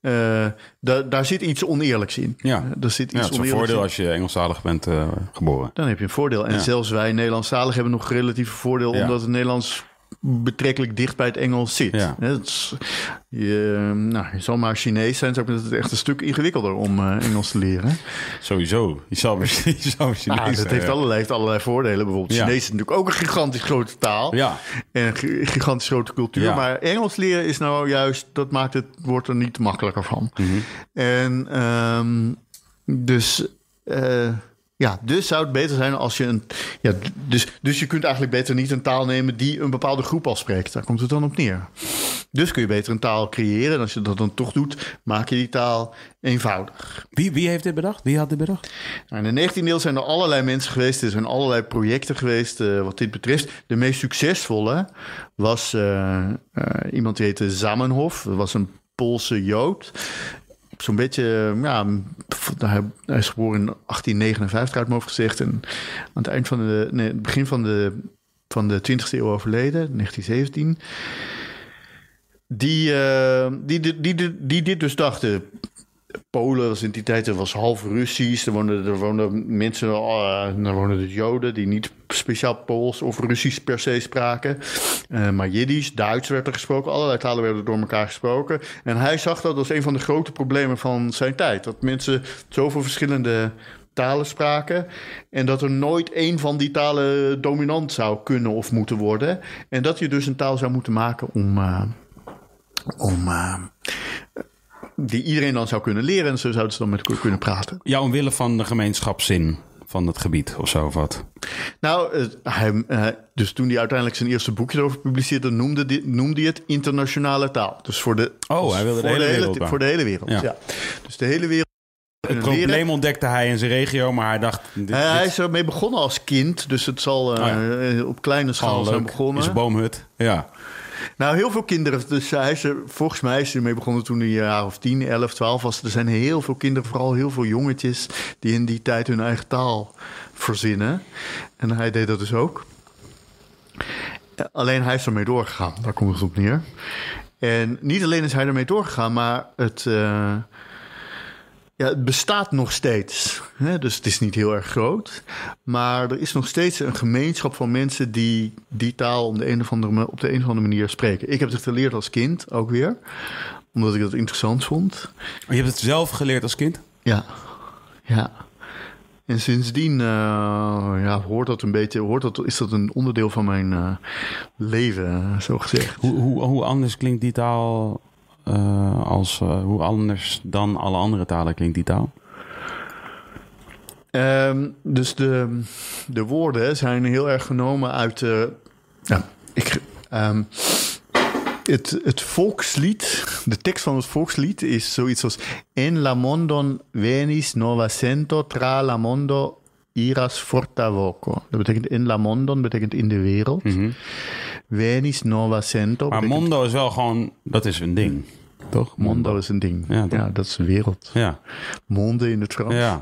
eh, daar, daar zit iets oneerlijks in.
Mhm. Ja.
Daar zit
Ja,
iets
dat is een voordeel
in.
als je Engelstalig bent eh, geboren.
Dan heb je een voordeel. En
Ja.
zelfs wij Nederlandstalig hebben nog relatief voordeel...
Ja.
omdat het Nederlands betrekkelijk dicht bij het Engels zit.
Ja.
Hè, het is- je, nou, je zal maar Chinees zijn, zou ik- het echt een stuk ingewikkelder om eh, Engels te leren.
Sowieso. Je zou je Chinees
Nou, dat
zijn,
heeft allerlei, heeft allerlei voordelen. Bijvoorbeeld
Ja.
Chinees is natuurlijk ook een gigantisch grote taal.
Ja.
En een gi- gigantisch grote cultuur.
Ja.
Maar Engels leren is nou juist, dat maakt het, wordt er niet makkelijker van.
Mhm.
En ehm, dus, eh, ja, dus zou het beter zijn als je een. Ja, dus, dus je kunt eigenlijk beter niet een taal nemen die een bepaalde groep al spreekt. Daar komt het dan op neer. Dus kun je beter een taal creëren. En als je dat dan toch doet, maak je die taal eenvoudig.
Wie, wie heeft dit bedacht? Wie had dit bedacht?
Nou, in de 19e eeuw zijn er allerlei mensen geweest. Er zijn allerlei projecten geweest eh, wat dit betreft. De meest succesvolle was eh, eh, iemand die heette Zamenhof. Dat was een Poolse Jood. Zo'n beetje, eh, ja, hij, hij is geboren in 1859 uit mijn hoofd gezegd. En aan het eind van de, begin van de, van de 20e eeuw overleden, 1917. Die, eh, die, die, die, die, die dit dus dachten. Polen was in die tijd was half Russisch. Er woonden, er woonden mensen, eh, er woonden dus Joden die niet speciaal Pools of Russisch per se spraken. Eh, maar Jiddisch, Duits werd er gesproken. Allerlei talen werden door elkaar gesproken. En hij zag dat als een van de grote problemen van zijn tijd. Dat mensen zoveel verschillende talen spraken. En dat er nooit één van die talen dominant zou kunnen of moeten worden. En dat je dus een taal zou moeten maken om. eh, om eh, die iedereen dan zou kunnen leren en zo zouden ze dan met elkaar kunnen praten.
Ja, omwille van de gemeenschapszin van het gebied of zo of wat.
Nou, hij, eh, dus toen hij uiteindelijk zijn eerste boekje erover publiceerde, noemde, noemde hij het internationale taal. Dus voor de,
Oh, hij wilde de hele wereld
Voor de hele wereld,
Ja.
ja. Dus de hele wereld.
Het
leren.
probleem ontdekte hij in zijn regio, maar hij dacht... Dit,
Hij, hij
dit
is ermee begonnen als kind, dus het zal eh,
Oh
op kleine schaal
gewoon
zijn begonnen.
In zijn boomhut. Ja.
Nou, heel veel kinderen. Dus hij is er, volgens mij is hij ermee begonnen toen hij een jaar of 10, 11, 12 was. Er zijn heel veel kinderen, vooral heel veel jongetjes, die in die tijd hun eigen taal verzinnen. En hij deed dat dus ook. Alleen hij is ermee doorgegaan, daar komt het op neer. En niet alleen is hij ermee doorgegaan, maar het, eh, ja, het bestaat nog steeds. Hè? Dus het is niet heel erg groot. Maar er is nog steeds een gemeenschap van mensen die die taal op de een of andere, ma- op de een of andere manier spreken. Ik heb het geleerd als kind ook weer, omdat ik dat interessant vond.
Maar je hebt het zelf geleerd als kind?
Ja, ja. En sindsdien eh, ja, hoort dat een beetje, hoort dat, is dat een onderdeel van mijn eh, leven, zo gezegd.
Hoe, hoe, hoe anders klinkt die taal eh, als... eh, hoe anders dan alle andere talen klinkt die taal?
Ehm, dus de, de woorden zijn heel erg genomen uit de. ja, ik, ehm, het, het volkslied, de tekst van het volkslied is zoiets als... En la mondon venis nova cento tra la mondo iras forta voco. Dat betekent in la mondon, betekent in de wereld. Venis nova cento.
Maar
betekent-
Mondo is wel gewoon, dat is een ding. Toch?
Mondo is een ding.
Ja,
dat is een wereld.
Ja,
Monde in het Frans.
ja,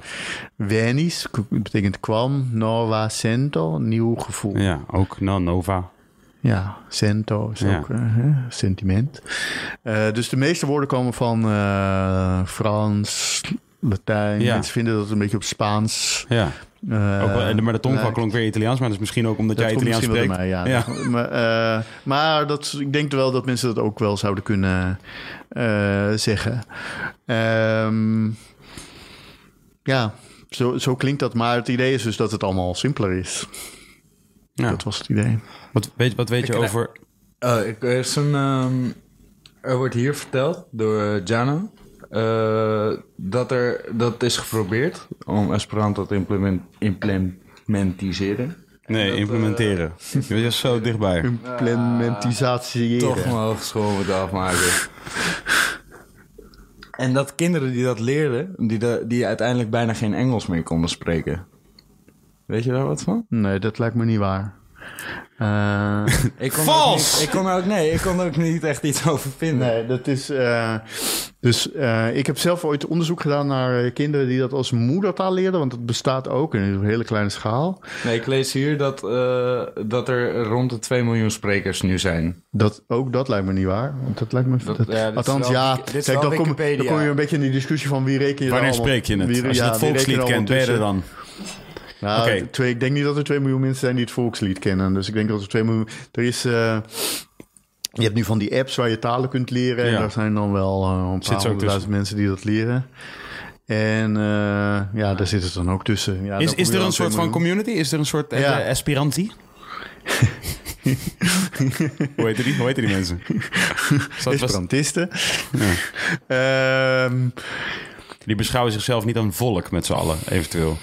Venis betekent kwam, nova cento, nieuw gevoel.
ja. Ook no, Nova.
Ja, cento is
Ja.
ook eh, sentiment. Eh, dus de meeste woorden komen van eh, Frans, Latijn.
Ja.
Mensen vinden dat het een beetje op Spaans.
Ja.
Eh,
Ook wel, maar de tongval klonk weer Italiaans, maar dat is misschien ook omdat
Dat
jij
komt
Italiaans spreekt.
mij, ja. Maar, eh, maar dat, ik denk wel dat mensen dat ook wel zouden kunnen eh, zeggen. Ehm, ja, zo, zo klinkt dat. Maar het idee is dus dat het allemaal simpeler is.
Ja.
Dat was het idee.
Wat, weet, wat weet je over...
Ik, er, is een, ehm, er wordt hier verteld door Jana eh, dat er dat is geprobeerd om Esperanto te implement, implementiseren.
Nee,
Dat,
implementeren. Je bent zo dichtbij.
Implementisatie.
Toch mijn hogeschool moeten afmaken. en dat kinderen die dat leerden, die, de, die uiteindelijk bijna geen Engels meer konden spreken. Weet je daar wat van?
Nee, dat lijkt me niet waar. Eh,
Ik kon
Vals!
Er ook niet, ik kon er ook, nee, ik kon er ook niet echt iets over vinden.
nee, dat is. eh, dus eh, ik heb zelf ooit onderzoek gedaan naar kinderen die dat als moedertaal leerden, want dat bestaat ook in een hele kleine schaal.
Nee, ik lees hier dat, eh, dat er rond de 2 miljoen sprekers nu zijn.
Dat, ook dat lijkt me niet waar. Want dat lijkt me.
Dat-
dat-
ja, dit is
althans,
wel-
ja.
dit is
kijk,
wel
dan, kom, dan kom je een beetje in die discussie van wie reken je
Wanneer
dan allemaal-
spreek je het?
wie-
Als je
ja,
het volkslied kent, ben je er
tussen?
dan?
Nou, twee, ik denk niet dat er 2 miljoen mensen zijn die het volkslied kennen. Dus ik denk dat er 2 miljoen. Er is. eh, je hebt nu van die apps waar je talen kunt leren. En daar zijn dan wel eh, een paar honderdduizend mensen die dat leren. En eh, ja, daar zit het dan ook tussen. Ja,
Is, is er
aan
een
2
soort van community? Is er een soort eh,
Ja.
aspirantie? Hoe heet die? Hoe heet die mensen?
Esperantisten. Ehm,
die beschouwen zichzelf niet een volk met z'n allen, eventueel.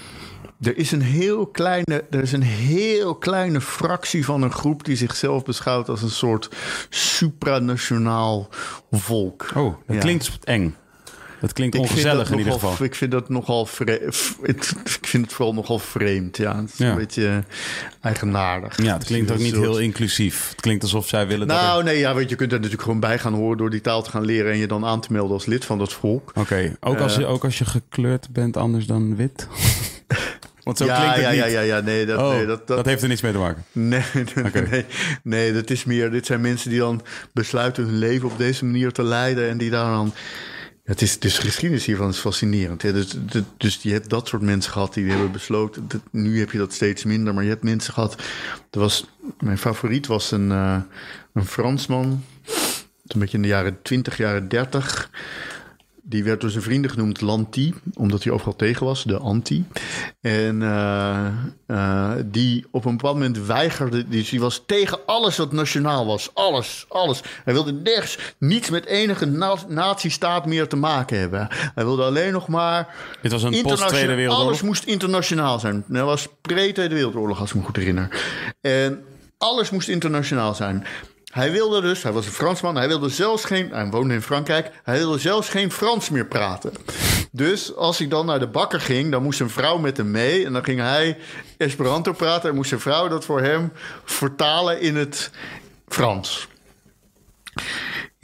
Er is een heel kleine, er is een heel kleine fractie van een groep die zichzelf beschouwt als een soort supranationaal volk.
Oh, dat
Ja.
klinkt eng. Dat klinkt ongezellig
dat
in ieder geval.
Ik vind dat nogal vreemd. Ik vind het vooral nogal vreemd. Ja, het is
Ja.
een beetje eigenaardig.
Ja, het klinkt ook niet heel inclusief. Het klinkt alsof zij willen dat... er-
Nou, nee, ja, weet je, je kunt er natuurlijk gewoon bij gaan horen door die taal te gaan leren en je dan aan te melden als lid van dat volk.
Oké, ook, als je,
Eh.
ook als je gekleurd bent anders dan wit? Want zo
ja,
klinkt het
ja,
niet.
ja, ja, ja, nee, dat,
oh,
nee,
dat,
dat, dat,
heeft er niets mee te maken.
Nee, nee,
Oké.
nee, nee, dat is meer. Dit zijn mensen die dan besluiten hun leven op deze manier te leiden. En die daar dan. Het is, dus de geschiedenis hiervan is fascinerend. Hè? Dus, de- dus je hebt dat soort mensen gehad die hebben besloten. dat- nu heb je dat steeds minder. Maar je hebt mensen gehad. Er was, mijn favoriet was een, eh, een Fransman. Een beetje in de jaren 20, jaren 30. Die werd door zijn vrienden genoemd Lanti, omdat hij overal tegen was, de anti. En eh, eh, die op een bepaald moment weigerde, dus die was tegen alles wat nationaal was. Alles, alles. Hij wilde nergens, niets met enige na nazistaat meer te maken hebben. Hij wilde alleen nog maar...
Dit was een post-Tweede Wereldoorlog?
Alles moest internationaal zijn. Dat was pre-Tweede Wereldoorlog, als ik me goed herinner. En alles moest internationaal zijn. Hij wilde dus, hij was een Fransman, hij wilde zelfs geen, hij woonde in Frankrijk, hij wilde zelfs geen Frans meer praten. Dus als hij dan naar de bakker ging, dan moest een vrouw met hem mee en dan ging hij Esperanto praten en moest zijn vrouw dat voor hem vertalen in het Frans.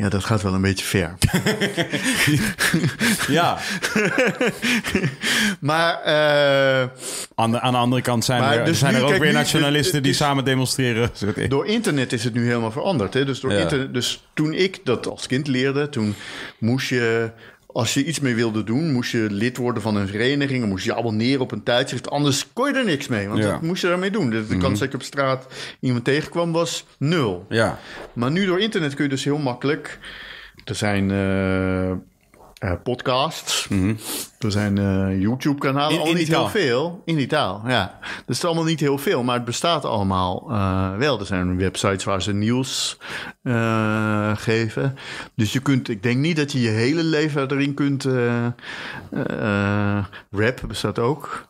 Ja, dat gaat wel een beetje ver.
Ja,
Maar eh,
aan de, aan de andere kant zijn er,
dus
zijn
nu,
er ook
kijk,
weer nationalisten die
is-
samen demonstreren.
Door internet is het nu helemaal veranderd. Hè? Dus, door
Ja.
internet, dus toen ik dat als kind leerde, toen moest je, als je iets mee wilde doen, moest je lid worden van een vereniging, moest je abonneren op een tijdschrift. Anders kon je er niks mee, want
Ja. Mhm.
dat moest je daarmee doen. De, de kans dat je op straat iemand tegenkwam was nul.
Ja,
Maar nu door internet kun je dus heel makkelijk. Er zijn eh, eh, podcasts. Er zijn eh, YouTube-kanalen. Al
in
niet heel veel. In die taal, ja. Dus het is allemaal niet heel veel, maar het bestaat allemaal eh, wel. Er zijn websites waar ze nieuws geven. Dus je kunt, ik denk niet dat je je hele leven erin kunt. rap bestaat ook.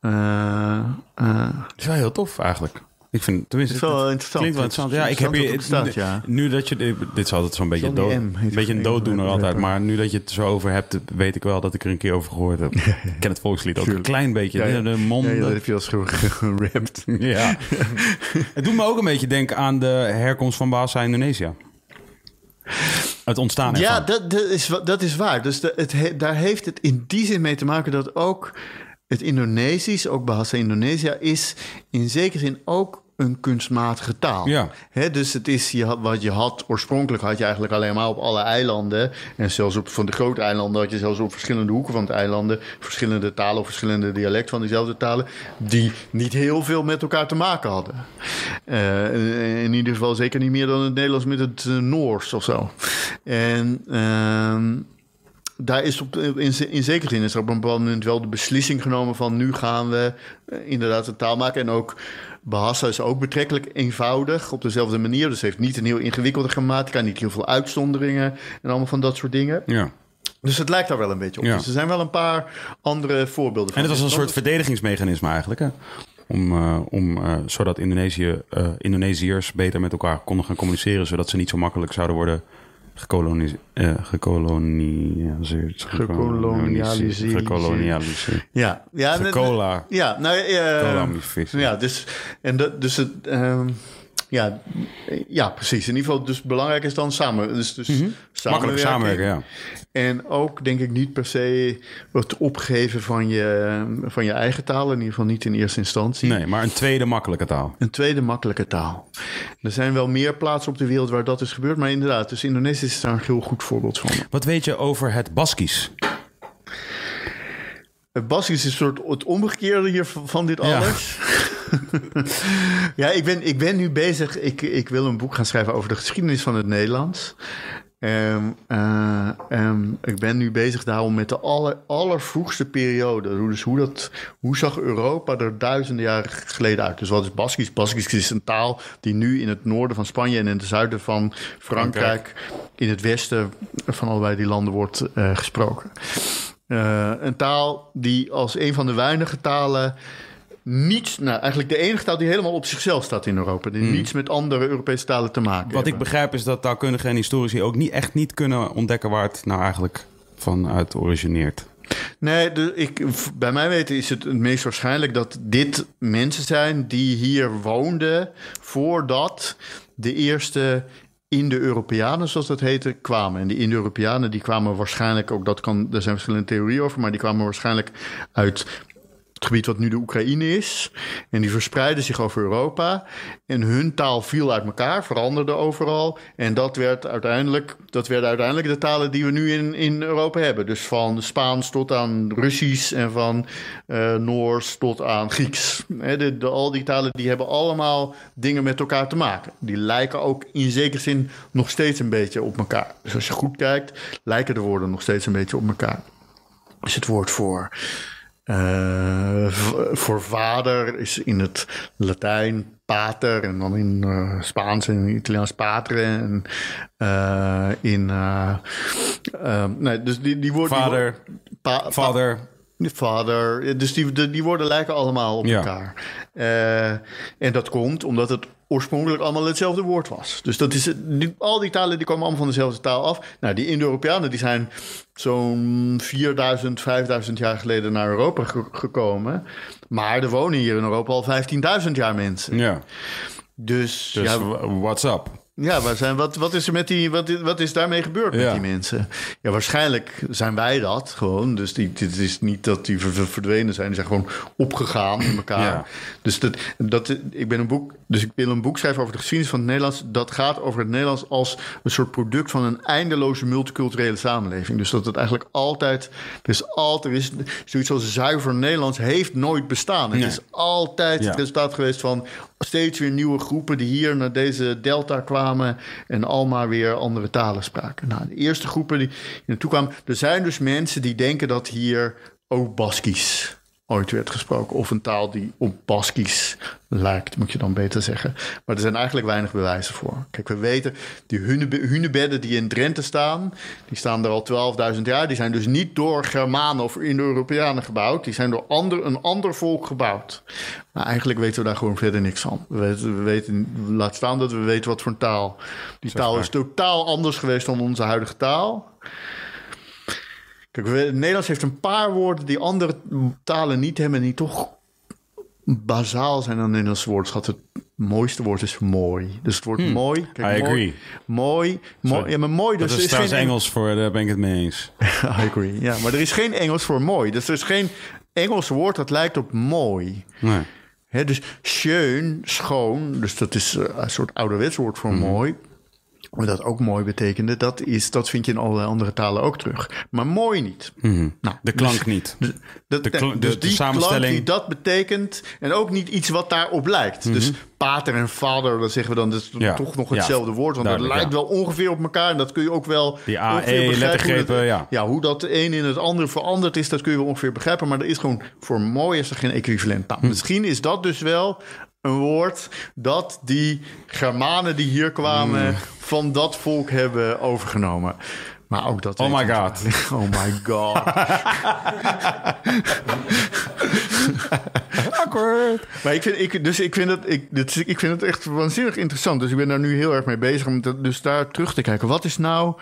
Eh,
Dat is wel heel tof eigenlijk. Ik vind, tenminste,
Het is wel
het
interessant.
Klinkt wel interessant. Ja, ik heb hier,
bestaat, ja.
nu dat je, dit is altijd zo'n beetje, dood, een beetje een dooddoener altijd. Maar nu dat je het zo over hebt, weet ik wel dat ik er een keer over gehoord heb. Ik ken het volkslied ook een klein beetje.
Ja, ja.
De
ja,
monden.
ja, dat heb je als gerapt.
Ja. het doet me ook een beetje denken aan de herkomst van Bahasa Indonesië. Het ontstaan ervan.
Ja, dat, dat, is, dat is waar. Dus de, het, he- daar heeft het in die zin mee te maken dat ook het Indonesisch, ook Bahasa Indonesia, is in zekere zin ook een kunstmatige taal.
Ja.
Dus het is je, had- wat je had, oorspronkelijk had je eigenlijk alleen maar op alle eilanden. En zelfs op van de grote eilanden had je zelfs op verschillende hoeken van het eilanden verschillende talen of verschillende dialecten van diezelfde talen. Die niet heel veel met elkaar te maken hadden. Eh, in ieder geval zeker niet meer dan het Nederlands met het eh, Noors of zo. En. ehm, daar is op, in, in zekere zin is er op een bepaald moment wel de beslissing genomen van nu gaan we eh, inderdaad een taal maken. En ook Bahasa is ook betrekkelijk eenvoudig op dezelfde manier. Dus heeft niet een heel ingewikkelde grammatica, niet heel veel uitzonderingen en allemaal van dat soort dingen.
Ja.
Dus het lijkt daar wel een beetje op.
Ja.
Dus er zijn wel een paar andere voorbeelden van.
En het was een soort verdedigingsmechanisme eigenlijk, hè? Om, eh, om, eh, zodat Indonesië, eh, Indonesiërs beter met elkaar konden gaan communiceren, zodat ze niet zo makkelijk zouden worden gekolonis- eh, gekolonialiseerd.
Gekolonialiseerd.
Gekolonialiseerd.
Ja, ja,
Gecola.
Ja, nou eh,
Cola-vis.
Ja, dus, en dat, dus het, ehm, ja, ja, precies. In ieder geval, dus belangrijk is dan samen. Dus, dus
Mhm. Makkelijk samenwerken, ja.
En ook denk ik niet per se het opgeven van je, van je eigen taal. In ieder geval niet in eerste instantie.
Nee, maar een tweede makkelijke taal.
Een tweede makkelijke taal. Er zijn wel meer plaatsen op de wereld waar dat is gebeurd. Maar inderdaad, dus Indonesië is daar een heel goed voorbeeld van.
Wat weet je over het Baskisch?
Het Baskisch is een soort het omgekeerde hier van dit alles. ja, ik ben, ik ben nu bezig. Ik, ik wil een boek gaan schrijven over de geschiedenis van het Nederlands. Ehm, ik ben nu bezig daarom met de aller, allervroegste periode. Hoe- Dus hoe, dat, hoe zag Europa er duizenden jaren geleden uit? Dus wat is Baskisch? Baskisch is een taal die nu in het noorden van Spanje en in het zuiden van Frankrijk, in het westen van allebei die landen wordt eh, gesproken. Eh, een taal die als een van de weinige talen niets, nou eigenlijk de enige taal die helemaal op zichzelf staat in Europa, die niets met andere Europese talen te maken
Hmm. Wat ik begrijp is dat taalkundigen en historici ook niet echt niet kunnen ontdekken waar het nou eigenlijk vanuit origineert.
Nee, de, ik, bij mij weten is het het meest waarschijnlijk dat dit mensen zijn die hier woonden voordat de eerste Indo-Europeanen, zoals dat heette, kwamen. En die Indo-Europeanen die kwamen waarschijnlijk, ook dat kan, er zijn verschillende theorieën over, maar die kwamen waarschijnlijk uit het gebied wat nu de Oekraïne is. En die verspreidden zich over Europa. En hun taal viel uit elkaar, veranderde overal. En dat, werd uiteindelijk, dat werden uiteindelijk de talen die we nu in, in Europa hebben. Dus van Spaans tot aan Russisch en van eh, Noors tot aan Grieks. De, de- al die talen die hebben allemaal dingen met elkaar te maken. Die lijken ook in zekere zin nog steeds een beetje op elkaar. Dus als je goed kijkt, lijken de woorden nog steeds een beetje op elkaar. Dus het woord voor eh, voor vader is in het Latijn pater en dan in eh, Spaans en Italiaans patre en eh, in nee, dus die, die woorden
Vader,
pa- pa-
vader.
vader, dus die, die, die woorden lijken allemaal op
Ja.
elkaar. En dat komt omdat het oorspronkelijk allemaal hetzelfde woord was. Dus dat is, het- die, al die talen die komen allemaal van dezelfde taal af. Nou, die Indo-Europeanen die zijn zo'n 4000, 5000 jaar geleden naar Europa ge- gekomen. Maar er wonen hier in Europa al 15.000 jaar mensen.
Ja,
Dus,
dus
ja,
what's up?
ja, waar zijn, wat, wat is er met die, wat, is- wat is daarmee gebeurd
Ja.
met die mensen? Ja, waarschijnlijk zijn wij dat gewoon. Dus die, het is niet dat die ver- ver- verdwenen zijn. Die zijn gewoon opgegaan in elkaar.
Ja.
Dus dat, dat, ik ben een boek, dus ik wil een boek schrijven over de geschiedenis van het Nederlands. Dat gaat over het Nederlands als een soort product van een eindeloze multiculturele samenleving. Dus dat het eigenlijk altijd, dus altijd is zoiets als zuiver Nederlands heeft nooit bestaan. Het
Nee.
is altijd
Ja.
het resultaat geweest van steeds weer nieuwe groepen die hier naar deze delta kwamen en al maar weer andere talen spraken. Nou, de eerste groepen die naartoe kwamen, er zijn dus mensen die denken dat hier ook Baskisch ooit werd gesproken. Of een taal die op Baskisch lijkt, moet je dan beter zeggen. Maar er zijn eigenlijk weinig bewijzen voor. Kijk, we weten, die hunebe- hunebedden die in Drenthe staan... die staan er al 12.000 jaar. Die zijn dus niet door Germanen of Indo-Europeanen gebouwd. Die zijn door ander, een ander volk gebouwd. Maar eigenlijk weten we daar gewoon verder niks van. We weten, we weten laat staan dat we weten wat voor een taal. Die taal is totaal anders geweest dan onze huidige taal. Kijk, het Nederlands heeft een paar woorden die andere talen niet hebben... en die toch bazaal zijn aan het Nederlands woord. Schat, het mooiste woord is mooi. Dus het woord mooi... Kijk,
Hmm. I
mooi,
agree.
Mooi, mooi. Ja, maar mooi... Dus
Dat
er
is trouwens
geen
Engels voor, daar ben ik het mee eens.
I agree. Ja, maar er is geen Engels voor mooi. Dus er is geen Engels woord dat lijkt op mooi.
Nee.
Dus schön, schoon, dus dat is eh, een soort ouderwets woord voor mooi. Maar dat ook mooi betekende, dat, is, dat vind je in allerlei andere talen ook terug. Maar mooi niet. Nou,
De klank niet.
dus, dat,
De kla- de-
dus
de
die
samenstelling.
klank die dat betekent. En ook niet iets wat daarop lijkt. Dus pater en vader, dat zeggen we dan, dat is
Mhm. Ja,
toch nog
ja,
hetzelfde woord. Want dat
duidelijk,
lijkt
ja.
wel ongeveer op elkaar. En dat kun je ook wel
Die
ongeveer
AE
begrijpen hoe
lettergrepen,
dat-
ja.
ja, hoe dat de een in het ander veranderd is, dat kun je wel ongeveer begrijpen. Maar er is gewoon voor mooi is er geen equivalent. Nou,
Hm.
Misschien is dat dus wel een woord dat die Germanen die hier kwamen
Hm.
van dat volk hebben overgenomen. Maar ook dat.
Oh my god.
Oh my god.
Awkward.
Maar ik vind, ik, dus ik vind, het, ik, dit, ik vind het echt waanzinnig interessant. Dus ik ben daar nu heel erg mee bezig om dat, dus daar terug te kijken. Wat is nou.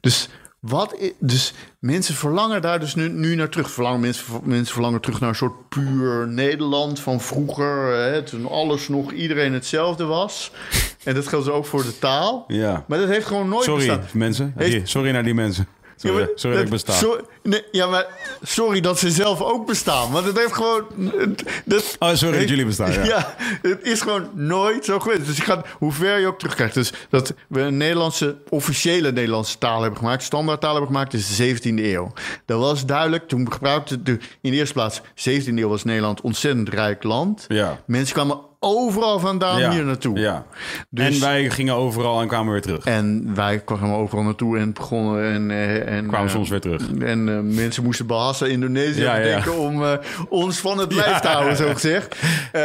Dus, wat, dus mensen verlangen daar dus nu, nu naar terug. Verlangen, mensen, mensen verlangen terug naar een soort puur Nederland van vroeger. Hè, toen alles nog iedereen hetzelfde was. En dat geldt dus ook voor de taal.
Ja.
Maar dat heeft gewoon nooit
Sorry,
bestaan.
mensen.
Heeft-
sorry naar die mensen. Sorry,
Ja, maar
sorry dat ik besta.
so- nee, ja, maar sorry dat ze zelf ook bestaan. Want het heeft gewoon... Dat,
Oh, sorry dat jullie bestaan, ja.
het is gewoon nooit zo geweest. Dus je gaat, hoe ver je ook terugkrijgt. Dus dat we een Nederlandse, officiële Nederlandse taal hebben gemaakt. Standaardtaal hebben gemaakt is de 17e eeuw. Dat was duidelijk. Toen gebruikte de, in de eerste plaats, 17e eeuw was Nederland ontzettend rijk land.
Ja.
Mensen kwamen overal vandaan
ja.
hier naartoe.
Ja.
Dus-
En wij gingen overal en kwamen weer terug.
En wij kwamen overal naartoe en begonnen. En, eh, en,
Kwamen
eh,
soms weer terug.
En eh, mensen moesten behassen Indonesië
Ja,
om ons van het lijf te houden, zo gezegd.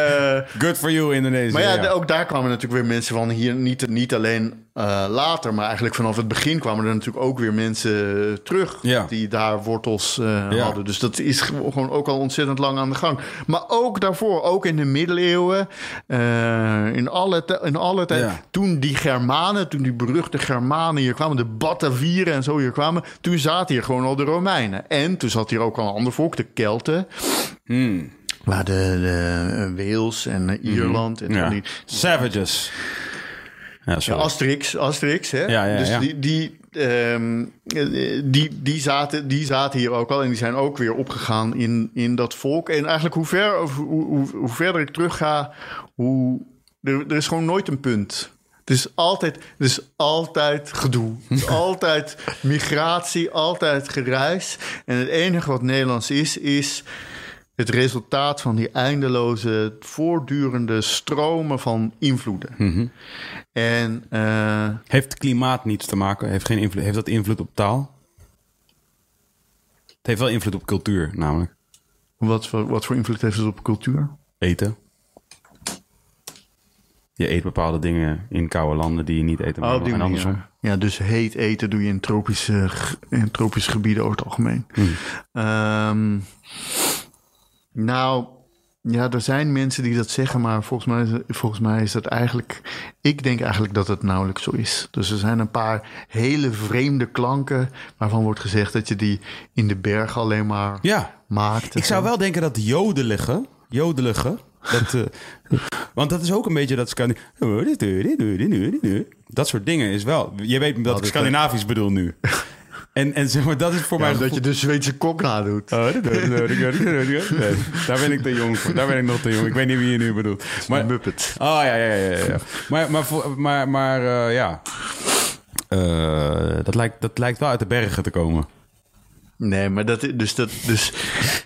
Good for you, Indonesië.
maar ja, ook daar kwamen natuurlijk weer mensen van hier. Niet, niet alleen eh, later, maar eigenlijk vanaf het begin kwamen er natuurlijk ook weer mensen terug.
Ja.
Die daar wortels eh,
Ja.
hadden. Dus dat is gewoon ook al ontzettend lang aan de gang. Maar ook daarvoor, ook in de middeleeuwen. eh, in alle, in alle tijd.
Ja.
Toen die Germanen, toen die beruchte Germanen hier kwamen. De Batavieren en zo hier kwamen. Toen zaten hier gewoon al de Romeinen. En toen zat hier ook al een ander volk, de Kelten. Waar de, de eh, Wales en eh, Ierland en
Mhm. Ja.
al die,
Savages. Ja, sorry.
Asterix, Asterix, hè?
Ja, ja,
dus. Die, die, ehm, eh, die, die, zaten, die zaten hier ook al en die zijn ook weer opgegaan in, in dat volk. En eigenlijk hoe, ver, hoe, hoe, hoe verder ik terug ga, hoe, er, er is gewoon nooit een punt. Het is altijd, het is altijd gedoe. Het is altijd migratie, altijd gereis. En het enige wat Nederlands is, is het resultaat van die eindeloze, voortdurende stromen van invloeden. En eh,
Heeft klimaat niets te maken? Heeft, geen invloed, heeft dat invloed op taal? Het heeft wel invloed op cultuur, namelijk.
wat, voor, wat voor invloed heeft het op cultuur?
Eten. Je eet bepaalde dingen in koude landen die je niet eet in
Oh,
en
manier. Ja, dus heet eten doe je in tropische, in tropische gebieden over het algemeen. Ehm, nou, ja, er zijn mensen die dat zeggen, maar volgens mij, volgens mij is dat eigenlijk... Ik denk eigenlijk dat het nauwelijks zo is. Dus er zijn een paar hele vreemde klanken waarvan wordt gezegd dat je die in de bergen alleen maar
Ja,
maakt.
ik zou wel denken dat jodelige, jodelige, dat, eh, want dat is ook een beetje dat Scandi- dat soort dingen is wel. Je weet dat ik Scandinavisch bedoel nu. En, en zeg maar, dat is voor mij.
Ja, dat je de Zweedse kok nadoet.
Oh, dat- dat- dat- nee, daar ben ik te jong voor. Daar ben ik nog te jong. Ik weet niet wie je nu bedoelt. Maar,
Muppet.
Oh ja, ja, ja. ja, ja. Maar, maar, maar, maar eh, ja. Eh, dat, lijkt, dat lijkt wel uit de bergen te komen.
Nee, maar dat dus dat dus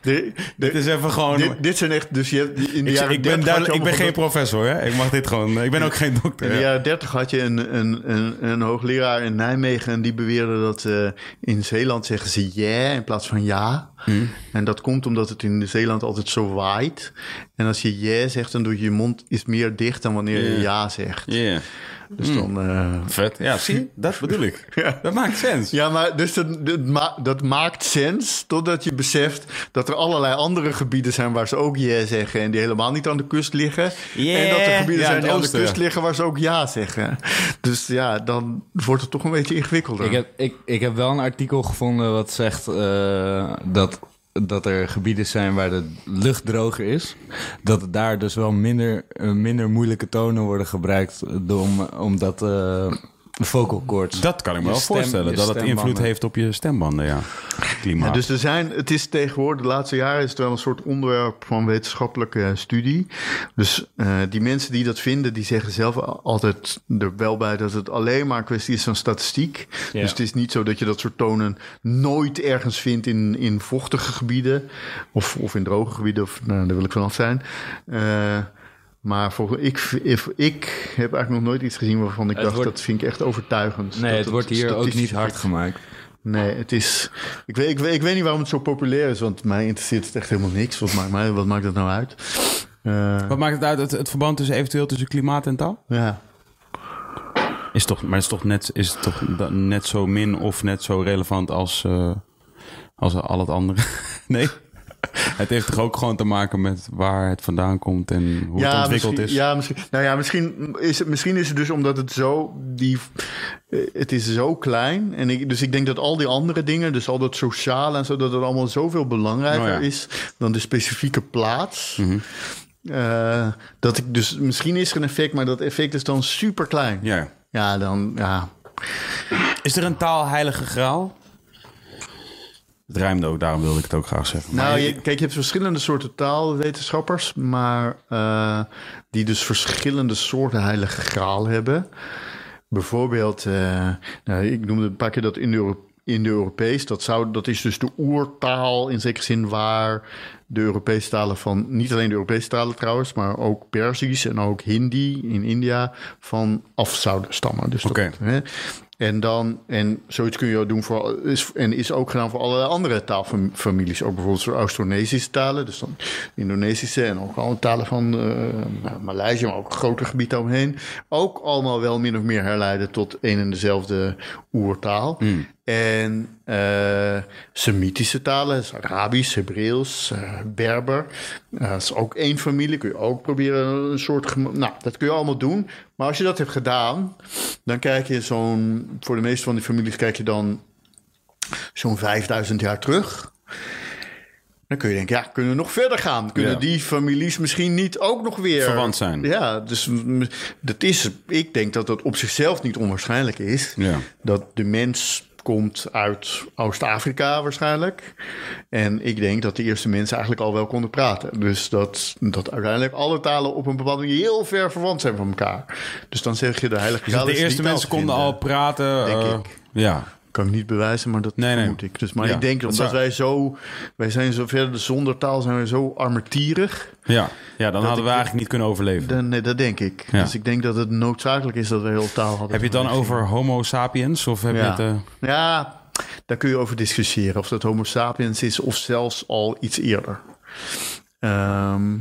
de, de,
Het is even gewoon.
dit, dit zijn echt dus je hebt in de
ik,
jaren
ik ben,
30 had je
duidelijk, ik ben geen professor, hè? Ik mag dit gewoon. Ik ben ook geen dokter.
In de
ja.
jaren 30 had je een, een, een, een hoogleraar in Nijmegen en die beweerde dat eh, in Zeeland zeggen ze ja in plaats van ja. En dat komt omdat het in Zeeland altijd zo waait. En als je ja zegt, dan doe je je mond is meer dicht dan wanneer je
Ja.
ja zegt.
Yeah.
Dus dan... eh,
Vet. Ja, zie? Dat bedoel ik.
Ja.
Dat maakt sens.
Ja, maar dus dat, dat, ma- dat maakt sens totdat je beseft dat er allerlei andere gebieden zijn waar ze ook ja zeggen en die helemaal niet aan de kust liggen.
Yeah.
En dat er gebieden
Ja,
zijn die aan de kust liggen waar ze ook ja zeggen. Dus ja, dan wordt het toch een beetje ingewikkelder.
Ik heb, ik, ik heb wel een artikel gevonden wat zegt eh, dat, dat er gebieden zijn waar de lucht droger is. Dat daar dus wel minder, eh, minder moeilijke tonen worden gebruikt door, om, omdat eh vocal cords.
Dat kan ik me
Je
wel
stem-
voorstellen. Dat het invloed heeft op je stembanden, ja. Klimaat.
Ja, dus er zijn, het is tegenwoordig, de laatste jaren is het wel een soort onderwerp van wetenschappelijke studie. Dus eh, die mensen die dat vinden, die zeggen zelf altijd er wel bij dat het alleen maar een kwestie is van statistiek.
Ja.
Dus het is niet zo dat je dat soort tonen nooit ergens vindt in, in vochtige gebieden of, of in droge gebieden, of, nou, daar wil ik vanaf zijn. Eh, maar voor, ik, ik, ik heb eigenlijk nog nooit iets gezien waarvan ik
Het
dacht,
wordt-
dat vind ik echt overtuigend.
nee,
Dat
het wordt hier ook niet hard gemaakt.
Nee, het is. Ik weet, ik, weet, ik weet niet waarom het zo populair is, want mij interesseert het echt helemaal niks. Wat maakt, mij, wat maakt dat nou uit? Eh,
Wat maakt het uit, het, het verband tussen eventueel tussen klimaat en taal?
ja.
Is toch, maar is toch, net, is het toch net zo min of net zo relevant als, eh, als al het andere? nee? Het heeft toch ook gewoon te maken met waar het vandaan komt en hoe het ontwikkeld is?
Ja, misschien, nou ja, misschien is, het, misschien is het dus omdat het zo. Die, eh, het is zo klein. En ik, dus ik denk dat al die andere dingen, dus al dat sociale en zo, dat het allemaal zoveel belangrijker
Oh ja. Mhm.
is dan de specifieke plaats. Eh, dat ik dus. Misschien is er een effect, maar dat effect is dan super klein.
Ja.
Ja, dan. Ja.
Is er een taalheilige graal? Het rijmde ook, daarom wilde ik het ook graag zeggen.
Nou,
je-
kijk, je hebt verschillende soorten taalwetenschappers, maar eh, die dus verschillende soorten heilige graal hebben. Bijvoorbeeld, eh, nou, ik noemde een paar keer dat Indo- Indo-Europees. Dat, zou, dat is dus de oertaal in zekere zin waar de Europese talen van, niet alleen de Europese talen trouwens, maar ook Perzisch en ook Hindi in India van af zouden stammen. Dus dat, hè. En dan, en zoiets kun je ook doen voor, is, en is ook gedaan voor allerlei andere taalfamilies. Ook bijvoorbeeld voor Austronesische talen, dus dan Indonesische en ook alle talen van eh Maleisië, maar ook groter gebied daaromheen. Ook allemaal wel min of meer herleiden tot een en dezelfde oertaal. En eh, Semitische talen, dus Arabisch, Hebreeuws, eh, Berber. Eh, dat is ook één familie. Kun je ook proberen een soort. Nou, dat kun je allemaal doen. Maar als je dat hebt gedaan, dan kijk je zo'n. Voor de meeste van die families kijk je dan zo'n 5000 jaar terug. Dan kun je denken, ja, kunnen we nog verder gaan? Kunnen
Ja.
die families misschien niet ook nog weer...
Verwant zijn.
Ja, dus dat is, ik denk dat dat op zichzelf niet onwaarschijnlijk is.
Ja.
Dat de mens komt uit Oost-Afrika waarschijnlijk. En ik denk dat de eerste mensen eigenlijk al wel konden praten. Dus dat, dat uiteindelijk alle talen op een bepaalde manier heel ver verwant zijn van elkaar. Dus dan zeg je de heilige
Dus de eerste mensen konden al praten.
Denk
eh,
ik.
Ja.
Kan ik niet bewijzen, maar dat
Nee, nee.
vermoed ik. Dus, maar
Ja,
ik denk
dat
omdat wij zo... Wij zijn zo verder zonder taal zijn we zo armetierig.
Ja. ja, dan hadden we eigenlijk niet kunnen overleven.
Dan, nee, dat denk ik.
Ja.
Dus ik denk dat het noodzakelijk is dat we heel taal hadden.
Heb je het dan over homo sapiens? Of heb je
Ja.
het... eh,
Ja, daar kun je over discussiëren. Of dat homo sapiens is of zelfs al iets eerder. Ehm,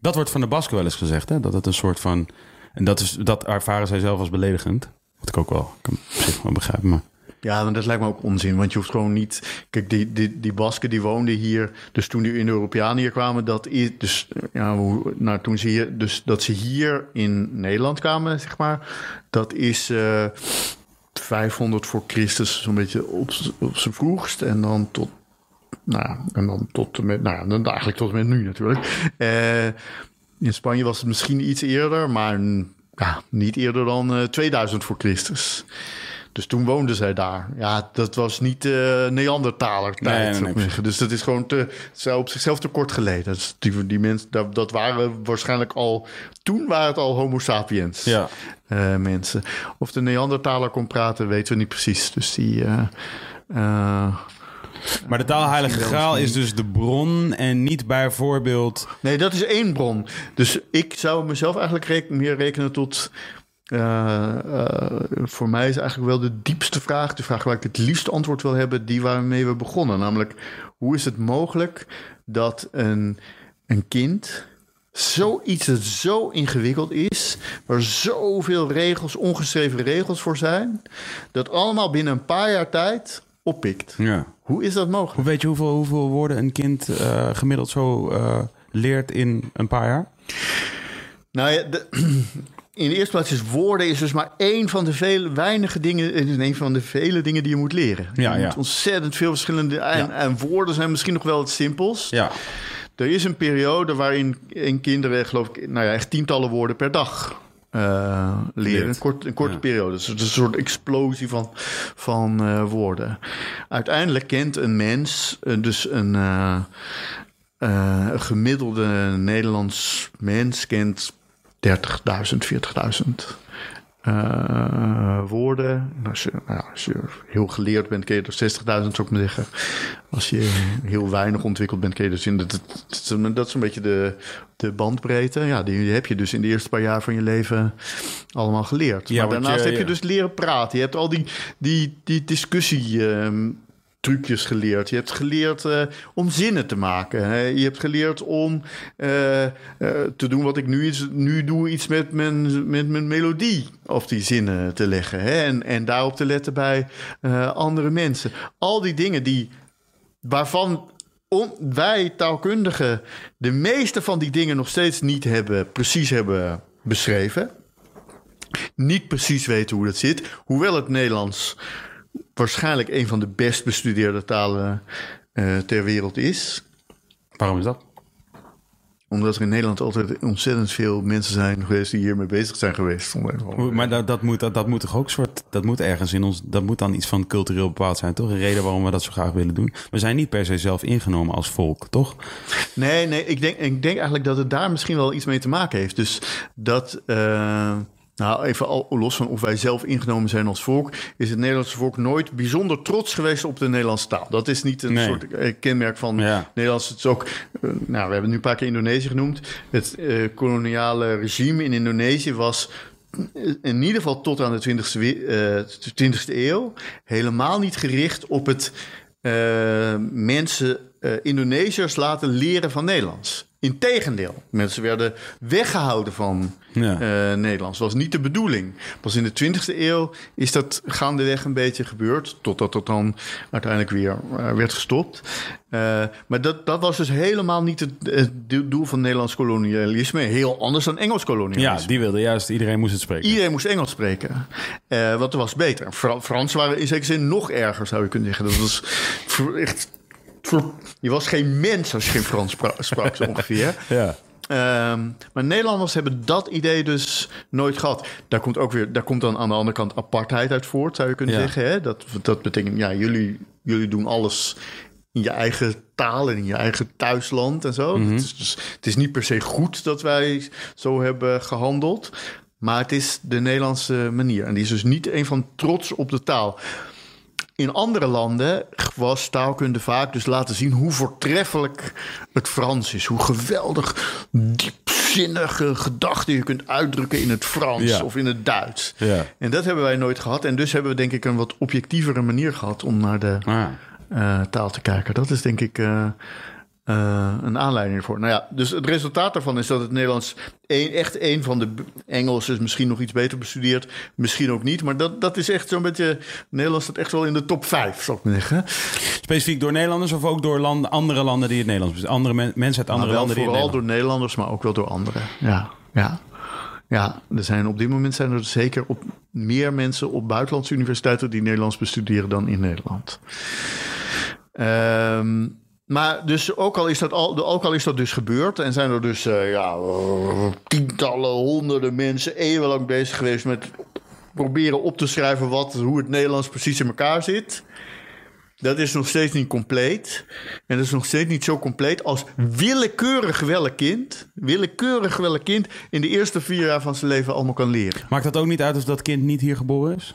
Dat wordt van de Basken wel eens gezegd, hè? Dat het een soort van... En dat, is, dat ervaren zij zelf als beledigend. Wat ik ook wel ik kan op zich wel begrijpen, maar...
ja, dat lijkt me ook onzin. Want je hoeft gewoon niet... Kijk, die, die, die Basken die woonden hier... Dus toen die Indo-Europeanen hier kwamen... Dat is, dus, ja, nou, toen ze hier... Dus dat ze hier in Nederland kwamen, zeg maar... Dat is... eh 500 voor Christus, zo'n beetje op, op zijn vroegst. En dan tot Nou en dan tot met, nou dan eigenlijk tot met nu natuurlijk. Eh, in Spanje was het misschien iets eerder, maar ja, niet eerder dan eh, 2000 voor Christus. Dus toen woonden zij daar. Ja, dat was niet eh Neandertaler tijd.
Nee, nee.
Dus dat is gewoon te, op zichzelf te kort geleden. Dus die, die mensen, dat, dat waren waarschijnlijk al, toen waren het al homo sapiens
Ja.
eh, mensen. Of de Neandertaler kon praten, weten we niet precies. Dus die... eh,
Maar de taalheilige graal is dus de bron en niet bijvoorbeeld...
Nee, dat is één bron. Dus ik zou mezelf eigenlijk reken- meer rekenen tot eh, eh, voor mij is eigenlijk wel de diepste vraag, de vraag waar ik het liefste antwoord wil hebben, die waarmee we begonnen. Namelijk, hoe is het mogelijk dat een, een kind zoiets dat zo ingewikkeld is, waar zoveel regels, ongeschreven regels voor zijn, dat allemaal binnen een paar jaar tijd oppikt?
Ja.
Hoe is dat mogelijk?
Hoe weet je hoeveel, hoeveel woorden een kind eh, gemiddeld zo eh, leert in een paar jaar?
Nou ja, de- in de eerste plaats is woorden is dus maar één van de vele weinige dingen, een van de vele dingen die je moet leren.
Ja,
je
ja.
moet ontzettend veel verschillende en,
Ja.
en woorden zijn misschien nog wel het simpels.
Ja.
Er is een periode waarin in kinderen, geloof ik, nou ja, echt tientallen woorden per dag eh, leren. Een, kort, een korte
Ja.
periode. Dus een soort explosie van, van eh, woorden. Uiteindelijk kent een mens eh, dus een, eh, eh, een gemiddelde Nederlands mens kent 30.000, 40.000 eh, woorden. En Als je, nou ja, als je heel geleerd bent, ken je er 60.000, zou ik maar zeggen. Als je heel weinig ontwikkeld bent, ken je dus in dat, dat, is een- dat is een beetje de, de bandbreedte. Ja, die heb je dus in de eerste paar jaar van je leven allemaal geleerd.
Ja,
maar daarnaast
je-
heb je dus leren praten. Je hebt al die, die, die discussie. ehm, trucjes geleerd. Je hebt geleerd eh, om zinnen te maken. Hè? Je hebt geleerd om eh, eh, te doen wat ik nu, nu doe, iets met mijn, met mijn melodie of die zinnen te leggen. Hè? En, en daarop te letten bij andere mensen. Al die dingen die, waarvan wij taalkundigen de meeste van die dingen nog steeds niet hebben, precies hebben beschreven. Niet precies weten hoe dat zit. Hoewel het Nederlands waarschijnlijk een van de best bestudeerde talen eh, ter wereld is.
Waarom is dat?
Omdat er in Nederland altijd ontzettend veel mensen zijn geweest die hiermee bezig zijn geweest.
Maar dat, dat, moet, dat, dat moet toch ook soort. Dat moet ergens in ons. Dat moet dan iets van cultureel bepaald zijn, toch? Een reden waarom we dat zo graag willen doen. We zijn niet per se zelf ingenomen als volk, toch?
Nee, nee, ik denk, ik denk eigenlijk dat het daar misschien wel iets mee te maken heeft. Dus dat, eh, nou even al, los van of wij zelf ingenomen zijn als volk, is het Nederlandse volk nooit bijzonder trots geweest op de Nederlandse taal. Dat is niet een
Nee.
soort eh, kenmerk van
Ja.
Nederlands. Het is ook, eh, nou, we hebben nu een paar keer Indonesië genoemd. Het eh, koloniale regime in Indonesië was in ieder geval tot aan de 20e, we- eh, 20e eeuw helemaal niet gericht op het eh, mensen, eh, Indonesiërs laten leren van Nederlands. Integendeel, mensen werden weggehouden van
Ja.
eh, Nederlands. Dat was niet de bedoeling. Pas in de 20e eeuw is dat gaandeweg een beetje gebeurd. Totdat het dan uiteindelijk weer eh, werd gestopt. Eh, maar dat, dat was dus helemaal niet het, het doel van Nederlands kolonialisme. Heel anders dan Engels kolonialisme.
Ja, die wilde juist. Iedereen moest het spreken.
Iedereen moest Engels spreken. Wat was beter. Fra- Frans waren in zekere zin nog erger, zou je kunnen zeggen. Dat was echt. Je was geen mens als je geen Frans spra- sprak, zo ongeveer.
Ja.
Ehm, maar Nederlanders hebben dat idee dus nooit gehad. Daar komt ook weer, daar komt dan aan de andere kant apartheid uit voort, zou je kunnen
Ja.
zeggen. Hè? Dat, dat betekent, ja, jullie, jullie doen alles in je eigen taal en in je eigen thuisland en zo.
Mhm.
het, is dus, het is niet per se goed dat wij zo hebben gehandeld. Maar het is de Nederlandse manier. En die is dus niet een van trots op de taal. In andere landen was taalkunde vaak dus laten zien hoe voortreffelijk het Frans is. Hoe geweldig diepzinnige gedachten je kunt uitdrukken in het Frans
Ja.
of in het Duits.
Ja.
En dat hebben wij nooit gehad. En dus hebben we denk ik een wat objectievere manier gehad om naar de
Ah.
eh, taal te kijken. Dat is denk ik eh, eh, een aanleiding voor. Nou ja, dus het resultaat daarvan is dat het Nederlands een, echt een van de... Engels is misschien nog iets beter bestudeerd, misschien ook niet. Maar dat, dat is echt zo'n beetje... Nederlands staat echt wel in de top 5, zou ik maar zeggen.
Specifiek door Nederlanders of ook door landen, andere landen die het Nederlands? Andere men- mensen uit andere
wel
landen die het
vooral door Nederlanders, maar ook wel door anderen. Ja, ja. Ja, er zijn op dit moment zijn er zeker op meer mensen op buitenlandse universiteiten die Nederlands bestuderen dan in Nederland. Ehm, maar dus ook al, is dat al, ook al is dat dus gebeurd en zijn er dus eh, ja, tientallen, honderden mensen eeuwenlang bezig geweest met proberen op te schrijven wat, hoe het Nederlands precies in elkaar zit. Dat is nog steeds niet compleet. En dat is nog steeds niet zo compleet als willekeurig welk kind, willekeurig welk kind in de eerste vier jaar van zijn leven allemaal kan leren.
Maakt dat ook niet uit of dat kind niet hier geboren is?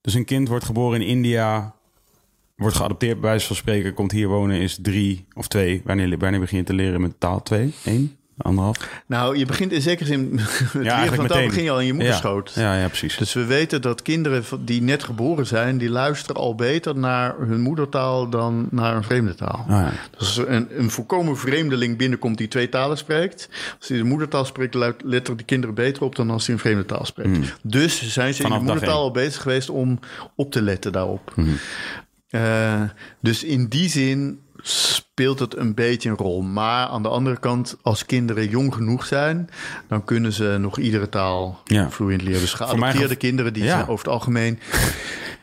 Dus een kind wordt geboren in India, wordt geadopteerd bij wijze van spreken, komt hier wonen, is drie of twee. Wanneer, wanneer begin je te leren met taal? Twee? Eén? Anderhalf?
Nou, je begint in zekere zin...
Eigenlijk
van taal begin je al in je moederschoot.
Ja, ja, ja precies.
Dus we weten dat kinderen die net geboren zijn... die luisteren al beter naar hun moedertaal dan naar een vreemde taal.
Ah, ja.
Dus als een, een volkomen vreemdeling binnenkomt die twee talen spreekt... als hij de moedertaal spreekt, letten die kinderen beter op... dan als hij een vreemde taal spreekt. Dus zijn ze
Hmm. Vanaf
in de moedertaal al bezig geweest om op te letten daarop.
Mhm.
Eh, dus in die zin speelt het een beetje een rol. Maar aan de andere kant, als kinderen jong genoeg zijn... dan kunnen ze nog iedere taal
Ja.
vloeiend leren. Dus geadopteerde kinderen, die
Ja.
zijn over het algemeen...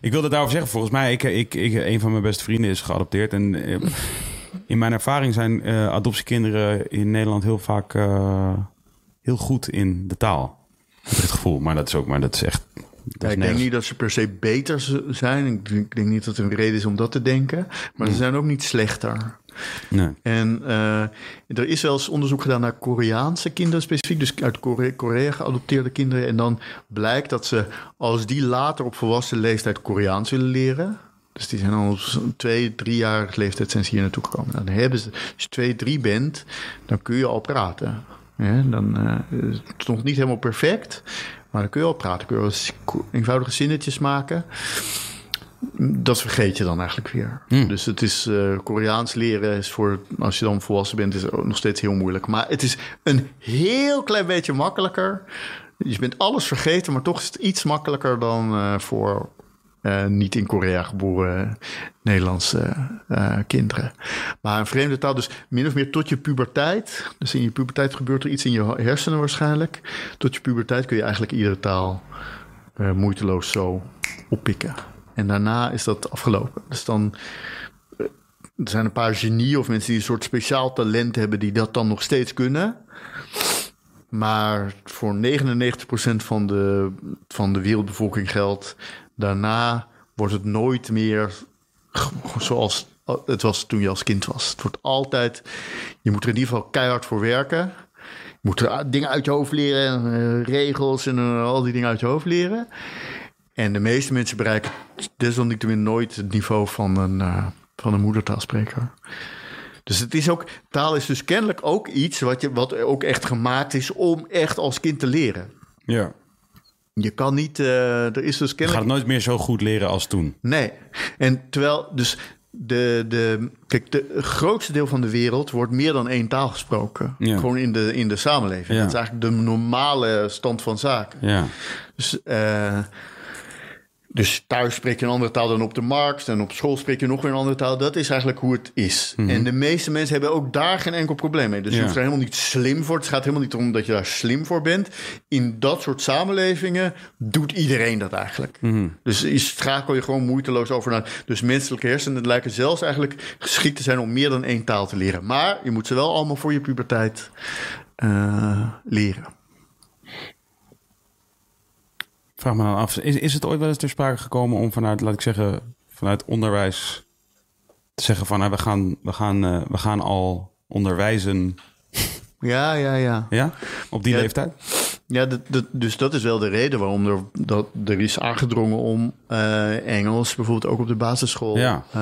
Ik wilde daarover zeggen, volgens mij, ik, ik, ik, een van mijn beste vrienden is geadopteerd. En eh, in mijn ervaring zijn eh, adoptiekinderen in Nederland heel vaak heel goed in de taal. Heb ik het gevoel, maar dat is ook, maar dat is echt. Dat
Ja, ik denk niet dat ze per se beter zijn. Ik denk, ik denk niet dat er een reden is om dat te denken. Maar ze zijn ook niet slechter.
Nee.
En eh, er is wel eens onderzoek gedaan naar Koreaanse kinderen specifiek. Dus uit Korea, Korea geadopteerde kinderen. En dan blijkt dat ze, als die later op volwassen leeftijd Koreaans willen leren... Dus die zijn al op twee, driejarige leeftijd zijn ze hier naartoe gekomen. Dan hebben ze, als je twee, drie bent, dan kun je al praten. Ja, dan eh, het is nog niet helemaal perfect, maar dan kun je al praten. Kun je wel eenvoudige zinnetjes maken. Dat vergeet je dan eigenlijk weer. Dus het is eh, Koreaans leren is voor als je dan volwassen bent, is ook nog steeds heel moeilijk. Maar het is een heel klein beetje makkelijker. Je bent alles vergeten, maar toch is het iets makkelijker dan eh, voor eh, niet in Korea geboren Nederlandse eh, kinderen. Maar een vreemde taal, dus min of meer tot je puberteit. Dus in je puberteit gebeurt er iets in je hersenen waarschijnlijk. Tot je puberteit kun je eigenlijk iedere taal eh, moeiteloos zo oppikken. En daarna is dat afgelopen. Dus dan er zijn een paar genieën of mensen die een soort speciaal talent hebben die dat dan nog steeds kunnen. Maar voor 99% van de, van de wereldbevolking geldt, daarna wordt het nooit meer zoals het was toen je als kind was. Het wordt altijd, je moet er in ieder geval keihard voor werken. Je moet er dingen uit je hoofd leren, eh, regels en eh, al die dingen uit je hoofd leren. En de meeste mensen bereiken desalniettemin nooit het niveau van een, eh, van een moedertaalspreker. Dus het is ook, taal is dus kennelijk ook iets wat, je, wat ook echt gemaakt is om echt als kind te leren.
Ja.
Je kan niet, eh, er is dus
Je gaat
kennelijk...
het nooit meer zo goed leren als toen.
Nee. En terwijl dus de, de, kijk, de grootste deel van de wereld wordt meer dan één taal gesproken.
Ja.
Gewoon in de, in de samenleving.
Ja.
Dat is eigenlijk de normale stand van zaken.
Ja.
Dus, eh, dus thuis spreek je een andere taal dan op de markt. En op school spreek je nog weer een andere taal. Dat is eigenlijk hoe het is. En de meeste mensen hebben ook daar geen enkel probleem mee. Dus je hoeft er helemaal niet slim voor. Het gaat helemaal niet om dat je daar slim voor bent. In dat soort samenlevingen doet iedereen dat eigenlijk. Dus je schakel je gewoon moeiteloos over naar. Dus menselijke hersenen lijken zelfs eigenlijk geschikt te zijn om meer dan één taal te leren. Maar je moet ze wel allemaal voor je puberteit eh, leren.
Vraag me dan af, is, is het ooit wel eens ter sprake gekomen om vanuit, laat ik zeggen, vanuit onderwijs te zeggen van, nou, we, gaan, we, gaan, eh, we gaan al onderwijzen,
Ja, ja, ja.
ja, op die
Ja.
leeftijd?
Ja, dat, dat, dus dat is wel de reden waarom er, dat, er is aangedrongen om eh, Engels bijvoorbeeld ook op de basisschool
Ja.
eh,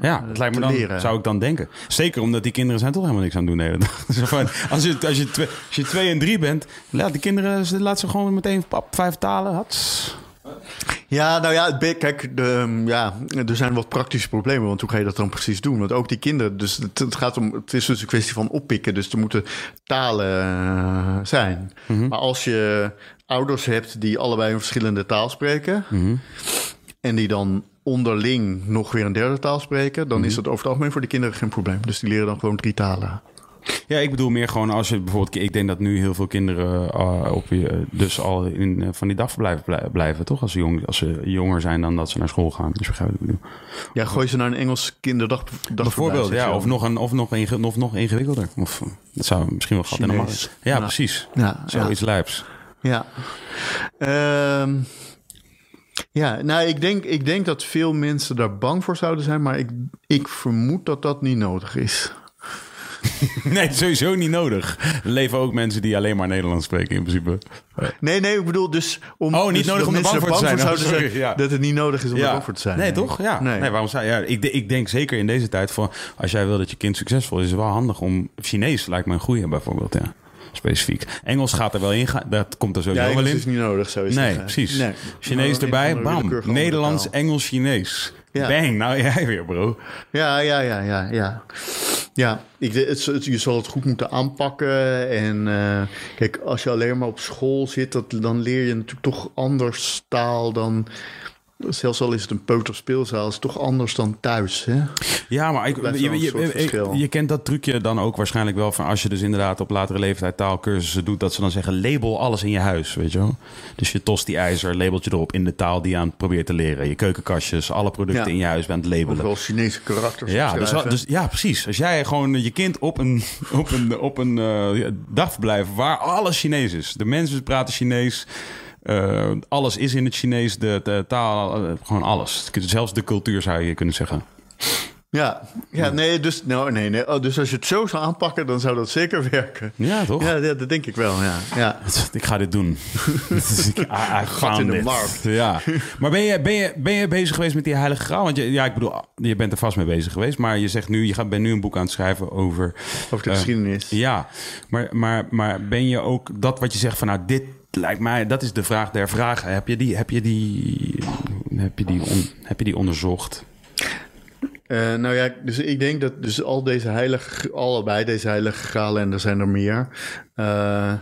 Ja, het lijkt me dan,
leren.
zou ik dan denken. Zeker omdat die kinderen zijn toch helemaal niks aan het doen de hele dag. Als, je, als, je twee, als je twee en drie bent, laat die kinderen, laat ze gewoon meteen pap, vijf talen. Hats.
Ja, nou ja, kijk, de, um, ja, er zijn wat praktische problemen. Want hoe ga je dat dan precies doen? Want ook die kinderen, dus het, het gaat om, het is dus een kwestie van oppikken. Dus er moeten talen eh, zijn. Maar als je ouders hebt die allebei een verschillende taal spreken, en die dan onderling nog weer een derde taal spreken, dan is dat over het algemeen voor de kinderen geen probleem. Dus die leren dan gewoon drie talen.
Ja, ik bedoel meer gewoon als je bijvoorbeeld... Ik denk dat nu heel veel kinderen eh, op, je- dus al in eh, van die dagverblijven blij- blijven, toch? Als ze, jong, als ze jonger zijn dan dat ze naar school gaan. Dus begrijp ik bedoel.
Ja, gooi ze naar een Engels kinderdag.
Bijvoorbeeld, ja. Of nog, een, of, nog inge- of nog ingewikkelder. Of, dat zou misschien wel gat in de
Chinees.
markt. Ja,
Ja.
precies.
Ja,
Zoiets lijps.
Ja. Ehm, ja, nou, ik denk, ik denk dat veel mensen daar bang voor zouden zijn, maar ik, ik vermoed dat dat niet nodig is.
Nee, sowieso niet nodig. Er leven ook mensen die alleen maar Nederlands spreken in principe.
Nee, nee, ik bedoel dus om.
Oh, niet
dus
nodig om er bang voor te zijn. Oh, sorry, ja.
Dat het niet nodig is om er bang voor te zijn.
Nee, toch? Ja. Nee.
Nee.
waarom zou ja, ik, ik denk zeker in deze tijd van als jij wil dat je kind succesvol is, is het wel handig om Chinees lijkt me een goede bijvoorbeeld. Ja. specifiek. Engels gaat er wel in, dat komt er
Ja,
sowieso wel
Engels
in.
is niet nodig, je
Nee, precies.
Nee.
Chinees erbij, bam. Nederlands. Engels, Chinees.
Ja.
Bang, nou jij weer, bro.
Ja, ja, ja, ja, ja. Ja, ik, het, het- je zal het goed moeten aanpakken. En eh, kijk, als je alleen maar op school zit, dat, dan leer je natuurlijk toch anders taal dan... Zelfs al is het een peuterspeelzaal, is het toch anders dan thuis, hè?
Ja, maar ik, je,
wel
je, kent dat trucje dan ook waarschijnlijk wel van als je dus inderdaad op latere leeftijd taalkursussen doet, dat ze dan zeggen label alles in je huis, weet je wel. Dus je tost die ijzer, labelt je erop in de taal die je aan het probeert te leren. Je keukenkastjes, alle producten
Ja.
in je huis bent labelen.
Overal Chinese karakters
Ja, dus, dus, ja, precies. Als jij gewoon je kind op een, op een, op een eh, dagverblijf waar alles Chinees is. De mensen praten Chinees. Eh, alles is in het Chinees. De, de taal, eh, gewoon alles. Zelfs de cultuur zou je kunnen zeggen.
Ja, ja nee, dus, nou, nee, nee. Oh, dus als je het zo zou aanpakken, dan zou dat zeker werken.
Ja, toch?
Ja, ja, dat denk ik wel, ja. ja.
Ik ga dit doen. Ik- I- found
in de markt.
Ja. Maar ben je, ben, je, ben je bezig geweest met die Heilige Graal? Want je, ja, ik bedoel, je bent er vast mee bezig geweest. Maar je zegt nu, je gaat, bent nu een boek aan het schrijven over...
Over de
eh,
geschiedenis.
Ja, maar, maar, maar ben je ook dat wat je zegt van nou, dit lijkt mij, dat is de vraag der vragen. Heb je die, heb je die, heb je die, on- heb je die onderzocht?
Eh, nou ja, dus ik denk dat dus al deze heilige, allebei deze heilige gralen, en er zijn er meer, eh,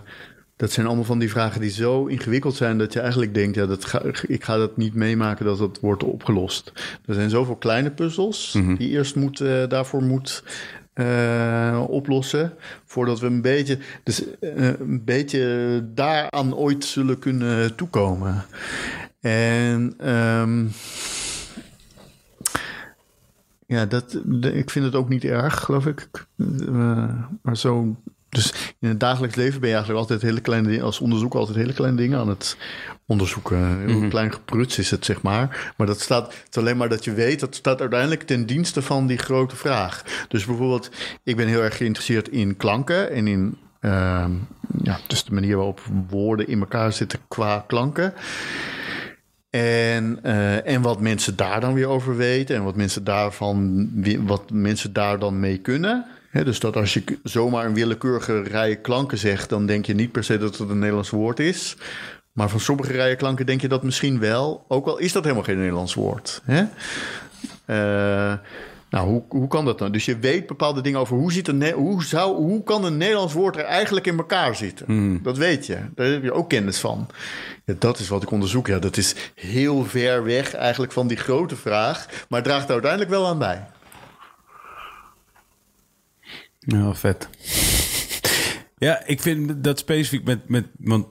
dat zijn allemaal van die vragen die zo ingewikkeld zijn dat je eigenlijk denkt, ja, dat ga, ik ga dat niet meemaken dat dat wordt opgelost. Er zijn zoveel kleine puzzels die je eerst moet, eh, daarvoor moet eh, oplossen, voordat we een beetje, dus, eh, een beetje daaraan ooit zullen kunnen toekomen. En ehm, ja, dat, ik vind het ook niet erg, geloof ik. Eh, maar zo. Dus in het dagelijks leven ben je eigenlijk altijd hele kleine dingen, als onderzoeker altijd hele kleine dingen aan het onderzoeken. Heel klein gepruts is het, zeg maar. Maar dat staat, het is alleen maar dat je weet, dat staat uiteindelijk ten dienste van die grote vraag. Dus bijvoorbeeld, ik ben heel erg geïnteresseerd in klanken en in. ehm, ja, dus de manier waarop woorden in elkaar zitten qua klanken. En, eh, en wat mensen daar dan weer over weten. En wat mensen, daarvan, wat mensen daar dan mee kunnen. Dus dat als je zomaar een willekeurige rij klanken zegt... dan denk je niet per se dat het een Nederlands woord is. Maar van sommige rijen klanken denk je dat misschien wel. Ook al is dat helemaal geen Nederlands woord. Hè? Eh, nou, hoe, hoe kan dat dan? Dus je weet bepaalde dingen over hoe, zit een, hoe, zou, hoe kan een Nederlands woord er eigenlijk in elkaar zitten. Dat weet je. Daar heb je ook kennis van. Ja, dat is wat ik onderzoek. Ja, dat is heel ver weg eigenlijk van die grote vraag. Maar draagt er uiteindelijk wel aan bij.
Ja, vet. ja, ik vind dat specifiek met, met want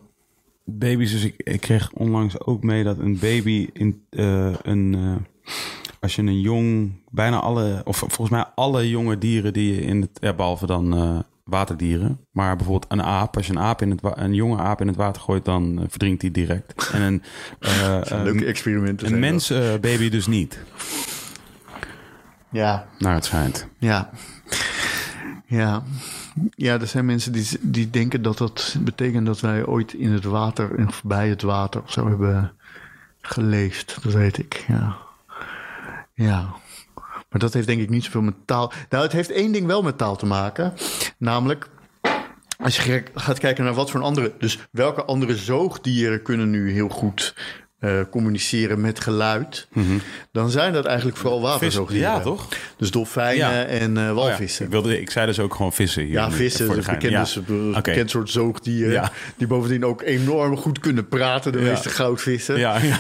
baby's, dus ik, ik kreeg onlangs ook mee dat een baby in eh, een, eh, als je een jong, bijna alle, of volgens mij alle jonge dieren die je in het, ja, behalve dan eh, waterdieren, maar bijvoorbeeld een aap, als je een aap in het, een jonge aap in het water gooit, dan verdrinkt hij direct. En een,
Leuke
een,
experimenten.
een mensenbaby dus niet,
Ja,
naar het schijnt.
ja. Ja. Ja, er zijn mensen die, die denken dat dat betekent dat wij ooit in het water, of bij het water zo hebben geleefd. Dat weet ik, ja. Ja. Maar dat heeft denk ik niet zoveel met taal. Nou, het heeft één ding wel met taal te maken. Namelijk, als je gaat kijken naar wat voor andere. Dus welke andere zoogdieren kunnen nu heel goed eh, communiceren met geluid. Dan zijn dat eigenlijk vooral waterzoogdieren.
ja, toch?
Dus dolfijnen
Ja.
en eh,
Oh ja,
walvissen.
ik, wilde, ik zei dus ook gewoon vissen. Hier
Ja, vissen, een bekend,
Ja.
bekend soort zoogdier.
Ja.
Die bovendien ook enorm goed kunnen praten, de
Ja.
meeste goudvissen.
Ja, ja.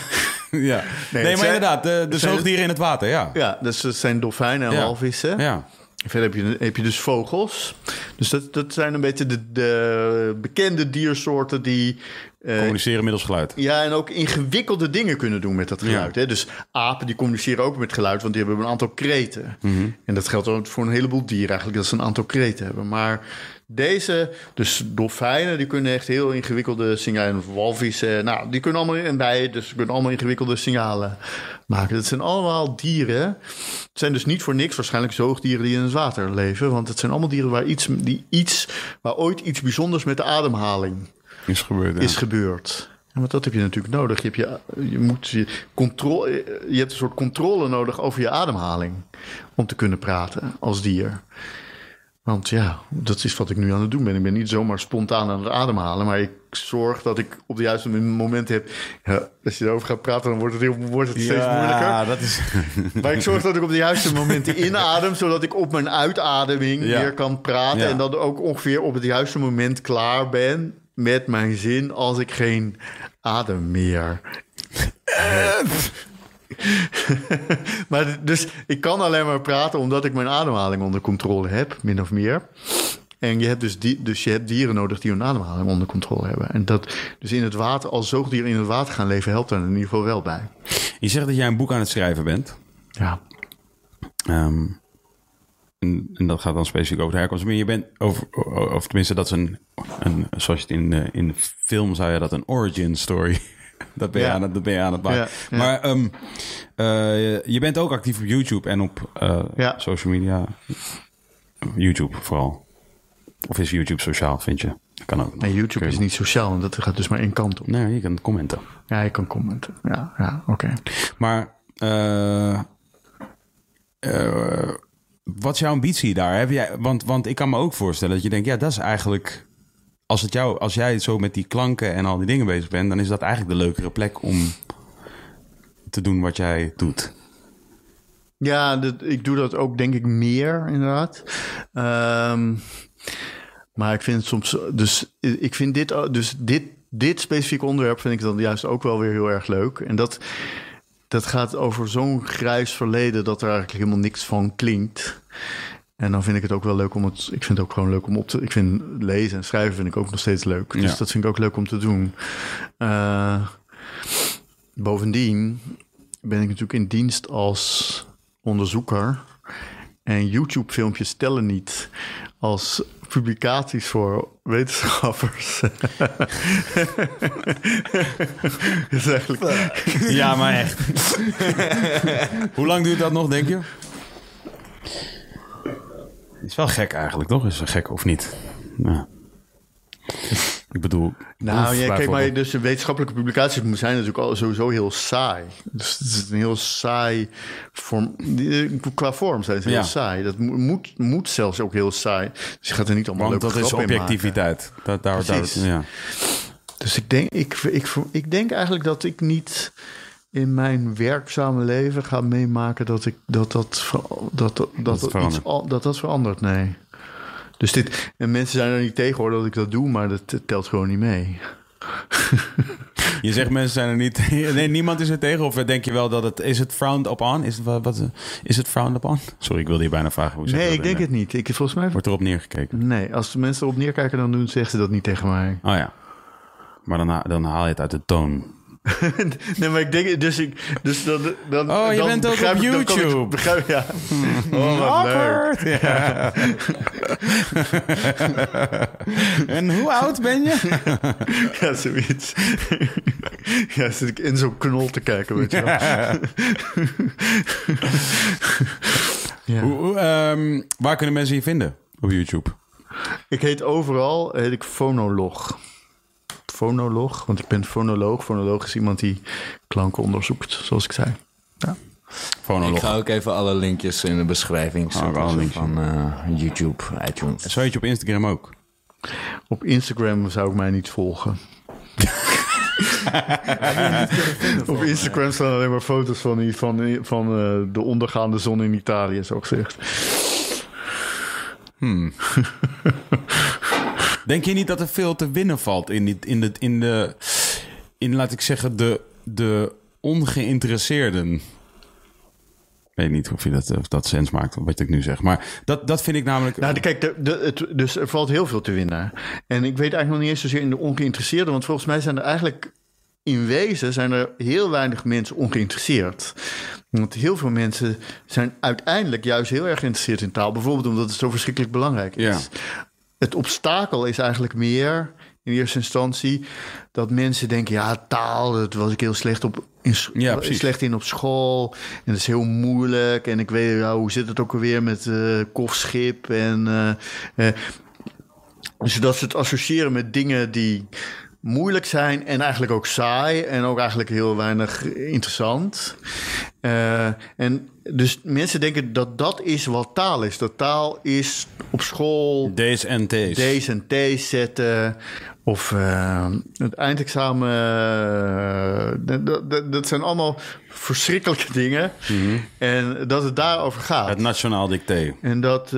ja. Nee,
het
maar
zijn-
inderdaad, de, de
het zijn-
zoogdieren in het water, ja.
Ja, dus dat zijn dolfijnen en
Ja.
walvissen.
Ja.
Verder heb je, heb je dus vogels. Dus dat, dat zijn een beetje de, de bekende diersoorten die... eh,
Communiceren middels geluid.
ja, en ook ingewikkelde dingen kunnen doen met dat geluid.
Ja.
Hè? Dus apen die communiceren ook met geluid, want die hebben een aantal kreten.
Mhm.
En dat geldt ook voor een heleboel dieren eigenlijk, dat ze een aantal kreten hebben. Maar deze, dus dolfijnen, die kunnen echt heel ingewikkelde signalen. En Walvissen, nou, die kunnen allemaal en bijen, dus kunnen allemaal ingewikkelde signalen maken. Dat zijn allemaal dieren. Het zijn dus niet voor niks waarschijnlijk zoogdieren die in het water leven. Want het zijn allemaal dieren waar, iets, die iets, waar ooit iets bijzonders met de ademhaling
Is gebeurd, ja.
is gebeurd. Ja, want dat heb je natuurlijk nodig. Je hebt, je, je, moet je, controle, je hebt een soort controle nodig over je ademhaling. Om te kunnen praten als dier. Want ja, dat is wat ik nu aan het doen ben. Ik ben niet zomaar spontaan aan het ademhalen, maar ik zorg dat ik op de juiste moment heb. Ja, als je erover gaat praten, dan wordt het, heel, wordt het steeds moeilijker.
Ja, dat is...
Maar ik zorg dat ik op de juiste momenten inadem, zodat ik op mijn uitademing
Ja.
weer kan praten. En dat ook ongeveer op het juiste moment klaar ben met mijn zin als ik geen adem meer. heb. maar dus ik kan alleen maar praten omdat ik mijn ademhaling onder controle heb, min of meer. En je hebt dus, die, dus je hebt dieren nodig die hun ademhaling onder controle hebben. En dat dus in het water, als zoogdieren in het water gaan leven, helpt daar in ieder geval wel bij.
Je zegt dat jij een boek aan het schrijven bent.
Ja.
Ehm, en, en dat gaat dan specifiek over de herkomst. Maar je bent, over, of tenminste, dat is een, een zoals je het in de, in de film zou je dat een origin story. dat, ben je
Ja.
aan het, dat ben je aan het maken.
Ja.
Maar ehm, eh, je bent ook actief op YouTube en op eh,
Ja.
social media. YouTube vooral. Of is YouTube sociaal, vind je? Dat kan ook.
Nee, YouTube is niet sociaal, want dat gaat dus maar één kant op.
Nee, je kan commenten.
Ja, je kan commenten. Ja, ja oké.
Maar eh, eh, wat is jouw ambitie daar? Heb jij, want, want ik kan me ook voorstellen dat je denkt, ja, dat is eigenlijk. Als, het jou, als jij zo met die klanken en al die dingen bezig bent, dan is dat eigenlijk de leukere plek om te doen wat jij doet.
Ja, dat, ik doe dat ook denk ik meer inderdaad. Ehm, maar ik vind het soms... Dus ik vind dit... Dus dit, dit specifieke onderwerp vind ik dan juist ook wel weer heel erg leuk. En dat, dat gaat over zo'n grijs verleden... dat er eigenlijk helemaal niks van klinkt. En dan vind ik het ook wel leuk om het... Ik vind het ook gewoon leuk om op te... Ik vind lezen en schrijven vind ik ook nog steeds leuk. Dus
Ja.
dat vind ik ook leuk om te doen. Eh, bovendien ben ik natuurlijk in dienst als onderzoeker. En YouTube-filmpjes tellen niet als publicaties voor wetenschappers. is eigenlijk...
Ja, maar echt. Hoe lang duurt dat nog, denk je? Is wel gek eigenlijk, toch? Is het gek of niet? Ja. Ik bedoel.
Nou, ja, kijk, maar dus de wetenschappelijke publicaties zijn natuurlijk al sowieso heel saai. Dus het is een heel saai vorm. die- Qua vorm zijn ze heel
Ja.
saai. Dat mo- moet, moet zelfs ook heel saai. Dus je gaat er niet allemaal
Want dat is objectiviteit. Dat, daar, daar, ja.
Dus ik denk, ik, ik, ik denk eigenlijk dat ik niet in mijn werkzame leven ga meemaken dat ik dat dat dat dat, dat, dat, iets al- dat dat verandert. Nee. Dus dit en mensen zijn er niet tegen hoor dat ik dat doe, maar dat telt gewoon niet mee.
Je zegt mensen zijn er niet. Nee, niemand is er tegen. Of denk je wel dat het. Is het frowned upon? Is het, wat, wat, is het frowned upon? Sorry, ik wilde je bijna vragen. Hoe
Nee, ik denk het niet. Ik volgens mij.
Wordt erop neergekeken.
Nee, als de mensen erop neerkijken, dan doen zeggen ze dat niet tegen mij.
Oh ja. Maar dan haal je het uit de toon.
nee, maar ik denk dus ik dus dan dan.
Oh, je
dan
bent ook op
ik-
YouTube.
begrijp, ja. Oh, wat leuk.
Ja. en hoe oud ben je?
Ja, zoiets. ja, zit ik in zo'n knol te kijken, weet je wel. ja.
Hoe, hoe, ehm, waar kunnen mensen je vinden op YouTube?
Ik heet overal, heet ik fonoloog. Fonoloog, want ik ben fonoloog. Fonoloog is iemand die klanken onderzoekt, zoals ik zei. Ja.
Ik
Fonolog.
ga ook even alle linkjes in de beschrijving
Oh,
zetten
alle
van eh, YouTube, iTunes.
Zo heet je op Instagram ook.
Op Instagram zou ik mij niet volgen. Op Instagram staan alleen maar foto's van, die, van, van eh, de ondergaande zon in Italië, zo gezegd.
Denk je niet dat er veel te winnen valt in, die, in, de, in de, in, laat ik zeggen, de, de ongeïnteresseerden? Ik weet niet of, je dat, of dat sens maakt, wat ik nu zeg. Maar dat, dat vind ik namelijk...
Nou, kijk, de, de, het, dus er valt heel veel te winnen. En ik weet eigenlijk nog niet eens zozeer in de ongeïnteresseerden, want volgens mij zijn er eigenlijk in wezen zijn er heel weinig mensen ongeïnteresseerd. Want heel veel mensen zijn uiteindelijk juist heel erg geïnteresseerd in taal, bijvoorbeeld omdat het zo verschrikkelijk belangrijk is.
Ja.
Het obstakel is eigenlijk meer in eerste instantie dat mensen denken: ja, taal, dat was ik heel slecht op. In,
Ja, precies.
slecht in op school. En dat is heel moeilijk. En ik weet, ja, hoe zit het ook alweer met eh kofschip? En eh, eh, zodat ze het associëren met dingen die moeilijk zijn en eigenlijk ook saai en ook eigenlijk heel weinig interessant. Eh, en dus mensen denken dat dat is wat taal is. Dat taal is op school
D's en T's.
D's en T's zetten. Of eh, het eindexamen. eh, dat- dat, zijn allemaal verschrikkelijke dingen. En dat het daarover gaat.
Het nationaal dicté.
En dat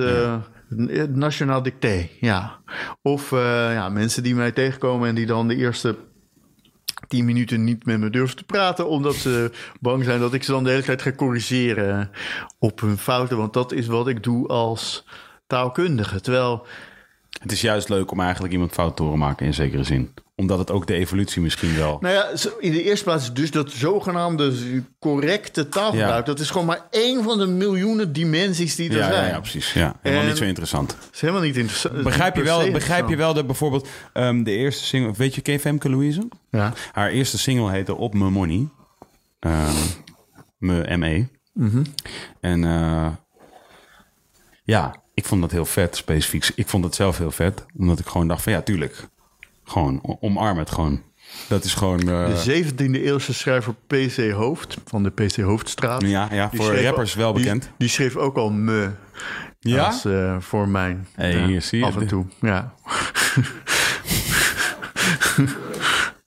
nationaal dicté, ja. Of eh, ja, mensen die mij tegenkomen en die dan de eerste tien minuten niet met me durven te praten, omdat ze bang zijn dat ik ze dan de hele tijd ga corrigeren op hun fouten. Want dat is wat ik doe als taalkundige. Terwijl,
Het is juist leuk om eigenlijk iemand fout te horen maken in zekere zin. Omdat het ook de evolutie misschien wel...
nou ja, in de eerste plaats dus dat zogenaamde correcte taalgebruik.
Ja.
Dat is gewoon maar één van de miljoenen dimensies die er
Ja, ja,
zijn.
ja, precies. Ja. Helemaal
En-
niet zo interessant.
Is helemaal niet interessant.
Begrijp je wel, begrijp je wel dat bijvoorbeeld ehm, de eerste single... Weet je, je Femke Louise?
Ja.
Haar eerste single heette Op Me Money. Ehm me ME.
Mhm.
En eh, ja, ik vond dat heel vet, specifiek. Ik vond het zelf heel vet, omdat ik gewoon dacht van ja, tuurlijk. Gewoon, omarm het gewoon. Dat is gewoon... eh,
De 17e eeuwse schrijver P.C. Hoofd van de P.C. Hoofdstraat.
ja, ja, voor rappers wel bekend.
Die, schreef ook al me.
Ja?
Als, eh, voor mijn.
Hey,
ja,
hier zie je
Af en toe, ja.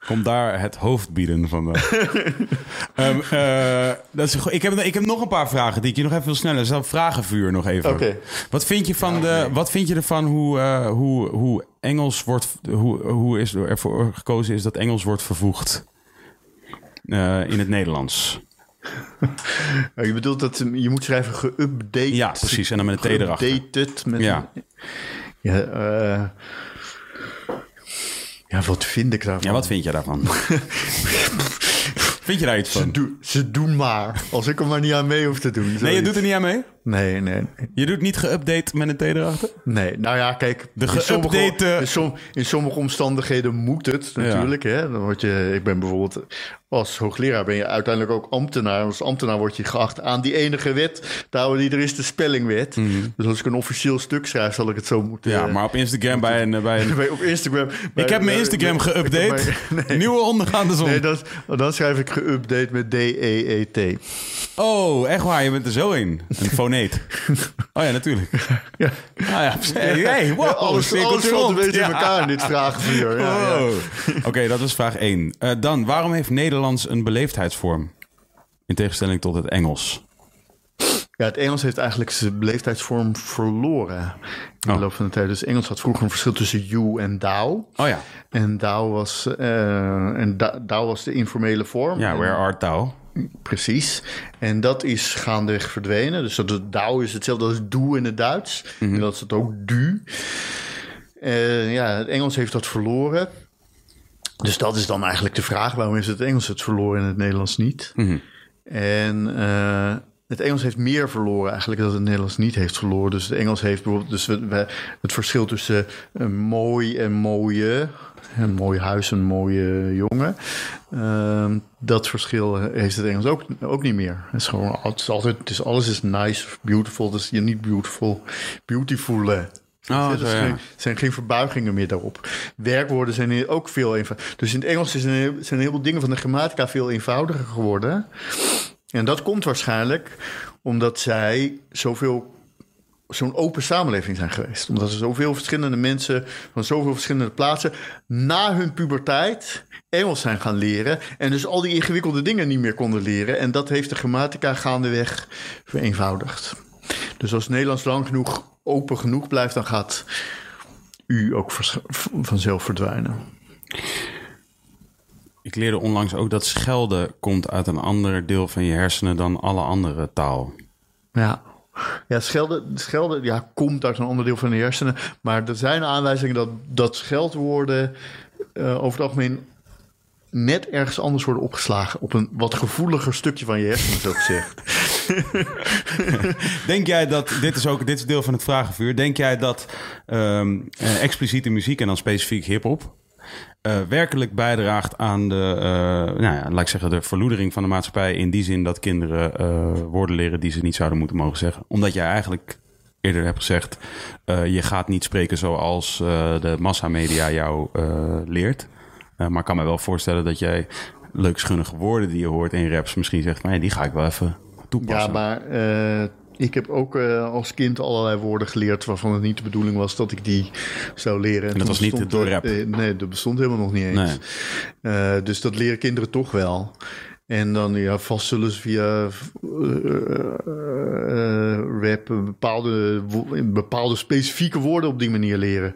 Komt daar het hoofd bieden van. Ehm eh, dat is, ik, heb, ik heb nog een paar vragen die ik je nog even wil sneller. Zelf vragenvuur nog even.
Oké.
Wat vind je van de? Wat vind je ervan hoe, eh, hoe, hoe Engels wordt? Hoe, hoe is er voor gekozen is dat Engels wordt vervoegd eh, in het Nederlands?
Je bedoelt dat je moet schrijven geüpdate.
Ja, precies. En dan met een T erachter.
Geüpdated met
Ja.
ja, ja, wat vind ik daarvan?
Ja, wat vind je daarvan? vind je daar iets
Ze,
van?
doen- ze doen maar. Als ik er maar niet aan mee hoef te doen.
Nee, je doet er niet aan mee.
Nee, nee,
Je doet niet geüpdate met een T erachter.
nee. Nou ja, kijk.
De
in sommige-
geüpdate-
In, som- in sommige omstandigheden moet het natuurlijk. Hè? Dan word je, ik ben bijvoorbeeld als hoogleraar ben je uiteindelijk ook ambtenaar. Als ambtenaar word je geacht aan die enige wet houden die er is, de spellingwet. Dus als ik een officieel stuk schrijf, zal ik het zo moeten...
Mhm. Ja, maar op Instagram bij een, bij een
bij- op Instagram... bij-
Ik heb mijn Instagram geüpdate. Nieuwe ondergaande zon.
Nee, dat, dan schrijf ik geüpdate met D-E-E-T.
Oh, echt waar? Je bent er zo in. Een foneet. Oh ja, natuurlijk.
Ja.
Ah ja, hey, hey, wow.
Ja, alles alles valt een beetje in elkaar in dit vragenvuur. Ja.
Wow. Oké, dat was vraag 1. dan, waarom heeft Nederlands een beleefdheidsvorm? In tegenstelling tot het Engels.
Ja, het Engels heeft eigenlijk zijn beleefdheidsvorm verloren in
Oh.
de loop van de tijd. Dus Engels had vroeger een verschil tussen you en thou.
Oh ja.
En thou was, eh, en da- thou was de informele vorm.
Ja, where art thou?
Precies. En dat is gaandeweg verdwenen. Dus dat is hetzelfde als doe in het Duits.
Mhm.
En dat is het ook du. Eh, ja, het Engels heeft dat verloren. Dus dat is dan eigenlijk de vraag. Waarom is het Engels het verloren en het Nederlands niet?
Mhm.
En eh, het Engels heeft meer verloren eigenlijk dan het Nederlands niet heeft verloren. Dus het Engels heeft bijvoorbeeld dus we, we- het verschil tussen eh, mooi en mooie. Een mooi huis, een mooie jongen. Ehm, dat verschil heeft het Engels ook, ook niet meer. Het is gewoon het is altijd, het is, alles is nice, beautiful. Dus je niet beautiful, beautiful. eh.
Oh,
er
ja.
zijn geen verbuigingen meer daarop. Werkwoorden zijn ook veel eenvoudiger. Dus in het Engels een, heel- zijn een heleboel dingen van de grammatica veel eenvoudiger geworden. En dat komt waarschijnlijk omdat zij zoveel zo'n open samenleving zijn geweest. Omdat er zoveel verschillende mensen van zoveel verschillende plaatsen na hun puberteit Engels zijn gaan leren. En dus al die ingewikkelde dingen niet meer konden leren. En dat heeft de grammatica gaandeweg vereenvoudigd. Dus als Nederlands lang genoeg open genoeg blijft, dan gaat u ook vanzelf verdwijnen.
Ik leerde onlangs ook dat schelden komt uit een ander deel van je hersenen dan alle andere taal.
Ja. Ja, schelden, schelden ja, komt uit een ander deel van de hersenen. Maar er zijn aanwijzingen dat, dat scheldwoorden eh, over het algemeen net ergens anders worden opgeslagen. Op een wat gevoeliger stukje van je hersenen, zo gezegd.
Denk jij dat, dit is ook dit is deel van het vragenvuur, denk jij dat ehm, eh, expliciete muziek en dan specifiek hip-hop eh, werkelijk bijdraagt aan de, eh, nou ja, laat ik zeggen, de verloedering van de maatschappij in die zin dat kinderen eh, woorden leren die ze niet zouden moeten mogen zeggen? Omdat jij eigenlijk eerder hebt gezegd, je gaat niet spreken zoals de massamedia jou leert. Maar ik kan me wel voorstellen dat jij leuk schunnige woorden die je hoort in raps misschien zegt, maar ja, die ga ik wel even toepassen.
Ja, maar ik heb ook eh, als kind allerlei woorden geleerd waarvan het niet de bedoeling was dat ik die zou leren.
dat
toen
was niet
er-
rap?
eh, nee, dat bestond helemaal nog niet eens.
Nee.
Eh, dus dat leren kinderen toch wel. En dan ja, vast zullen ze via rap bepaalde, bepaalde specifieke woorden op die manier leren.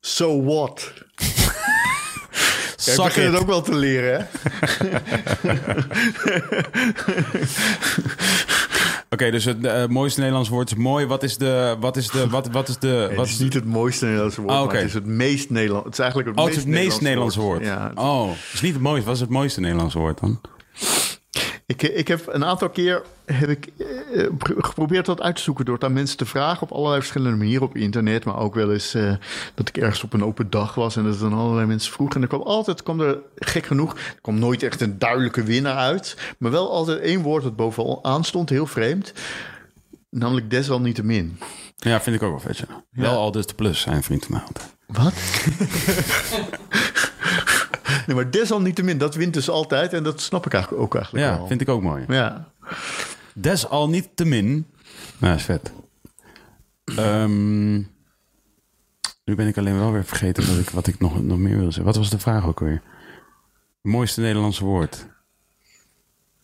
So what? Kijk,
Suck
ik begin
it.
het ook wel te leren, hè?
Oké, dus het eh, mooiste Nederlands woord is mooi. Wat is de... Wat is de... Wat, wat is de...
Het
Wat
is
is
niet het mooiste Nederlandse woord,
Ah,
maar het is het meest Nederlands. Het is eigenlijk het
oh, het
meest
is het meest Nederlandse woord.
Ja, het-
Oh, het is niet het mooiste. Wat is het mooiste Nederlandse woord dan?
Ik, ik heb een aantal keer heb ik, eh, pro- geprobeerd dat uit te zoeken door het aan mensen te vragen op allerlei verschillende manieren op internet, maar ook wel eens eh, dat ik ergens op een open dag was en dat dan allerlei mensen vroegen. En er kwam altijd, kwam er gek genoeg, er kwam nooit echt een duidelijke winnaar uit, maar wel altijd één woord dat bovenaan stond, heel vreemd, namelijk desalniettemin.
Ja, vind ik ook wel vet, ja. Wel al dus de plus, zijn vriend van mij altijd.
Wat? nee, maar desalniettemin, dat wint dus altijd. En dat snap ik eigenlijk ook eigenlijk
Ja,
wel.
vind ik ook mooi.
Ja.
Desalniettemin... Nou, is vet. Ehm, nu ben ik alleen wel weer vergeten wat ik, wat ik nog, nog meer wil zeggen. Wat was de vraag ook weer? Mooiste Nederlandse woord.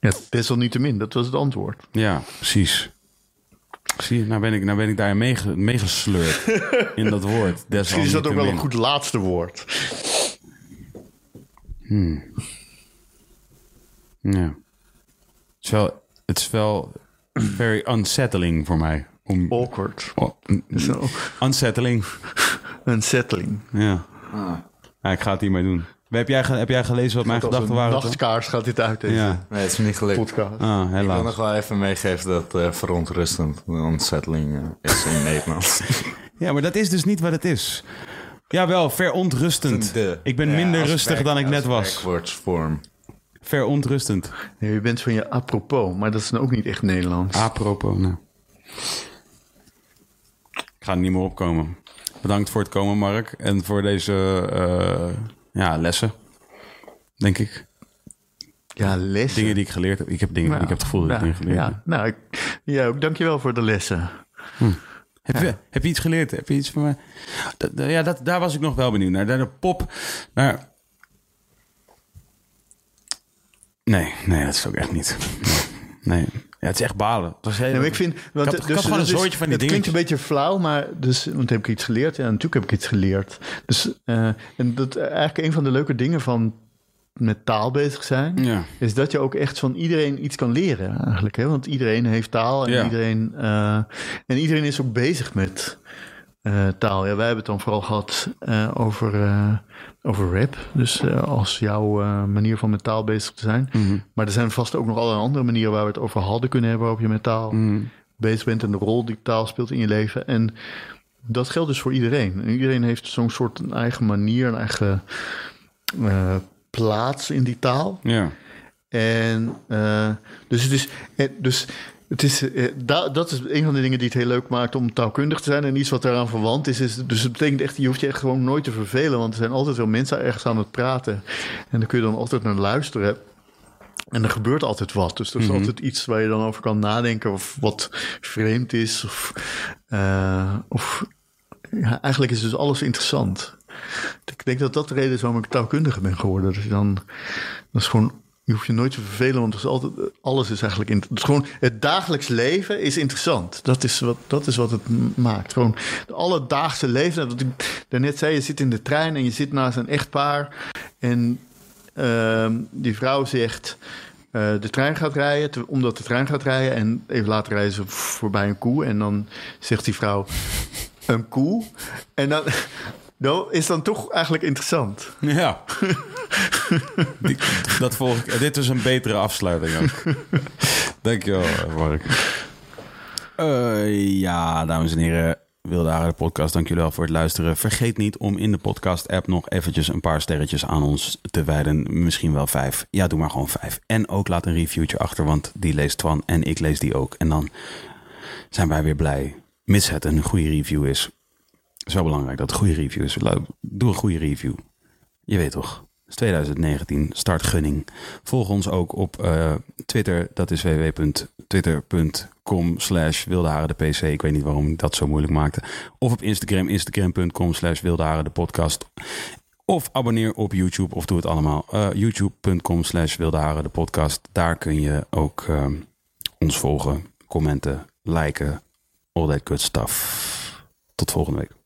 ja, desalniettemin, dat was het antwoord.
Ja, precies. Zie je, nou ben ik, nou ben ik daar meege- meegesleurd in dat woord.
Misschien is dat ook wel een goed laatste woord.
Ja. Het is wel, het is wel very unsettling voor mij. Om,
Awkward.
oh,
Zo.
unsettling.
Een settling.
Ja. ja. Ik ga het hiermee doen. Heb jij, heb jij gelezen wat mijn gedachten waren?
Nachtkaars gaat dit uit, deze
Ja.
Nee, het is niet gelukt.
podcast.
Ah,
Ik wil
helaas.
nog wel even meegeven dat eh verontrustend, unsettling eh, is in Nederlands.
Ja, maar dat is dus niet wat het is. Jawel, verontrustend.
De-
ik ben
ja,
minder rustig
werk-
dan ik net was.
werkwoordsvorm.
Verontrustend.
Nee, je bent van je apropos, maar dat is nou ook niet echt Nederlands.
Apropos, nou. Ik ga er niet meer opkomen. Bedankt voor het komen, Mark. En voor deze eh, ja, lessen. Denk ik.
Ja, lessen.
Dingen die ik geleerd heb. Ik heb, dingen,
Nou,
ik heb het gevoel dat ik
ja,
dingen geleerd heb.
ja. Nou, ik, ja, ook dankjewel voor de lessen.
Heb, je, heb je iets geleerd? Heb je iets van mij? Dat- dat- ja, dat, daar was ik nog wel benieuwd naar. Naar de pop. Naar... Nee, nee, dat is ook echt niet. Nee. Ja, het is echt balen. Heel-
maar ik vind, want,
ik had gewoon
dat
een zooitje van die
Het klinkt een beetje flauw, maar dus, want heb ik iets geleerd? Ja, natuurlijk heb ik iets geleerd. Dus, eh, en dat eigenlijk een van de leuke dingen van met taal bezig zijn,
Ja.
is dat je ook echt van iedereen iets kan leren eigenlijk. Hè? Want iedereen heeft taal en,
Ja.
iedereen, eh, en iedereen is ook bezig met eh, taal. Ja, wij hebben het dan vooral gehad eh, over, over rap. Dus als jouw manier van met taal bezig te zijn.
Mhm.
Maar er zijn vast ook nog allerlei andere manieren waar we het over hadden kunnen hebben, waarop je met taal
Mhm.
bezig bent en de rol die taal speelt in je leven. En dat geldt dus voor iedereen. En iedereen heeft zo'n soort een eigen manier, een eigen eh, plaats in die taal.
Ja.
En eh, dus het is. eh, dus het is eh, da- dat is een van de dingen die het heel leuk maakt om taalkundig te zijn. En iets wat daaraan verwant is. is dus het betekent echt, je hoeft je echt gewoon nooit te vervelen. Want er zijn altijd wel mensen ergens aan het praten. En daar kun je dan altijd naar luisteren. En er gebeurt altijd wat. Dus er is altijd iets waar je dan over kan nadenken. Of wat vreemd is. Of, of ja, eigenlijk is dus alles interessant. Ik denk dat dat de reden is waarom ik taalkundige ben geworden. Dat je dan, dat is gewoon, je hoeft je nooit te vervelen, want is altijd, alles is eigenlijk, in, het, gewoon, het dagelijks leven is interessant. Dat is wat, dat is wat het maakt. Gewoon het alledaagse leven. Wat ik daarnet zei, je zit in de trein en je zit naast een echtpaar. En ehm, die vrouw zegt, eh, de trein gaat rijden, omdat de trein gaat rijden. En even later rijden ze voorbij een koe. En dan zegt die vrouw, een koe. En dan, dat is dan toch eigenlijk interessant.
Ja. Die- dat volg ik. Dit is een betere afsluiting ook. Dankjewel, Mark. Eh, ja, dames en heren. Wilde Haren de podcast, dank jullie wel voor het luisteren. Vergeet niet om in de podcast-app nog eventjes een paar sterretjes aan ons te wijden. Misschien wel vijf. Ja, doe maar gewoon vijf. En ook laat een reviewtje achter, want die leest Twan en ik lees die ook. En dan zijn wij weer blij. Mits het een goede review is. Wel belangrijk dat goede review is. Doe een goede review. Je weet toch? is 2019, startgunning. Volg ons ook op eh, Twitter. Dat is www.twitter.com slash PC. Ik weet niet waarom ik dat zo moeilijk maakte. Of op Instagram, instagram.com slash de podcast. Of abonneer op YouTube of doe het allemaal. Eh, YouTube.com slash de podcast. Daar kun je ook ehm, ons volgen, commenten, liken, all that good stuff. Tot volgende week.